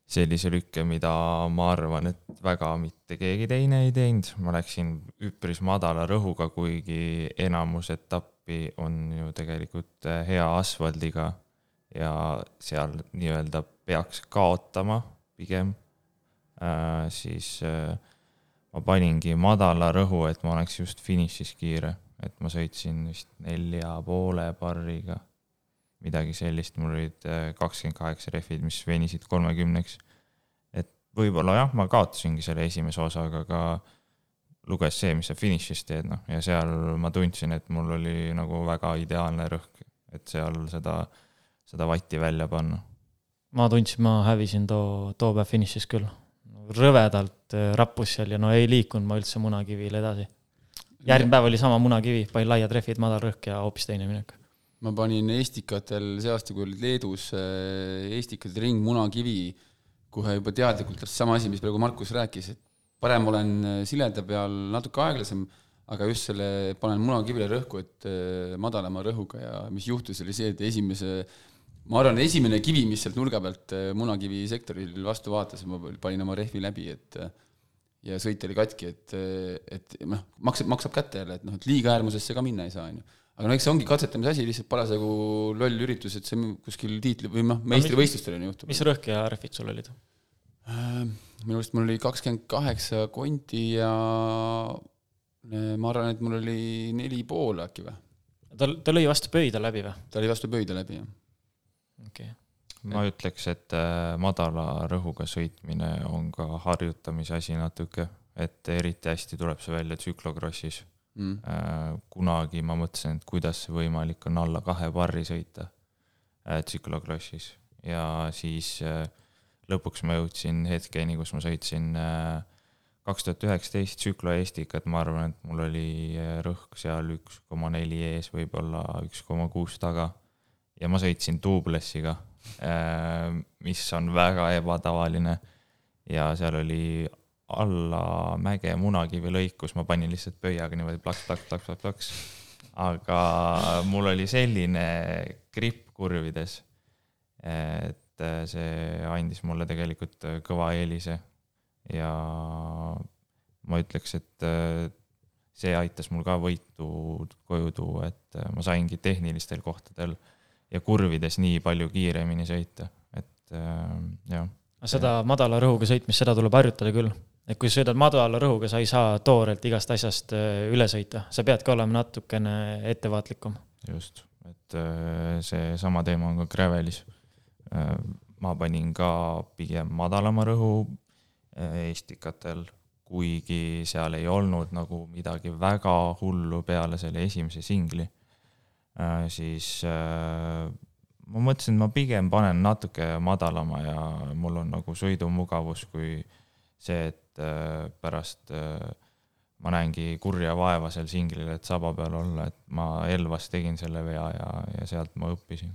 Speaker 4: sellise lükke, mida ma arvan, et väga mitte keegi teine ei teinud, ma läksin üpris madala rõhuga, kuigi enamus etappi on ju tegelikult äh, hea asfaldiga ja seal nii-öelda peaks kaotama pigem, siis ma paningi madala rõhu, et ma oleks just finišis kiire. Et ma sõitsin vist nelja poole barriga, midagi sellist, mul olid äh, kakskümmend kaheksa rehvid, mis venisid kolmekümneks. et võib-olla jah, ma kaotasingi selle esimese osaga, aga luges see, mis sa finišis teed, noh, ja seal ma tundsin, et mul oli nagu väga ideaalne rõhk, et seal seda, seda vatti välja panna.
Speaker 5: ma tundsin, ma hävisin too, too päev finišis küll. rõvedalt äh, rappus seal ja no ei liikunud ma üldse munakivile edasi järgmine päev oli sama munakivi, panin laiad rehvid, madal rõhk ja hoopis teine minek.
Speaker 1: ma panin Estikatel see aasta, kui olid Leedus Estikatel ring munakivi, kohe juba teadlikult sama asi, mis praegu Markus rääkis, et parem olen sileda peal natuke aeglasem, aga just selle, panen munakivile rõhku, et äh, madalama rõhuga ja mis juhtus, oli see, et esimese ma arvan, esimene kivi, mis sealt nurga pealt äh, munakivi sektoril vastu vaatas, ma panin oma rehvi läbi, et äh, ja sõit oli katki, et, et noh, maksab, maksab kätte jälle, et noh, et liiga äärmusesse ka minna ei saa, on ju. aga no eks see ongi katsetamise asi, lihtsalt parasjagu loll üritus, et see kuskil tiitli või noh, meistrivõistlustel on juhtub.
Speaker 5: mis rõhk ja rehvid sul olid?
Speaker 1: Äh, minu arust mul oli kakskümmend kaheksa konti ja äh, ma arvan, et mul oli neli pool äkki või.
Speaker 5: ta, ta lõi vastu pöida läbi või?
Speaker 1: ta lõi vastu pöida läbi, jah.
Speaker 5: Okei. Okay
Speaker 4: ma ütleks, et äh, madala rõhuga sõitmine on ka harjutamise asi natuke, et eriti hästi tuleb see välja tsüklokrossis mm.. Äh, kunagi ma mõtlesin, et kuidas see võimalik on alla kahe barri sõita äh, tsüklokrossis ja siis lõpuks ma jõudsin hetkeni, kus ma sõitsin kaks tuhat üheksateist tsüklo Eestikat, ma arvan, et mul oli rõhk seal üks koma neli ees, võib-olla üks koma kuus taga. Ja ma sõitsin duublessiga Äh, mis on väga ebatavaline. Ja seal oli alla mäge munakivi lõik, kus ma panin lihtsalt pöiaga niimoodi plaks, plaks, plaks, plaks, plaks. aga mul oli selline gripp kurvides, et see andis mulle tegelikult kõva eelise. Ja ma ütleks, et see aitas mul ka võitu koju tuua, et ma saingi tehnilistel kohtadel äh, ja kurvides nii palju kiiremini sõita, et äh, jah.
Speaker 5: seda madala rõhuga sõitmist, seda tuleb harjutada küll. et kui sa sõidad madala rõhuga, sa ei saa toorelt igast asjast äh, üle sõita, sa peadki olema natukene ettevaatlikum.
Speaker 4: just, et äh, seesama teema on ka Gravelis. Ma panin ka pigem madalama rõhu Estikatel, kuigi seal ei olnud nagu midagi väga hullu peale selle esimese singli siis äh, ma mõtlesin, et ma pigem panen natuke madalama ja mul on nagu sõidumugavus kui see, et äh, pärast ma näengi kurja vaeva seal singlil, et saba peal olla, et ma Elvas tegin selle vea ja, ja sealt ma õppisin.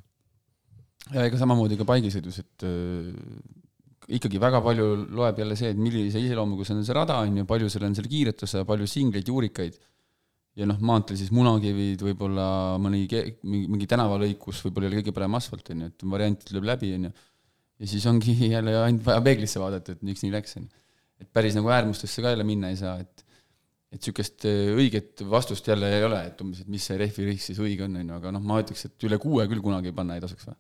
Speaker 1: ja ega samamoodi ka paigisõidus, et äh, ikkagi väga palju loeb jälle see, et millise iseloomuga see on see rada, on ju, palju seal on seal kiiretuse, palju singleid, juurikaid ja noh, maanteel siis munakivid, võib-olla mõni, mingi tänavalõik, kus võib-olla ei ole kõige parem asfalt, on ju, et variant tuleb läbi, on ju. ja siis ongi [laughs] jälle ainult vaja peeglisse vaadata, et miks nii läks, on ju. et päris nagu äärmustesse ka jälle minna ei saa, et et niisugust äh, õiget vastust jälle ei ole, et umbes, et mis see rehvi risk siis õige on, on ju, aga noh, ma ütleks, et üle kuue küll kunagi panna ei tasuks või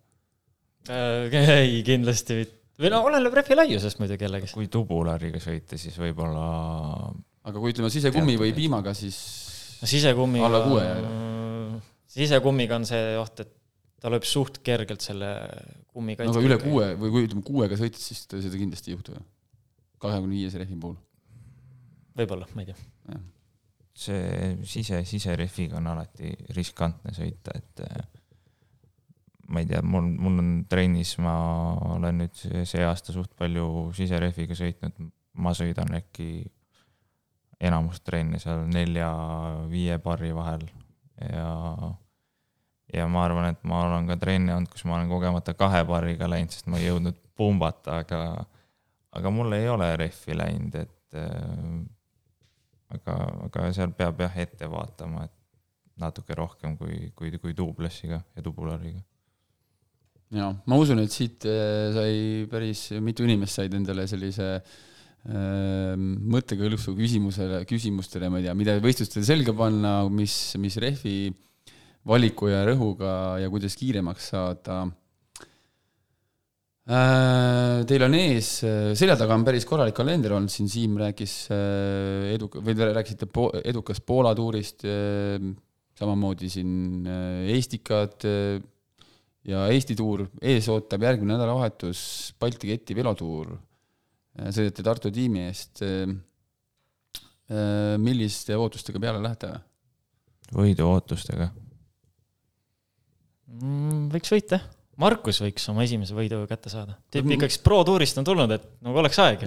Speaker 5: äh,? [laughs] ei, kindlasti mitte. või no oleneb rehvi laiusest muidugi jällegi.
Speaker 4: kui tubulariga sõita, siis võib-olla
Speaker 1: aga kui ütleme sisekummi või piimaga, siis
Speaker 5: sisekummiga
Speaker 1: alla kuue.
Speaker 5: sisekummiga on see oht, et ta lööb suht kergelt selle kummi
Speaker 1: no aga üle kuue või kui ütleme kuuega sõitad, siis seda kindlasti ei juhtu ju. kahekümne viiese rehvi puhul.
Speaker 5: võib-olla, ma ei tea.
Speaker 4: see sise, siserehviga on alati riskantne sõita, et ma ei tea, mul, mul on trennis, ma olen nüüd see aasta suht palju siserehviga sõitnud, ma sõidan äkki enamus trenne seal nelja-viie barri vahel ja ja ma arvan, et ma olen ka trenni olnud, kus ma olen kogemata kahe barriga läinud, sest ma ei jõudnud pumbata, aga, aga mul ei ole rehvi läinud, et äh, aga, aga seal peab jah ette vaatama, et natuke rohkem kui, kui, kui duublessiga ja tubulariga.
Speaker 1: ja ma usun, et siit äh, sai päris mitu inimest said endale sellise äh, mõttekõlksu küsimusele, küsimustele, ma ei tea, mida võistlustel selga panna, mis, mis rehvi äh, valiku ja rõhuga ja kuidas kiiremaks saada. Äh, teil on ees, selja taga on päris korralik kalender olnud, siin Siim rääkis äh, eduka, või te rääkisite po, edukast Poola tuurist, äh, samamoodi siin Estikad ja Eesti tuur, ees ootab järgmine nädalavahetus Balti keti velotuur. Sõidate Tartu tiimi eest. milliste ootustega peale lähete?
Speaker 4: võidu ootustega
Speaker 5: mm,? võiks võita. Markus võiks oma esimese võidu kätte saada. tüüp ikkagi pro-tuurist on tulnud, et nagu oleks aeg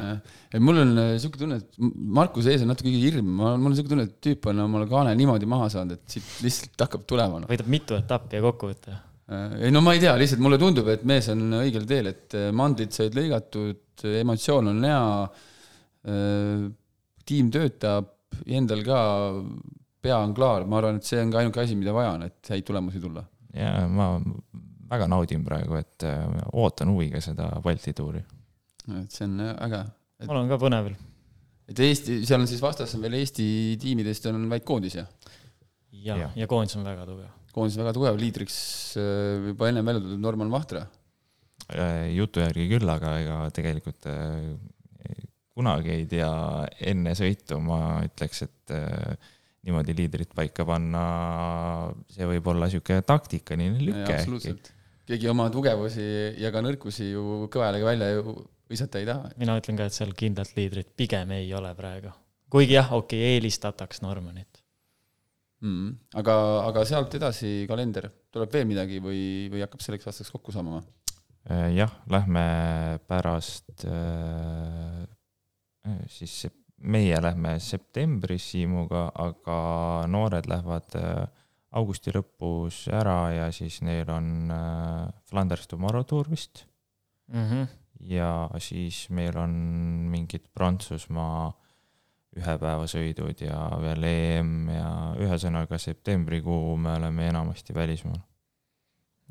Speaker 1: mul on äh, sihuke tunne, et Markuse ees on natuke hirm, mul on sihuke tunne, et tüüp on omale kaane niimoodi maha saanud, et siit lihtsalt hakkab tulema no..
Speaker 5: võidab mitu etappi ja kokkuvõte.
Speaker 1: Äh, ei no ma ei tea, lihtsalt mulle tundub, et mees on õigel teel, et äh, mandlid said lõigatud, emotsioon on hea, tiim töötab, endal ka pea on klaar, ma arvan, et see on ka ainuke asi, mida vaja on, et häid tulemusi tulla
Speaker 4: ja ma väga naudin praegu, et äh, ootan huviga seda Balti tuuri.
Speaker 1: et see on äge
Speaker 5: et.... mul on ka põnev veel.
Speaker 1: et Eesti, seal on siis vastas on veel Eesti tiimidest on vaid koondis, jah?
Speaker 5: ja, ja., ja koondis on väga tugev.
Speaker 1: Koondis on väga tugev, liidriks äh, juba ennem välja tulnud Norman Vahtre.
Speaker 4: Äh, jutu järgi küll, aga ega tegelikult kunagi ei tea enne sõitu, ma ütleks, et niimoodi liidrit paika panna, see võib olla niisugune taktikaline lüke. absoluutselt,
Speaker 1: keegi oma tugevusi ja ka nõrkusi ju kõva häälega välja ju visata ei taha.
Speaker 5: mina ütlen ka, et seal kindlat liidrit pigem ei ole praegu. kuigi jah, okei okay,, eelistataks Normanit
Speaker 1: mm,. aga, aga sealt edasi kalender, tuleb veel midagi või, või hakkab selleks aastaks kokku saama või?
Speaker 4: Äh, jah, lähme pärast äh, siis meie lähme septembris Siimuga, aga noored lähevad äh, augusti lõpus ära ja siis neil on äh, Flanders Tomorrow Tour vist
Speaker 5: mm. -hmm.
Speaker 4: ja siis meil on mingid Prantsusmaa ühepäevasõidud ja veel EM ja ühesõnaga septembrikuu me oleme enamasti välismaal.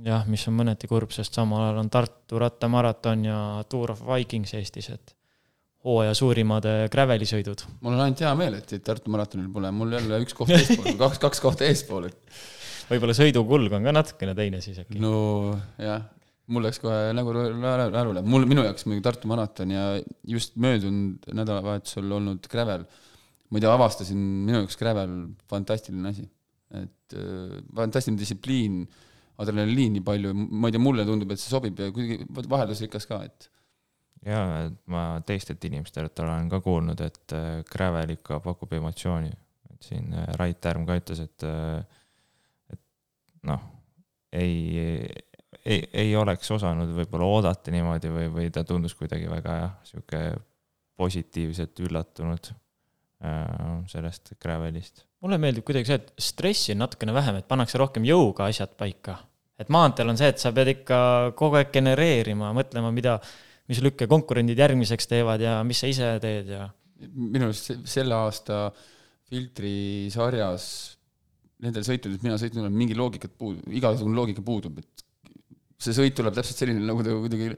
Speaker 5: jah, mis on mõneti kurb, sest samal ajal on Tartu rattamaraton ja Tour of Vikings Eestis, et hooaja suurimad äh, graveli sõidud.
Speaker 1: mul on ainult hea meel, et teid Tartu maratonil pole, mul jälle üks koht eespool, kaks, kaks kohta eespool, et.
Speaker 5: võib-olla sõidukulg on ka natukene teine siis äkki.
Speaker 1: no jah, mul läks kohe nagu närule, mul, minu jaoks muidugi Tartu maraton ja just möödunud nädalavahetusel olnud gravel. tea, avastasin minu jaoks gravel fantastiline asi, et äh, fantastiline distsipliin, adrenaliini palju, ma ei tea, mulle tundub, et see sobib ja kuidagi vaheldusrikas ka, et
Speaker 4: jaa, ma teistelt inimestelt olen ka kuulnud, et äh, Gravel ikka pakub emotsiooni. et siin äh, Rait Tärm ka ütles, et, äh, et noh, ei, ei, ei oleks osanud võib-olla oodata niimoodi või, või ta tundus kuidagi väga jah, sihuke positiivselt üllatunud sellest Gravelist.
Speaker 5: mulle meeldib kuidagi see, et stressi on natukene vähem, et pannakse rohkem jõuga asjad paika. et maanteel on see, et sa pead ikka kogu aeg genereerima, mõtlema, mida mis lükke konkurendid järgmiseks teevad ja mis sa ise teed ja.
Speaker 1: minu arust selle aasta filtrisarjas nendel sõitudel, mis mina sõitnud olen, mingi loogikat puudub, igasugune loogika puudub, et see sõit tuleb täpselt selline, nagu ta kuidagi,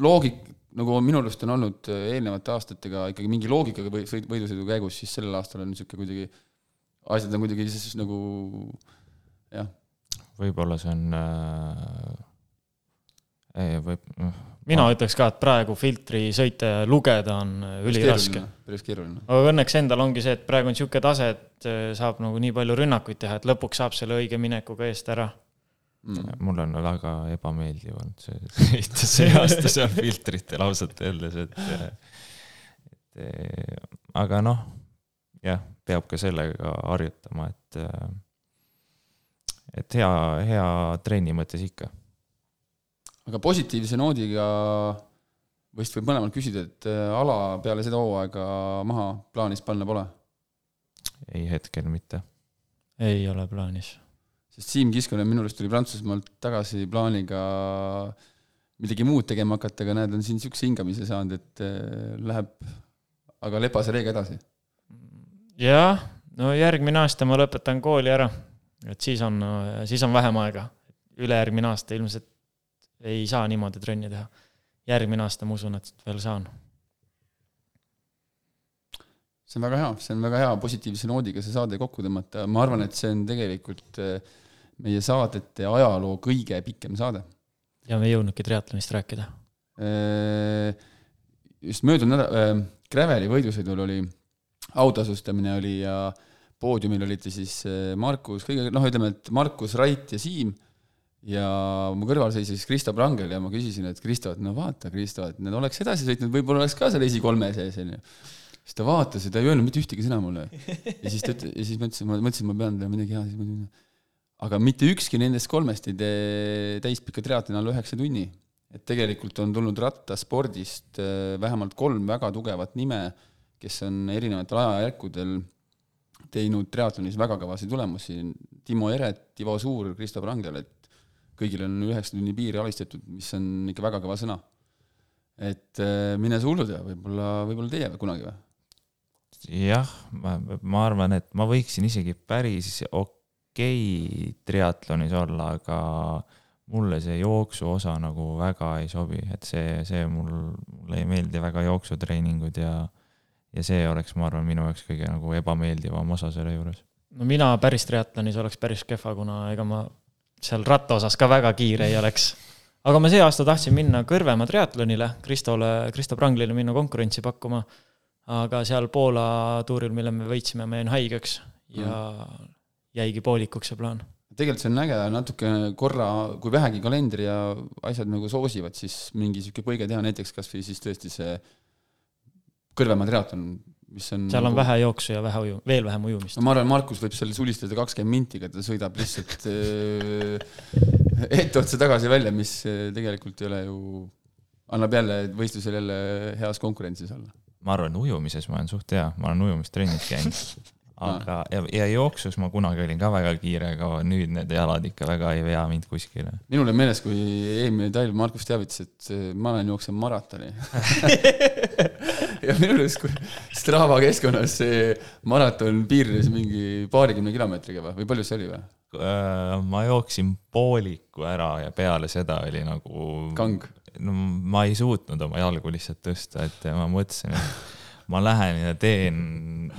Speaker 1: loogik, nagu minu arust on olnud eelnevate aastatega ikkagi mingi loogikaga või sõit, võidusõidu käigus, siis sellel aastal on niisugune kuidagi, asjad on kuidagi siis nagu jah.
Speaker 4: võib-olla see on äh võib noh,
Speaker 5: mina ma... ütleks ka, et praegu filtrisõite lugeda on üliraske.
Speaker 1: päris keeruline.
Speaker 5: aga õnneks endal ongi see, et praegu on niisugune tase, et äh, saab nagu nii palju rünnakuid teha, et lõpuks saab selle õige minekuga eest ära
Speaker 4: mm.. mul on väga ebameeldiv olnud see see aasta seal filtritel ausalt öeldes, et, et aga noh, jah, peab ka sellega harjutama, et et hea, hea trenni mõttes ikka
Speaker 1: aga positiivse noodiga vist võib mõlemalt küsida, et äh, ala peale seda hooaega maha plaanis panna pole?
Speaker 4: ei, hetkel mitte.
Speaker 5: ei ole plaanis.
Speaker 1: Sest Siim Kiskonen minu arust tuli Prantsusmaalt tagasi plaaniga midagi muud tegema hakata, aga näed, on siin niisuguse hingamise saanud, et äh, läheb aga lepase reega edasi.
Speaker 5: jah, no järgmine aasta ma lõpetan kooli ära, et siis on, siis on vähem aega. ülejärgmine aasta ilmselt ei saa niimoodi trenni teha. järgmine aasta ma usun, et veel saan.
Speaker 1: see on väga hea, see on väga hea positiivse noodiga see saade kokku tõmmata, ma arvan, et see on tegelikult eh, meie saadete ajaloo kõige pikem saade.
Speaker 5: ja me ei jõudnudki triatlonist rääkida.
Speaker 1: Eh, just möödunud nädal äh,, Graveli võidusõidul oli autasustamine oli ja poodiumil olite siis Markus, kõige noh, ütleme, et Markus, Rait ja Siim ja mu kõrval seisis Kristo Prangel ja ma küsisin, et Kristo, et no vaata, Kristo, et need oleks edasi sõitnud, võib-olla oleks ka seal esikolme sees, onju. siis ta vaatas ja ta ei öelnud mitte ühtegi sõna mulle. ja siis ta ütles, ja siis ma ütlesin, ma mõtlesin, ma pean talle midagi head, siis ma ütlesin, aga mitte ükski nendest kolmest ei tee täispikka triatloni alla üheksa tunni. et tegelikult on tulnud rattaspordist äh, vähemalt kolm väga tugevat nime, kes on erinevatel ajajärkudel teinud triatlonis väga kõvasid tulemusi, Timo Eret, Ivo Suur, Kristo Prangel, et kõigil on üheksa tunni piir alistatud, mis on ikka väga kõva sõna. et äh, mine sa hullu tea, võib-olla, võib-olla teie kunagi või?
Speaker 4: jah, ma, ma arvan, et ma võiksin isegi päris okei okay triatlonis olla, aga mulle see jooksu osa nagu väga ei sobi, et see, see mul, mulle ei meeldi väga jooksutreeningud ja ja see oleks, ma arvan, minu jaoks kõige nagu ebameeldivam osa selle juures.
Speaker 5: no mina päris triatlonis oleks päris kehva, kuna ega ma seal ratta osas ka väga kiire ei oleks. aga ma see aasta tahtsin minna Kõrvemaa triatlonile, Kristole, Kristo Pranglile minna konkurentsi pakkuma. aga seal Poola tuuril, mille me võitsime, ma jäin haigeks ja mm. Jäigi poolikuks see plaan.
Speaker 1: tegelikult see on äge, natuke korra, kui vähegi kalendri ja asjad nagu soosivad, siis mingi sihuke põige teha, näiteks kasvõi siis tõesti see Kõrvemaa triatlon mis on
Speaker 5: seal on nagu... vähe jooksu ja vähe uju-, veel vähem ujumist.
Speaker 1: no ma arvan, Markus võib seal sulistada kakskümmend minti, aga ta sõidab lihtsalt äh, [laughs] etteotsa tagasi välja, mis äh, tegelikult ei ole ju, annab jälle võistlusel jälle heas konkurentsis olla.
Speaker 4: ma arvan, ujumises ma olen suht hea, ma olen ujumistrennis käinud [laughs] aga, ja, ja jooksus ma kunagi olin ka väga kiire, aga nüüd need jalad ikka väga ei vea mind kuskile.
Speaker 1: minul on meeles, kui eelmine talv Markus teavitas, et äh, ma lähen jooksen maratoni [laughs] ja minu arust, kui Strava keskkonnas see maraton piirnes mingi paarikümne kilomeetriga või, või palju see oli või?
Speaker 4: Äh, ma jooksin pooliku ära ja peale seda oli nagu.
Speaker 1: kang.
Speaker 4: no ma ei suutnud oma jalgu lihtsalt tõsta, et ma mõtlesin, et ma lähen ja teen,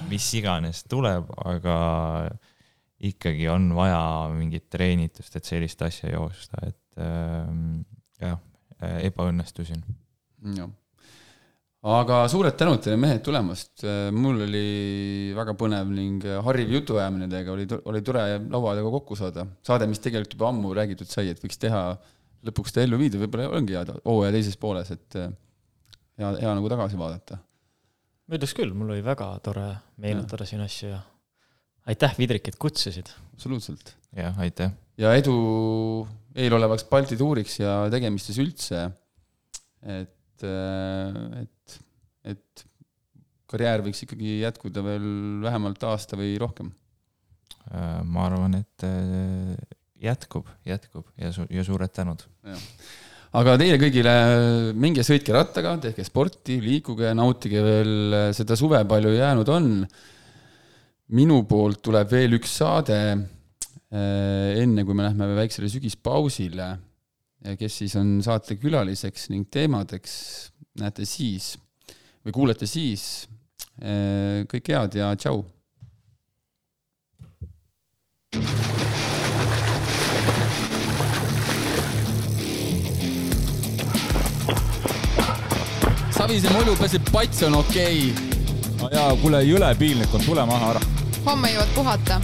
Speaker 4: mis iganes tuleb, aga ikkagi on vaja mingit treenitust, et sellist asja joosta, et äh, jah, ebaõnnestusin.
Speaker 1: jah aga suured tänud teile, mehed, tulemast. mul oli väga põnev ning hariv jutuajamine teiega, oli, oli tore laua taga kokku saada. saade, mis tegelikult juba ammu räägitud sai, et võiks teha lõpuks ta ellu viida, võib-olla ongi hea hooaja teises pooles, et hea, hea nagu tagasi vaadata
Speaker 5: ma ütleks küll, mul oli väga tore meenutada siin asju ja aitäh, Vidrik, et kutsusid.
Speaker 1: absoluutselt.
Speaker 4: jah, aitäh.
Speaker 1: ja edu eelolevaks Balti tuuriks ja tegemistes üldse. et, et, et karjäär võiks ikkagi jätkuda veel vähemalt aasta või rohkem.
Speaker 4: ma arvan, et jätkub, jätkub ja su-, ja suured tänud
Speaker 1: aga teile kõigile, minge sõitke rattaga, tehke sporti, liikuge, nautige veel seda suve, palju jäänud on. minu poolt tuleb veel üks saade eh, enne, kui me lähme väiksele sügispausile. kes siis on saate külaliseks ning teemadeks, näete siis või kuulete siis. Eh, kõike head ja tšau Savise mulju peseb pats on okei okay..
Speaker 2: jaa, kuule, jõle piinlik on, tule maha ära.
Speaker 3: homme jõuad puhata